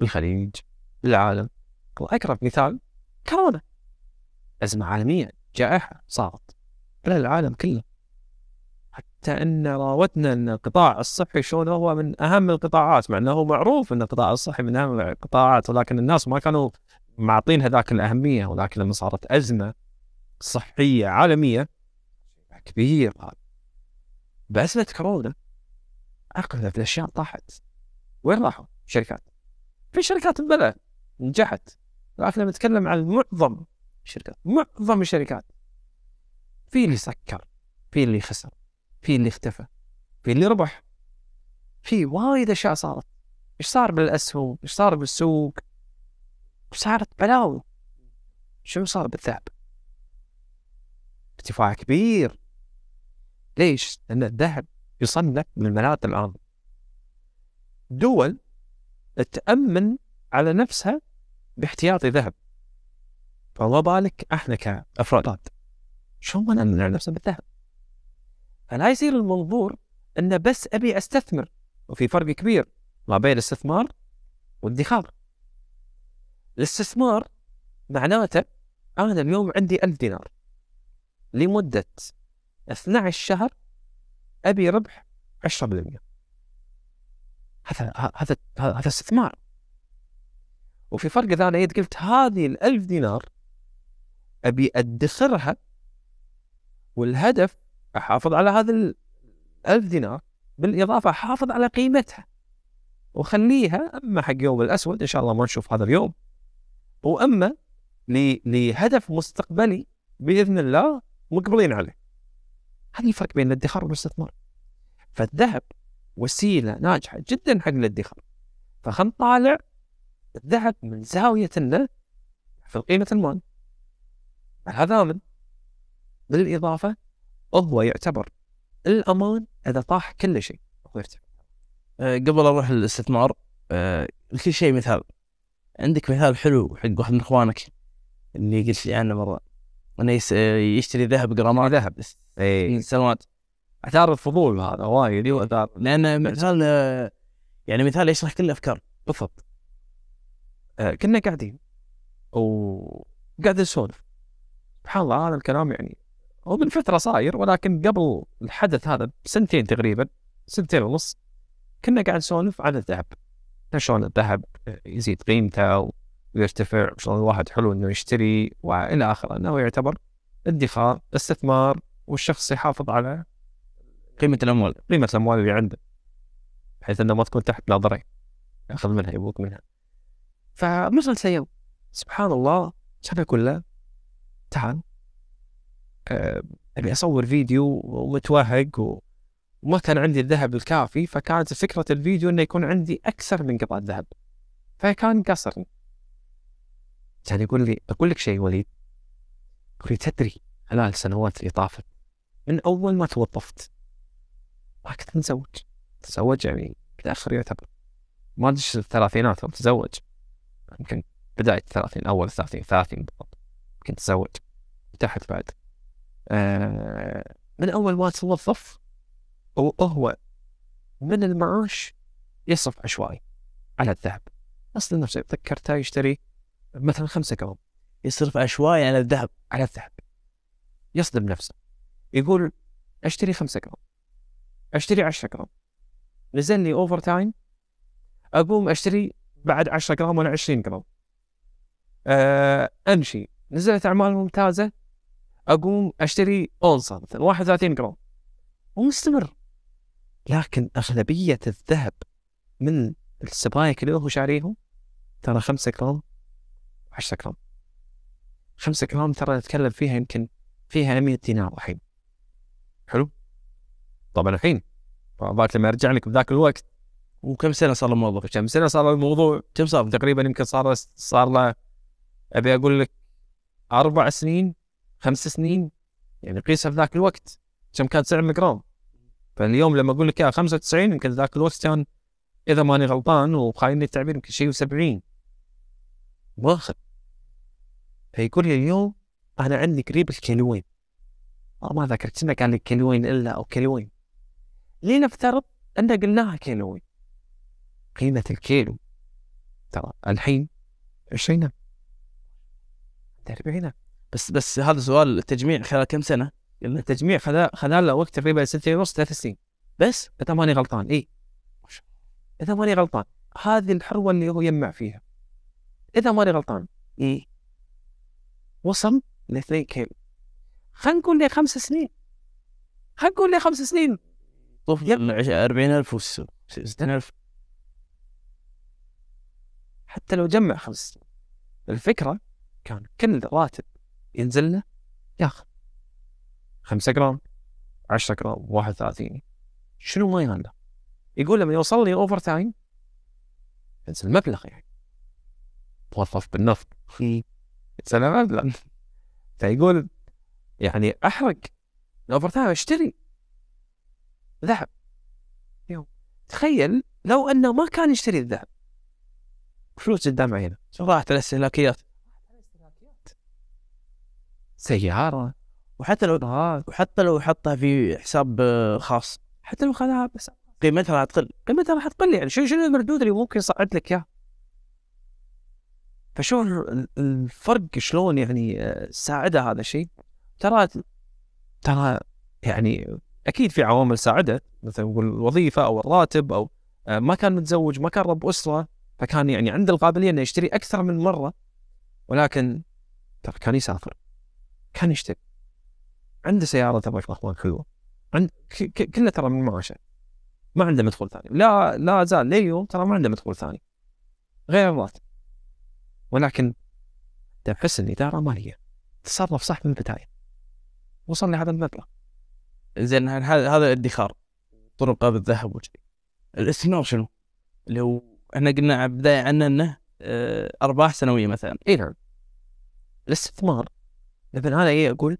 بالخليج بالعالم. وأقرب مثال كورونا. أزمة عالمية جائحة صارت على العالم كله. حتى أن راودنا أن القطاع الصحي شلون هو من أهم القطاعات مع أنه معروف أن القطاع الصحي من أهم القطاعات ولكن الناس ما كانوا معطين هذاك الأهمية ولكن لما صارت أزمة صحية عالمية كبير. هذا بأزمة كورونا أغلب الأشياء طاحت. وين راحوا؟ شركات في شركات بلا نجحت. لكن لما نتكلم عن معظم الشركات معظم الشركات في اللي سكر في اللي خسر في اللي اختفى في اللي ربح في وايد أشياء صارت إيش صار بالأسهم؟ إيش صار بالسوق؟ صارت بلاوي شنو صار بالذهب؟ ارتفاع كبير ليش؟ لأن الذهب يصنف من الملاذ الان دول تأمن على نفسها باحتياطي ذهب. فما بالك إحنا كأفراد شلون نأمن على نفسنا بالذهب؟ فلا يصير المنظور انه بس أبي أستثمر وفي فرق كبير ما بين الاستثمار والادخار. الاستثمار معناته أنا اليوم عندي ألف دينار. لمدة 12 شهر أبي ربح 10% هذا هذا هذا استثمار. وفي فرق إذا أنا قلت هذه الألف دينار أبي أدخرها والهدف أحافظ على هذا الألف دينار بالإضافة أحافظ على قيمتها وخليها أما حق يوم الأسود إن شاء الله ما نشوف هذا اليوم وأما لهدف مستقبلي بإذن الله مقبلين عليه. هذا الفرق بين الادخار والاستثمار. فالذهب وسيلة ناجحة جدا حق الادخار. فخل نطالع الذهب من زاوية انه في قيمة المال هذا امن بالاضافه هو يعتبر الأمان إذا طاح كل شيء. هو يرتفع أه قبل أروح للاستثمار أه لكل شيء مثال. عندك مثال حلو حق واحد من إخوانك اللي قلت لي عنه مرة. إنه يس- يشتري ذهب جرامات ذهب بس. اي سنوات. أثار الفضول هذا وايد. أثار. لأن مثال أه يعني مثال يشرح كل الأفكار. بالضبط. آه كنا قاعدين. وقاعد نسولف. سبحان الله هذا الكلام يعني هو من فترة صاير ولكن قبل الحدث هذا بسنتين تقريبا سنتين ونص كنا قاعد نسولف عن الذهب. شلون الذهب يزيد قيمته ويرتفع شلون الواحد حلو إنه يشتري وإلى آخره. إنه يعتبر ادخار استثمار والشخص يحافظ على قيمة الأموال. قيمة الأموال اللي عنده بحيث إنه ما تكون تحت نظرين يأخذ منها يبوك منها. فمثل سيوم سبحان الله أقول له تعال آه، أبي أصور فيديو ومتوهق. وما كان عندي الذهب الكافي فكانت فكرة الفيديو إنه يكون عندي أكثر من قطعة ذهب. فكان قصرني كان يقول لي أقول لك شيء وليد. يقول لي تدري خلال السنوات اللي طافت من أول ما توظفت ما كنت متزوج. تزوج يعني متاخر يعتبر. ما أدري الثلاثينات تزوج. يمكن بداية الثلاثين أول الثلاثين ثلاثين بالضبط. كنت أتزوج تحت بعد. آه من أول ما توظف وهو من المعاش يصرف عشوائي على الذهب. أصلا نفسه تذكرته يشتري مثلا خمسة جرام يصرف عشوائي على الذهب على الذهب. يصدم نفسه. يقول أشتري خمسة جرام أشتري 10 جرام نزل لي overtime أقوم أشتري بعد 10 جرام ولا 20 جرام آه أمشي. نزلت أعمال ممتازة. أقوم أشتري أونصة مثلا 31 جرام ومستمر. لكن أغلبية الذهب من السبايك اللي هو شاريهم ترى 5 جرام 10 جرام 5 جرام ترى نتكلم فيها يمكن فيها 100 دينار الحين. حلو؟ طبعا الحين. لما ارجع لك بذاك الوقت. وكم سنة صار الموضوع؟ كم سنة صار الموضوع؟ كم صار؟ تقريبا يمكن صار صار له أبي أقول لك أربع سنين خمس سنين يعني قيسها في ذاك الوقت. كم كان سعر الجرام فاليوم لما أقول لك يا 95 يمكن ذاك الوقت كان إذا ماني غلطان وخايني التعبير يمكن شيء و70 واخذ فيقول لي اليوم أنا عندي قريب الكيلوين ما ذكر كنا قال لي كيلوين إلا أو كيلوين لنفترض إن قلناها كيلوين قيمة الكيلو. ترى الحين 20 40 بس بس هذا سؤال التجميع خلال كم سنة؟ التجميع خلال خلال وقت تقريبا سنتين ونص ثلاث سنين. بس إذا ماني غلطان إي. إذا ماني غلطان هذه الحروة اللي هو يجمع فيها. إذا ماني غلطان إي. وصل ل 2 كيلو. خلينا نقول لي خمس سنين. خلينا نقول لي خمس سنين. طوف يب. 40000 و 60000 حتى لو جمع خمس سنين. الفكرة كان كل راتب ينزل له ياخذ. 5 جرام 10 جرام 31 شنو ما يهان له يقول لما يوصل لي overtime ينزل مبلغ يعني. موظف بالنفط. ينزل مبلغ. فيقول يعني أحرق. ال overtime أشتري ذهب. يوم تخيل لو أنه ما كان يشتري الذهب. فلوس قدام عينه؟ راحت الاستهلاكيات سيارة. وحتى لو. وحتى لو حطها في حساب خاص. حتى لو خذها بس قيمتها راح تقل. قيمتها راح تقل يعني. شنو شنو المردود اللي ممكن يصعد لك إياه؟ فشوف ال- الفرق شلون يعني آه، ساعده هذا الشيء؟ ترى ترى يعني أكيد في عوامل ساعدت مثلا نقول الوظيفه أو الراتب أو آه، ما كان متزوج ما كان رب أسرة. فكان يعني عنده القابلية إنه يشتري أكثر من مرة ولكن ترى كان يسافر. كان يشتري. عنده سيارة يا اخوان حلوة. عند ك- ك- كله ترى من معاشه. ما عنده مدخول ثاني. لا لا زال. لليوم ترى ما عنده مدخول ثاني. غير الراتب. ولكن حسن الاداره مالية. تصرف صح من البداية. وصل لهذا المبلغ. زين هذا الادخار طرقه بالذهب وشيء الاستثمار شنو؟ اللي هو إحنا قلنا على البدايه عنه انه آه، ارباح سنوية مثلا. اي نعم. الاستثمار لما أنا إيه أقول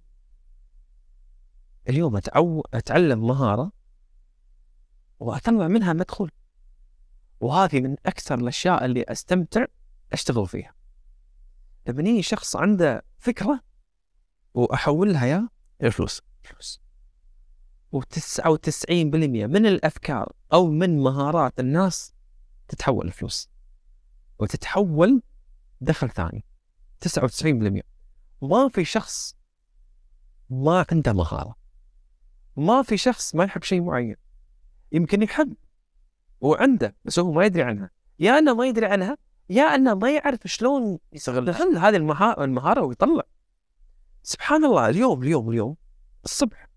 اليوم أتعو... أتعلم مهارة وأطلع منها مدخول. وهذه من أكثر الأشياء اللي أستمتع أشتغل فيها. لما يجي شخص عنده فكرة وأحولها يا الفلوس. فلوس. و99% من الأفكار أو من مهارات الناس تتحول لفلوس وتتحول دخل ثاني 99% ما في شخص ما عنده مهاره ما في شخص ما يحب شيء معين. يمكن يحب وعنده بس هو ما يدري عنها. يا أنه ما يدري عنها يا أنه ما يعرف شلون يستغل هذه المها- المهارة ويطلع. سبحان الله اليوم اليوم اليوم الصبح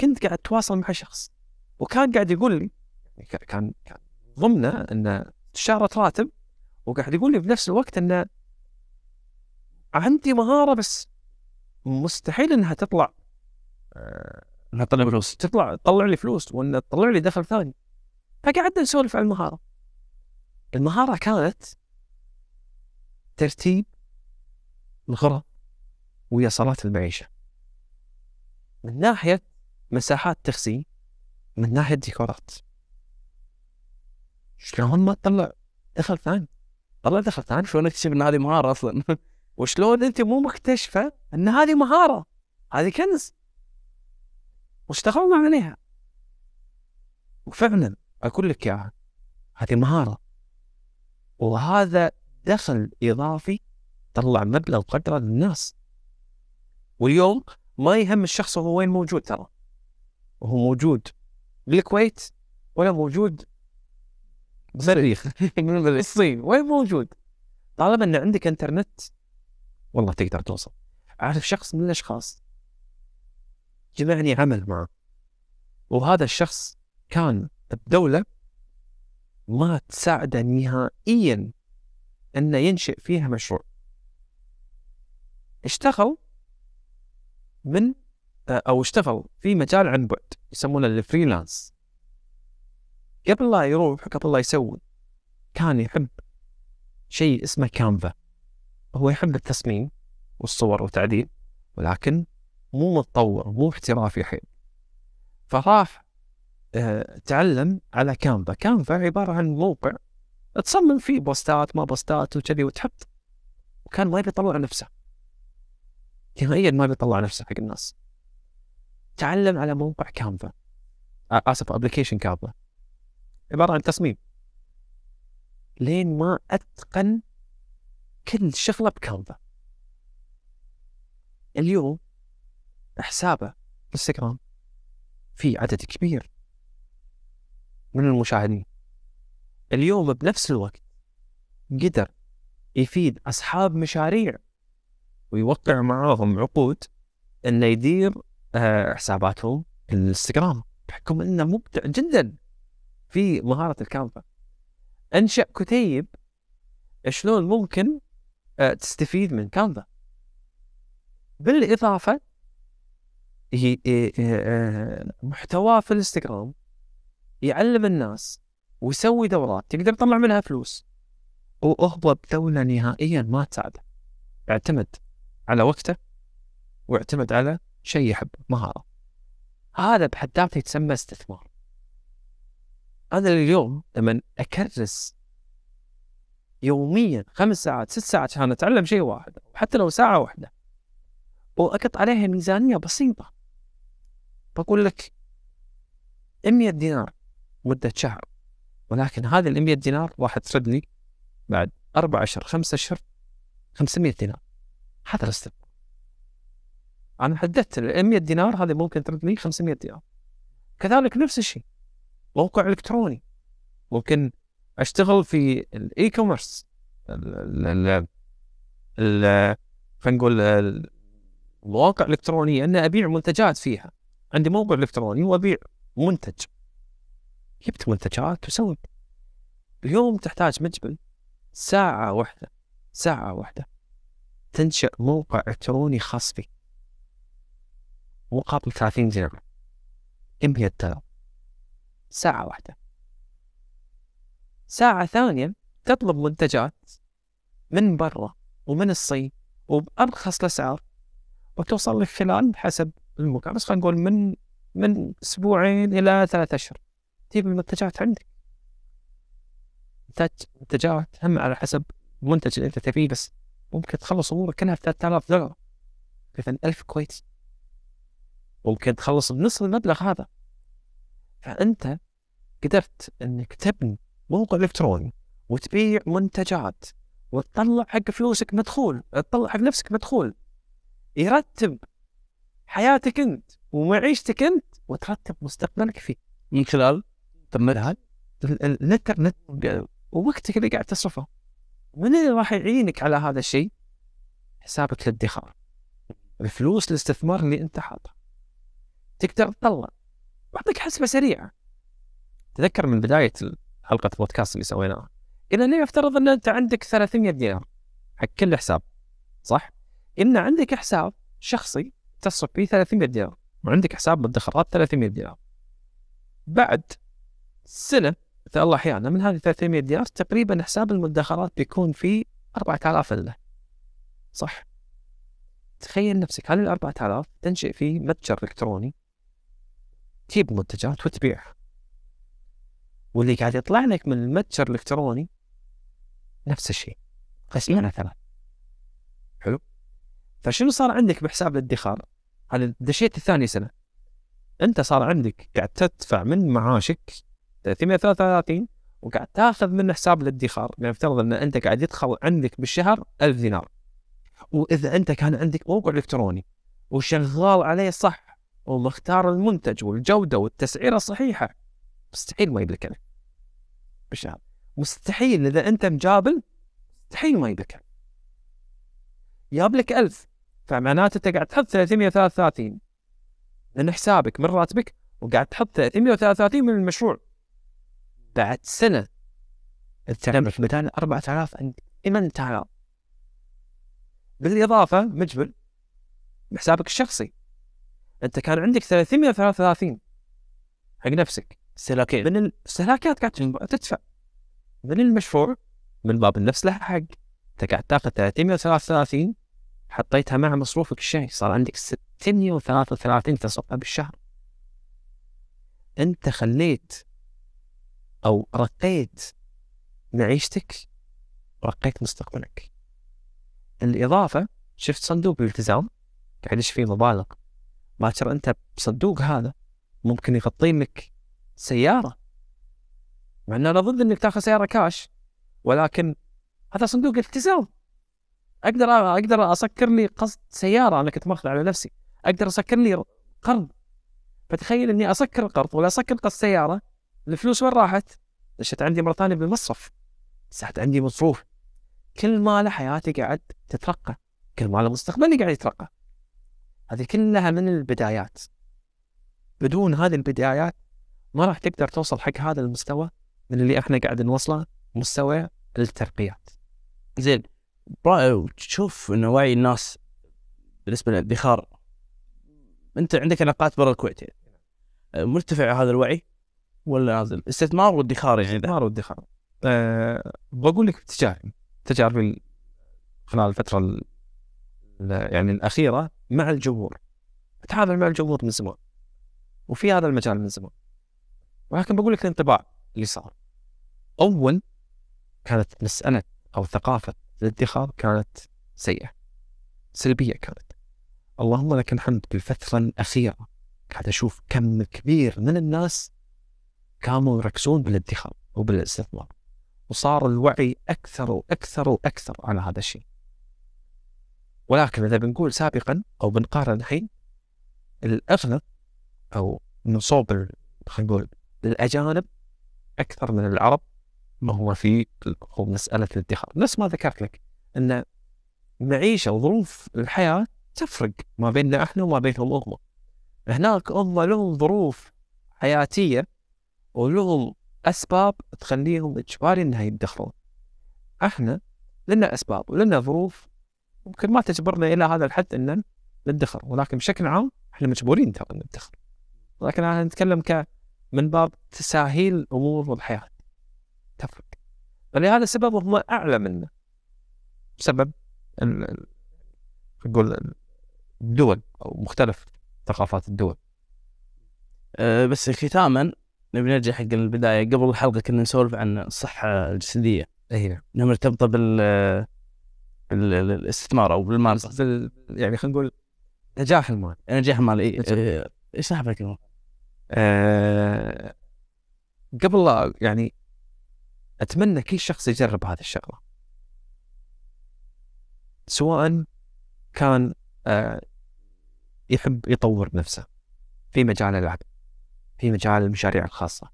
كنت قاعد أتواصل مع شخص وكان قاعد يقول لي يعني كان كان ضمنه انه استشاره راتب وقاعد يقول لي بنفس الوقت انه عندي مهارة بس مستحيل إنها تطلع آه، إنها تطلع فلوس تطلع تطلع لي فلوس وإن تطلع لي دخل ثاني. فقعدنا نسولف عن المهارة. المهارة كانت ترتيب الغرف ويا صلاة المعيشة. من ناحية مساحات تخزين من ناحية ديكورات. شلون ما تطلع دخل ثاني والله دخلت أنا شلون اكتشف إن هذه مهارة أصلا؟ وشلون أنت مو مكتشفة إن هذه مهارة؟ هذه كنز. واشتغلنا عليها. وفعلا أقول لك إياها. هذه مهارة. وهذا دخل إضافي طلع مبلغ قدره للناس. واليوم ما يهم الشخص هو وين موجود ترى. وهو موجود. بالكويت ولا موجود المريخ الصين وين موجود؟ طالما ان عندك إنترنت والله تقدر توصل. أعرف شخص من الأشخاص جمعني عمل معه. وهذا الشخص كان بدولة ما تساعده نهائيا إنه ينشئ فيها مشروع. اشتغل من أو اشتغل في مجال عن بعد يسمونه الفريلانس. قبل لا يروح قبل لا يسوي كان يحب شيء اسمه كانفا هو يحب التصميم والصور والتعديل ولكن مو متطور مو احترافي حيل. فراح آه تعلم على كانفا كانفا عبارة عن موقع تصمم فيه بوستات ما بوستات وكذي وتحط وكان ما يبي يطلع نفسه. نهائيا ما بيطلع نفسه حق الناس. تعلم على موقع Canva آسف application Canva عبارة عن تصميم. لين ما أتقن كل شغلة ب Canva اليوم حسابه انستغرام في عدد كبير من المشاهدين. اليوم بنفس الوقت قدر يفيد أصحاب مشاريع ويوقع معاهم عقود إنه يدير آه، حساباتهم الانستغرام بحكم إنه مبدع جدا. في مهارة الكانفا أنشأ كتيب شلون ممكن آه، تستفيد من كانفا بالإضافة هي آه، محتواه في الإنستغرام يعلم الناس ويسوي دورات. تقدر تطلع منها فلوس. وهو بدولة نهائيا ما تساعده. يعتمد على وقته واعتمد على شيء يحبه مهارة. هذا بحد ذاته يتسمى استثمار. أنا اليوم لما أكرس يوميا خمس ساعات ست ساعات عشان أتعلم شيء واحد وحتى لو ساعة واحدة وأقط عليها ميزانية بسيطة. بقول لك 100 دينار مدة شهر ولكن هذه ال 100 دينار راح ترد لي بعد أربع أشهر خمسة أشهر 500 دينار. هذا الاستثمار. أنا حددت ال 100 دينار هذه ممكن ترد لي 500 دينار. كذلك نفس الشيء. موقع إلكتروني. ممكن أشتغل في ال e-commerce خلينا نقول المواقع الإلكترونية إن أبيع منتجات فيها. عندي موقع إلكتروني وأبيع منتج. جبت منتجات وسويت. اليوم تحتاج مجبل ساعة واحدة ساعة واحدة تنشئ موقع إلكتروني خاص فيك مقابل 30 دينار 100 دولار ساعة واحدة. ساعة ثانية تطلب منتجات من برا ومن الصين وبأرخص الأسعار وتوصل لك خلال حسب المكان بس خلينا نقول من من أسبوعين إلى ثلاثة أشهر تجيب المنتجات عندك. منتجات هم على حسب المنتج اللي أنت تبيه بس ممكن تخلص أمورك كلها ب 3000 دولار. 3000 كويتي ممكن تخلص بنص المبلغ هذا. فأنت قدرت أنك تبني موقع إلكتروني وتبيع منتجات وتطلع حق فلوسك مدخول تطلع حق نفسك مدخول. يرتب حياتك أنت ومعيشتك أنت وترتب مستقبلك فيه. من خلال الانترنت الانترنت ووقتك اللي قاعد تصرفه. من اللي راح يعينك على هذا الشيء؟ حسابك الادخار الفلوس الاستثمار اللي أنت حاطه. تقدر تطلع بعطيك حسبة سريعة تذكر من بداية حلقة البودكاست اللي سويناها قلنا يفترض إن أنت عندك 300 دينار حق كل حساب صح؟ إن عندك حساب شخصي تصرف فيه 300 دينار وعندك حساب مدخرات 300 دينار بعد سنة إذا الله أحيانا من هذه 300 دينار تقريبا حساب المدخرات بيكون فيه 4000 الا صح؟ تخيل نفسك هذه ال 4000 تنشئ فيه متجر إلكتروني تجيب منتجات وتبيعها. واللي قاعد يطلع لك من المتجر الإلكتروني نفس الشيء قسمنا ثلاث حلو؟ فشنو صار عندك بحساب الادخار؟ هذا دشيت الثاني سنة. أنت صار عندك قاعد تدفع من معاشك 333 وقاعد تاخذ من حساب الادخار. يعني افترض أن أنت قاعد يدخل عندك بالشهر 1000 دينار. وإذا أنت كان عندك موقع إلكتروني وشغال عليه صح ومختار المنتج والجودة والتسعيرة الصحيحه مستحيل ما يجيب لك بالشهر مستحيل. إذا أنت مجابل مستحيل ما يجيب لك جاب لك 1000 فمعناته أنت قاعد تحط 333 من حسابك من راتبك وقاعد تحط 333 من المشروع. بعد سنة. تعمل بدال 4000 عندك 8000 بالإضافة مجبل. بحسابك الشخصي. أنت كان عندك 333 حق نفسك. استهلاكين من الاستهلاكات قاعد تدفع. من المشروع من باب النفس لها حق. أنت قاعد تاخذ 333 حطيتها مع مصروفك الشهري. صار عندك 633 تصفى بالشهر. أنت خليت أو رقيت معيشتك رقيت مستقبلك. الإضافة شفت صندوق الالتزام؟ قاعد يدش فيه مبالغ. باكر أنت بصندوق هذا. ممكن يغطي لك سيارة. مع ان أنا ضد إنك تاخذ سيارة كاش. ولكن هذا صندوق التزام. أقدر أقدر اسكر لي قسط سيارة. أنا كنت ماخذ على نفسي. أقدر اسكر لي قرض. فتخيل إني أسكر القرض ولا اسكر قسط سيارة. الفلوس وين راحت؟ دشت عندي مرة ثانية بالمصرف. صحت عندي مصروف. كل ما حياتي قاعد تترقى. كل ما مستقبلي قاعد يترقى. هذه كلها من البدايات. بدون هذه البدايات ما راح تقدر توصل حق هذا المستوى من اللي إحنا قاعد نوصله مستوى الترقيات. زين. تشوف انه وعي الناس بالنسبة للادخار أنت عندك علاقات برا الكويت. يعني مرتفع هذا الوعي ولا نازل؟ استثمار وادخار يعني؟ استثمار وادخار أه بقول لك تجاربي تجاربي خلال الفترة ال يعني الأخيرة مع الجمهور. اتعامل مع الجمهور من زمان وفي هذا المجال من زمان. ولكن بقول لك الانطباع اللي صار. أول كانت مسألة أو ثقافة الادخار كانت سيئة سلبية كانت. اللهم لك الحمد بالفترة الأخيرة قاعد أشوف كم كبير من الناس كانوا يركزون بالادخار وبالاستثمار وصار الوعي أكثر وأكثر وأكثر على هذا الشيء. ولكن إذا بنقول سابقا أو بنقارن الحين الأغلب أو من صوب خلينا نقول الأجانب أكثر من العرب ما هو في مسألة الادخار. نفس ما ذكرت لك إن المعيشه وظروف الحياة تفرق ما بيننا إحنا وما بينهم هم هناك هم لهم ظروف حياتية ولهم أسباب تخليهم إجباري إنها يدخرون. إحنا لنا أسباب ولنا ظروف ممكن ما تجبرنا إلى هذا الحد إن ندخر ولكن بشكل عام إحنا مجبورين ترى ندخر ولكن أنا نتكلم ك من باب تساهيل الأمور والحياة. تفرق. فلهذا السبب هم أعلى منا بسبب نقول الدول أو مختلف ثقافات الدول. أه بس ختاما نبي نرجع حق البداية. قبل الحلقة كنا نسولف عن الصحة الجسدية. اي نعم انها مرتبطة بال الاستثمار أو بالمال يعني خلينا نقول نجاح المال نجاح المال اي إيش نحب الكلمة؟ أه قبل لا يعني أتمنى كل شخص يجرب هذه الشغلة. سواء كان أه يحب يطور نفسه في مجال العمل في مجال المشاريع الخاصة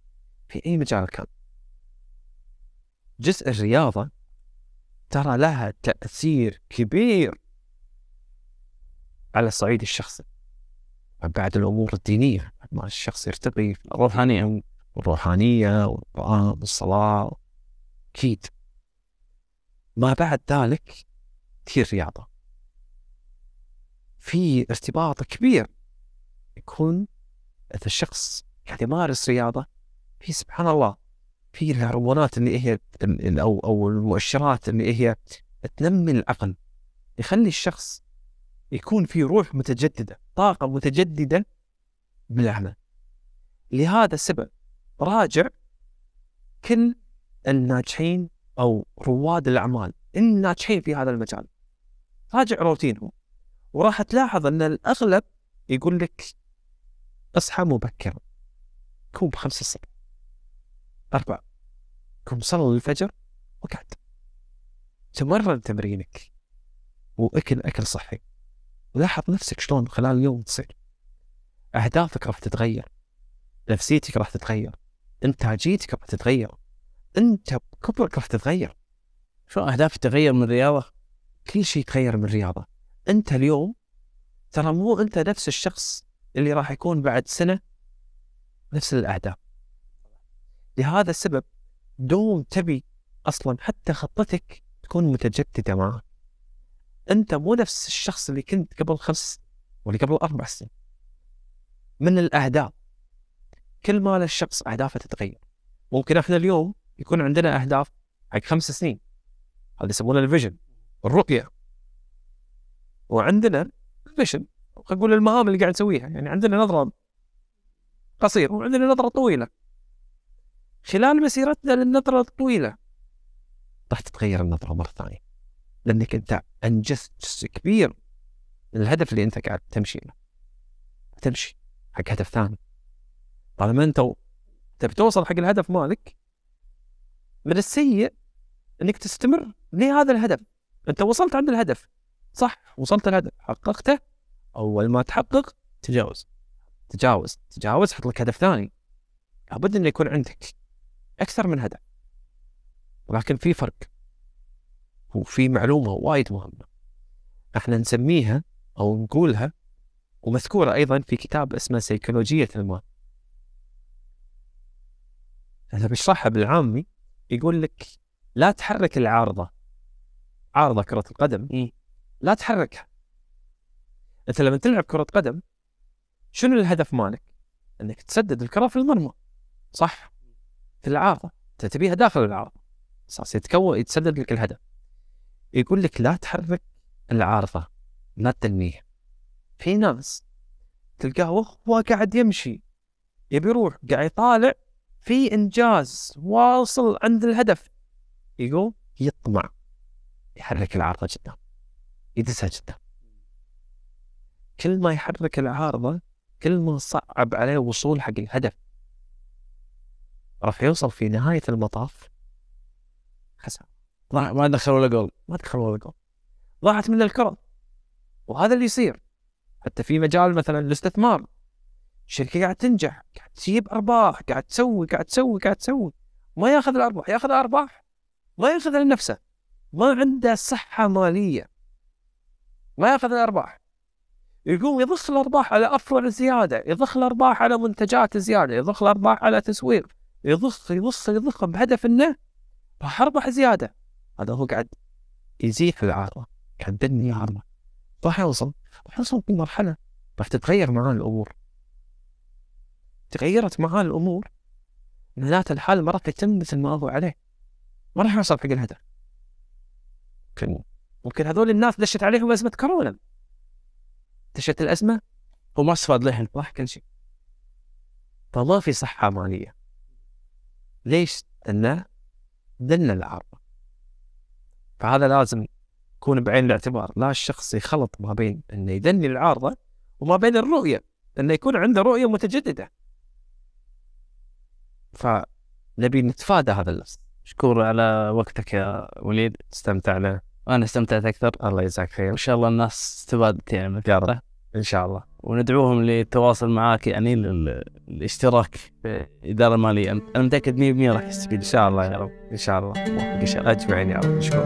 في أي مجال كان. جزء الرياضة ترى لها تأثير كبير على الصعيد الشخصي. بعد الأمور الدينية ما الشخص يرتقي في الروحانية الروحانية والقرآن والصلاة أكيد. ما بعد ذلك كثير رياضة. في ارتباط كبير يكون إذا الشخص قاعد يمارس رياضة في سبحان الله في الهرمونات اللي هي أو أو المؤشرات اللي هي تنمي العقل يخلي الشخص يكون في روح متجددة طاقة متجددة بالعمل. لهذا السبب راجع كل الناجحين أو رواد الأعمال الناجحين في هذا المجال. راجع روتينهم وراح تلاحظ إن الأغلب يقول لك اصحى مبكرا كون بخمسة الصبح. أربعة. كون صلي الفجر؟ وقعد. تمرن تمرينك. وأكل أكل صحي. ولاحظ نفسك شلون خلال اليوم تصير. أهدافك راح تتغير. نفسيتك راح تتغير. إنتاجيتك راح تتغير. أنت بكبرك راح تتغير. شو أهداف تغير من الرياضه؟ كل شيء يتغير من الرياضه أنت اليوم ترى مو أنت نفس الشخص اللي راح يكون بعد سنة نفس الأهداف. لهذا السبب دوم تبي أصلا حتى خطتك تكون متجددة معك. أنت مو نفس الشخص اللي كنت قبل خمس واللي قبل أربع سنين. من الأهداف. كل ما الشخص أهدافه تتغير. ممكن إحنا اليوم يكون عندنا أهداف حق خمس سنين. هذا يسمونه ال vision الرؤيه وعندنا ال mission نقول المهام اللي قاعد نسويها. يعني عندنا نظرة قصيرة وعندنا نظرة طويلة. خلال مسيرتنا للنظره الطويلة. راح تتغير النظره مرة ثانية لأنك أنت أنجزت جزء كبير من الهدف اللي أنت قاعد تمشي له. تمشي حق هدف ثاني. طالما أنت تبي توصل حق الهدف مالك من السيء إنك تستمر لهذا الهدف. أنت وصلت عند الهدف. صح وصلت الهدف. حققته. أول ما تحقق تجاوز. تجاوز. تجاوز حط لك هدف ثاني. لابد إنه يكون عندك أكثر من هدف. ولكن في فرق. وفي معلومة وايد مهمة. إحنا نسميها أو نقولها ومذكورة أيضا في كتاب اسمه سيكولوجية المال. أنا بشرحها بالعامي يقول لك لا تحرك العارضة. عارضة كرة القدم. لا تحركها. أنت لما تلعب كرة قدم شنو الهدف مالك؟ إنك تسدد الكرة في المرمى. صح؟ في العارضه تبيها داخل العارضه أساس يتكون يتسدد لك الهدف. يقول لك لا تحرك العارضة لا تدنيها في ناس تلقاه وهو قاعد يمشي. يبي يروح قاعد يطالع. في إنجاز واصل عند الهدف. يقوم يطمع. يحرك العارضة قدام يدسها قدام كل ما يحرك العارضة كل ما صعب عليه وصول حق الهدف. راح يوصل في نهاية المطاف. خسر ما ما دخل ولا جول. ما دخل ولا جول. ضاعت منه الكرة. وهذا اللي يصير. حتى في مجال مثلا الاستثمار. شركة قاعد تنجح قاعد تجيب أرباح قاعد تسوي قاعد تسوي قاعد تسوي. ما يأخذ الأرباح يأخذ أرباح. ما ياخذها لنفسه ما عنده صحة مالية. ما يأخذ الارباح يقوم يضخ الأرباح على افرع زيادة يضخ الأرباح على منتجات زيادة يضخ الأرباح على تسويق. يضخ يضخ يضخ بهدف انه راح اربح زيادة. هذا هو قاعد يزيح العارضه قاعد يبني عارضه راح يوصل راح يوصل في مرحلة راح تتغير معاه الأمور. تغيرت معاه الأمور معناته الحال ما راح يتم مثل ما هو عليه. ما راح يوصل حق الهدف. ممكن ممكن هذول الناس دشت عليهم أزمة كورونا. دشت الأزمة هو ما استفاد للحين راح كل شيء. فما في صحة مالية. ليش؟ لأنه دلنا العارضه فهذا لازم يكون بعين الاعتبار. لا الشخص يخلط ما بين إنه يدني العارضة وما بين الرؤية. إنه يكون عنده رؤية متجددة. فنبي نتفادى هذا اللص مشكور على وقتك يا وليد. استمتعنا. أنا استمتعت أكثر. الله يجزاك خير. وان شاء الله الناس استفادت يعني من يا رب. الفكرة إن شاء الله. وندعوهم للتواصل معاك يعني لل- الاشتراك في الاداره الماليه أنا متأكد 100% راح يستفيد. إن شاء الله يا رب. إن شاء الله. ان شاء الله أجمعين يا رب. نشكر